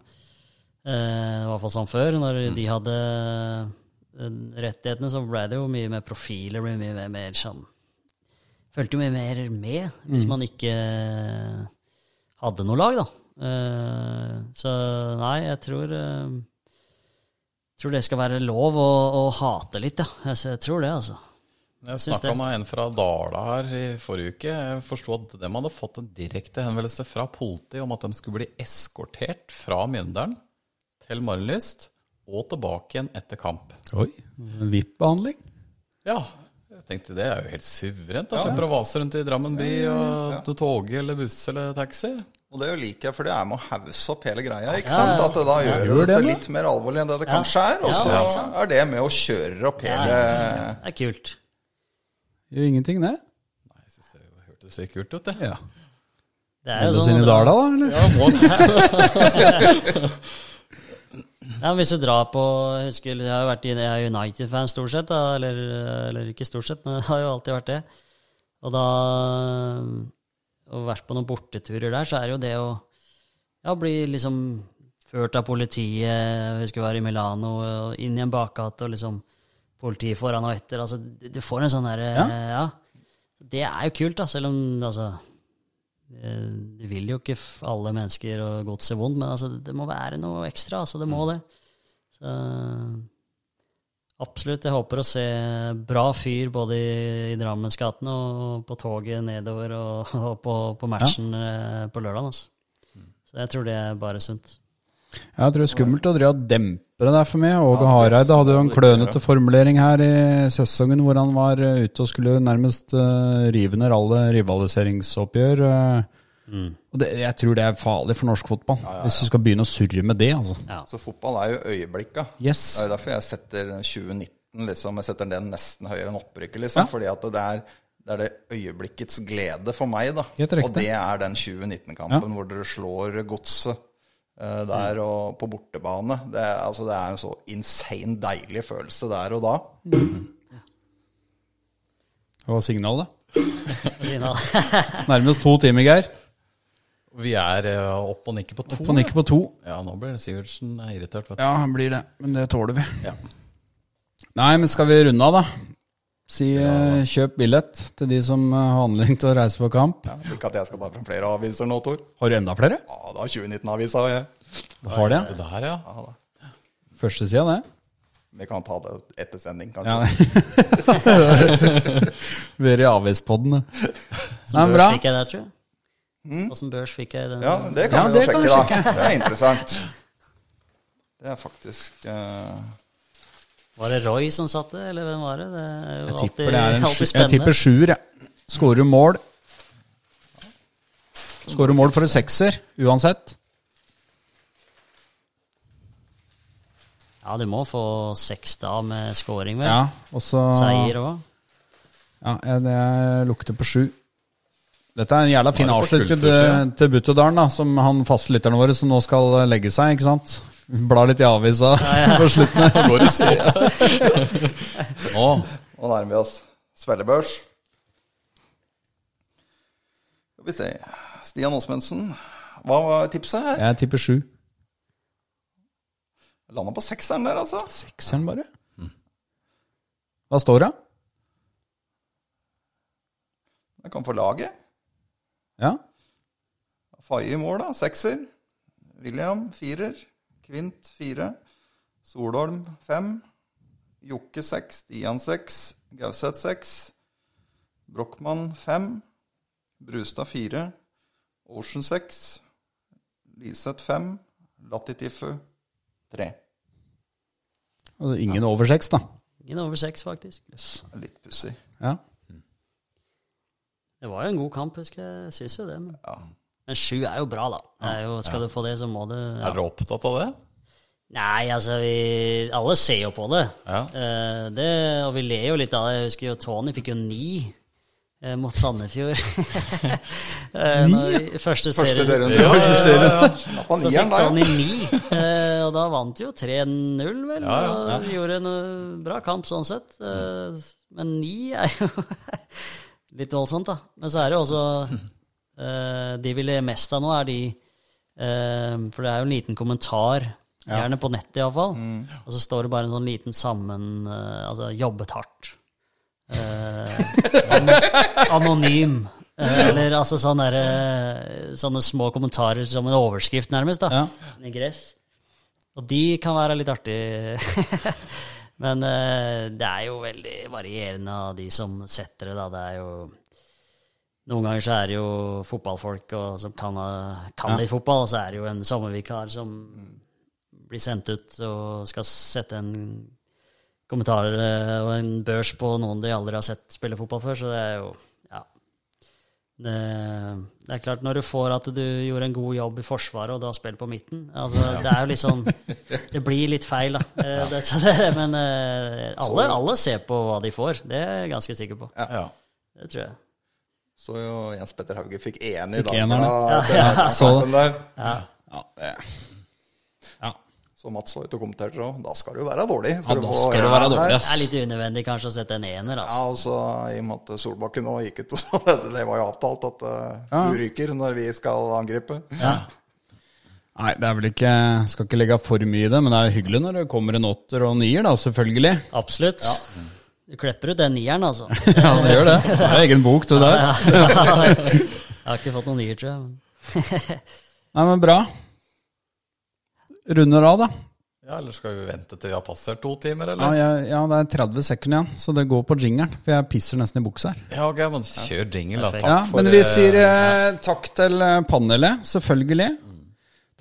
eh, i hvert fall sånn før, når de hadde eh, rettighetene, så ble det jo mye mer profiler, ble mye mer, mer sånn Fulgte mye mer med hvis man ikke hadde noe lag, da. Eh, så nei, jeg tror eh, tror det skal være lov å, å hate litt, ja. Jeg tror det, altså. Jeg snakka med en fra Dala her i forrige uke. Jeg forsto at de hadde fått en direkte henvendelse fra politiet om at de skulle bli eskortert fra Mjøndalen til Marienlyst og tilbake igjen etter kamp. Oi, VIP-behandling. Ja, jeg tenkte det er jo helt suverent. Da slipper å vase rundt i Drammen by og til toget eller buss eller taxi. Og det liker jeg, for det er med å hause opp hele greia. ikke sant? At det da gjør gjør det det, litt mer alvorlig enn det det Ja. kanskje er. Og så er det med å kjøre opp hele Det er kult. Gjør ingenting, det. Nei, Jeg synes det hørtes litt kult ut, det. Ja. Det er jo sånn sine daler, da, eller? Ja, må Ja, hvis du drar på Jeg husker jeg har jo vært United-fan stort sett, da, eller, eller ikke stort sett, men jeg har jo alltid vært det. Og da Og vært på noen borteturer der, så er det jo det å ja, bli liksom ført av politiet husker skulle være i Milano, og inn i en bakgate, og liksom politiet foran og etter. Altså, du får en sånn derre Ja. ja. Det er jo kult, da, selv om altså eh, det vil jo ikke alle mennesker og godset vondt, men altså, det må være noe ekstra. Altså, det må det. Så, absolutt. Jeg håper å se bra fyr både i, i Drammensgatene og på toget nedover og, og på, på matchen ja. på lørdag. Altså. Så jeg tror det er bare sunt. Ja, Jeg tror det er skummelt å drive og dempe det der for meg. Åge Hareide hadde jo en klønete formulering her i sesongen hvor han var eh, ute og skulle nærmest uh, rive ned alle rivaliseringsoppgjør. Mm. Og det, jeg tror det er farlig for norsk fotball, hvis du skal begynne å surre med det. altså. Så fotball er jo øyeblikka. Yes. Det er jo derfor jeg setter 2019 liksom, jeg setter den nesten høyere enn opprykket. Liksom, Ja. Fordi at det er, det er det øyeblikkets glede for meg. da. Og det er den 2019-kampen hvor dere slår godset eh, der og på bortebane. Det er, altså, det er en så insane deilig følelse der og da. Det var signalet. Nærmest to timer, Geir. Vi er eh, opp og nikker på to. På nikke på to. Ja, nå blir Sivertsen irritert. Vet du. Ja, han blir det. Men det tåler vi. Ja. Nei, men skal vi runde av, da? Si ja. kjøp billett til de som eh, har anledning til å reise på kamp. Ja, ikke at jeg skal ta fram flere aviser nå, Tor. Har du enda flere? Ja, da 2019-avisa har jeg. Har det? Det der, ja. Første sida, det. Vi kan ta det etter sending, kanskje. Vi er i avispodden. det. Nei, børs fikk jeg der, tror jeg. Åssen børs fikk jeg den? Ja, det Ja, kan vi jo sjekke, da. Det er interessant. Det er faktisk eh, Var det Roy som satt det, eller hvem var det? Det er jo Jeg alltid, tipper det er en alltid sju- Jeg tipper sjuer, jeg. Skårer mål. Skårer mål for en sekser, uansett. Ja, du må få seks da med scoring, vel? Ja, og så Seier òg. Ja, jeg- det lukter på sju. Dette er en jævla fin avslutning til, til Butterdalen, da, som han fastlytterne våre som nå skal legge seg, ikke sant? Bla litt i avisa på slutten. her. Går i såpe. Nå, Nå nærmer vi oss svellebørs. Skal vi se Stian Åsmundsen, hva var tipset her? Jeg tipper sju. Landa på sekseren der, altså. Sekseren, bare. Hva står det? Jeg kan få laget. Ja. Faye i mål, da. Sekser. William firer. Kvint fire. Solholm fem. Jokke seks. Stian seks. Gauseth seks. Brochmann fem. Brustad fire. Ocean seks. Liseth fem. Latitifu tre. Altså, ingen over seks, da. Ingen over seks, faktisk. Litt pussig. Ja. Det var jo en god kamp, husker jeg. Jeg syns jo det. Men, Ja. Men sju er jo bra, da. Det er jo, skal du få det, så må du ja. er dere opptatt av det? Nei, altså, vi Alle ser jo på det. Ja. Eh, det. Og vi ler jo litt av det. Jeg husker jo Tony fikk jo ni eh, mot Sandefjord. Eh, når vi- Første Første serien. serien. Ja, ja, ja. Så fikk Tony ni, eh, og da vant jo 3-0, vel. Ja, ja, Og gjorde en eh, bra kamp sånn sett. Eh, Men ni er jo litt voldsomt, da. Men så er det jo også eh, De vil le mest av nå, er de eh, For det er jo en liten kommentar, gjerne på nettet iallfall, og så står det bare en sånn liten sammen eh, Altså 'jobbet hardt'. Eh, anonym. Eh, eller altså sånne, der, eh, sånne små kommentarer som en overskrift, nærmest. da Ja. I gress. Og de kan være litt artige. Men eh, det er jo veldig varierende av de som setter det, da. Det er jo Noen ganger så er det jo fotballfolk og, som kan, kan ja. litt fotball, og så er det jo en sommervikar som blir sendt ut og skal sette en kommentar eh, og en børs på noen de aldri har sett spille fotball før, så det er jo Ja. Det, det er klart, når du får at du gjorde en god jobb i Forsvaret, og du har spilt på midten altså, Det er jo litt sånn Det blir litt feil, da. Eh, Det, så det, men eh, alle, alle ser på hva de får. Det er jeg ganske sikker på. Ja. Det tror jeg. Så jo Jens Petter Hauge fikk én i dag. Ja, ja. ja. Ja, ja. Så Mats var ute og kommenterte òg. Da skal du være dårlig. Ja, da skal du være dårlig, dårlig, Det er litt unødvendig kanskje å sette en ener, Ja, altså. altså, I og med at Solbakken nå gikk ut og sa det, det var jo avtalt at uh, Ja. du ryker når vi skal angripe. Ja. Nei, det er vel ikke Skal ikke legge for mye i det, men det er hyggelig når det kommer en åtter og en nier, da, selvfølgelig. Absolutt. Du klepper ut den nieren, altså. Ja, du gjør det. Det er egen bok, du der. Jeg har ikke fått noen nier, tror jeg. Men. Nei, men bra. Runder av, da. ja, eller skal vi vente til vi har passert to timer, Ja, eller? Ja, ja, det er 30 sekunder igjen, så det går på jingeren. For jeg pisser nesten i buksa her. Ja, ok, men kjør jingle, da. Takk Ja, for men vi eh, sier eh, takk til eh, panelet, selvfølgelig.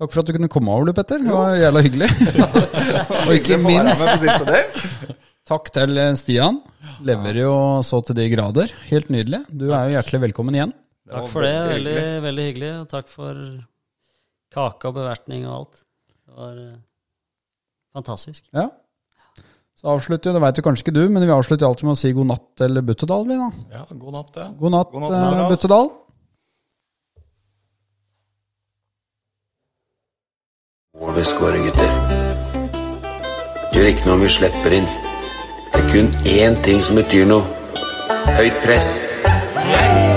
Takk for at du kunne komme over, du, Petter. Det var jævla hyggelig. og ikke minst. Takk til eh, Stian. Lever jo så til de grader. Helt nydelig. Du er jo hjertelig velkommen igjen. Takk for det. veldig Veldig, hyggelig. Og takk for kake og bevertning og alt. Det var eh, fantastisk. Ja. Så avslutter jo, det veit jo kanskje ikke du, men vi avslutter alltid med å si god natt til Buttedal, vi da. Ja, god natt, ja. God natt, God natt, eh, Buttedal. Må vi skåre, gutter. Gjør ikke noe om vi slipper inn. Det er kun én ting som betyr noe. Høyt press. Yeah.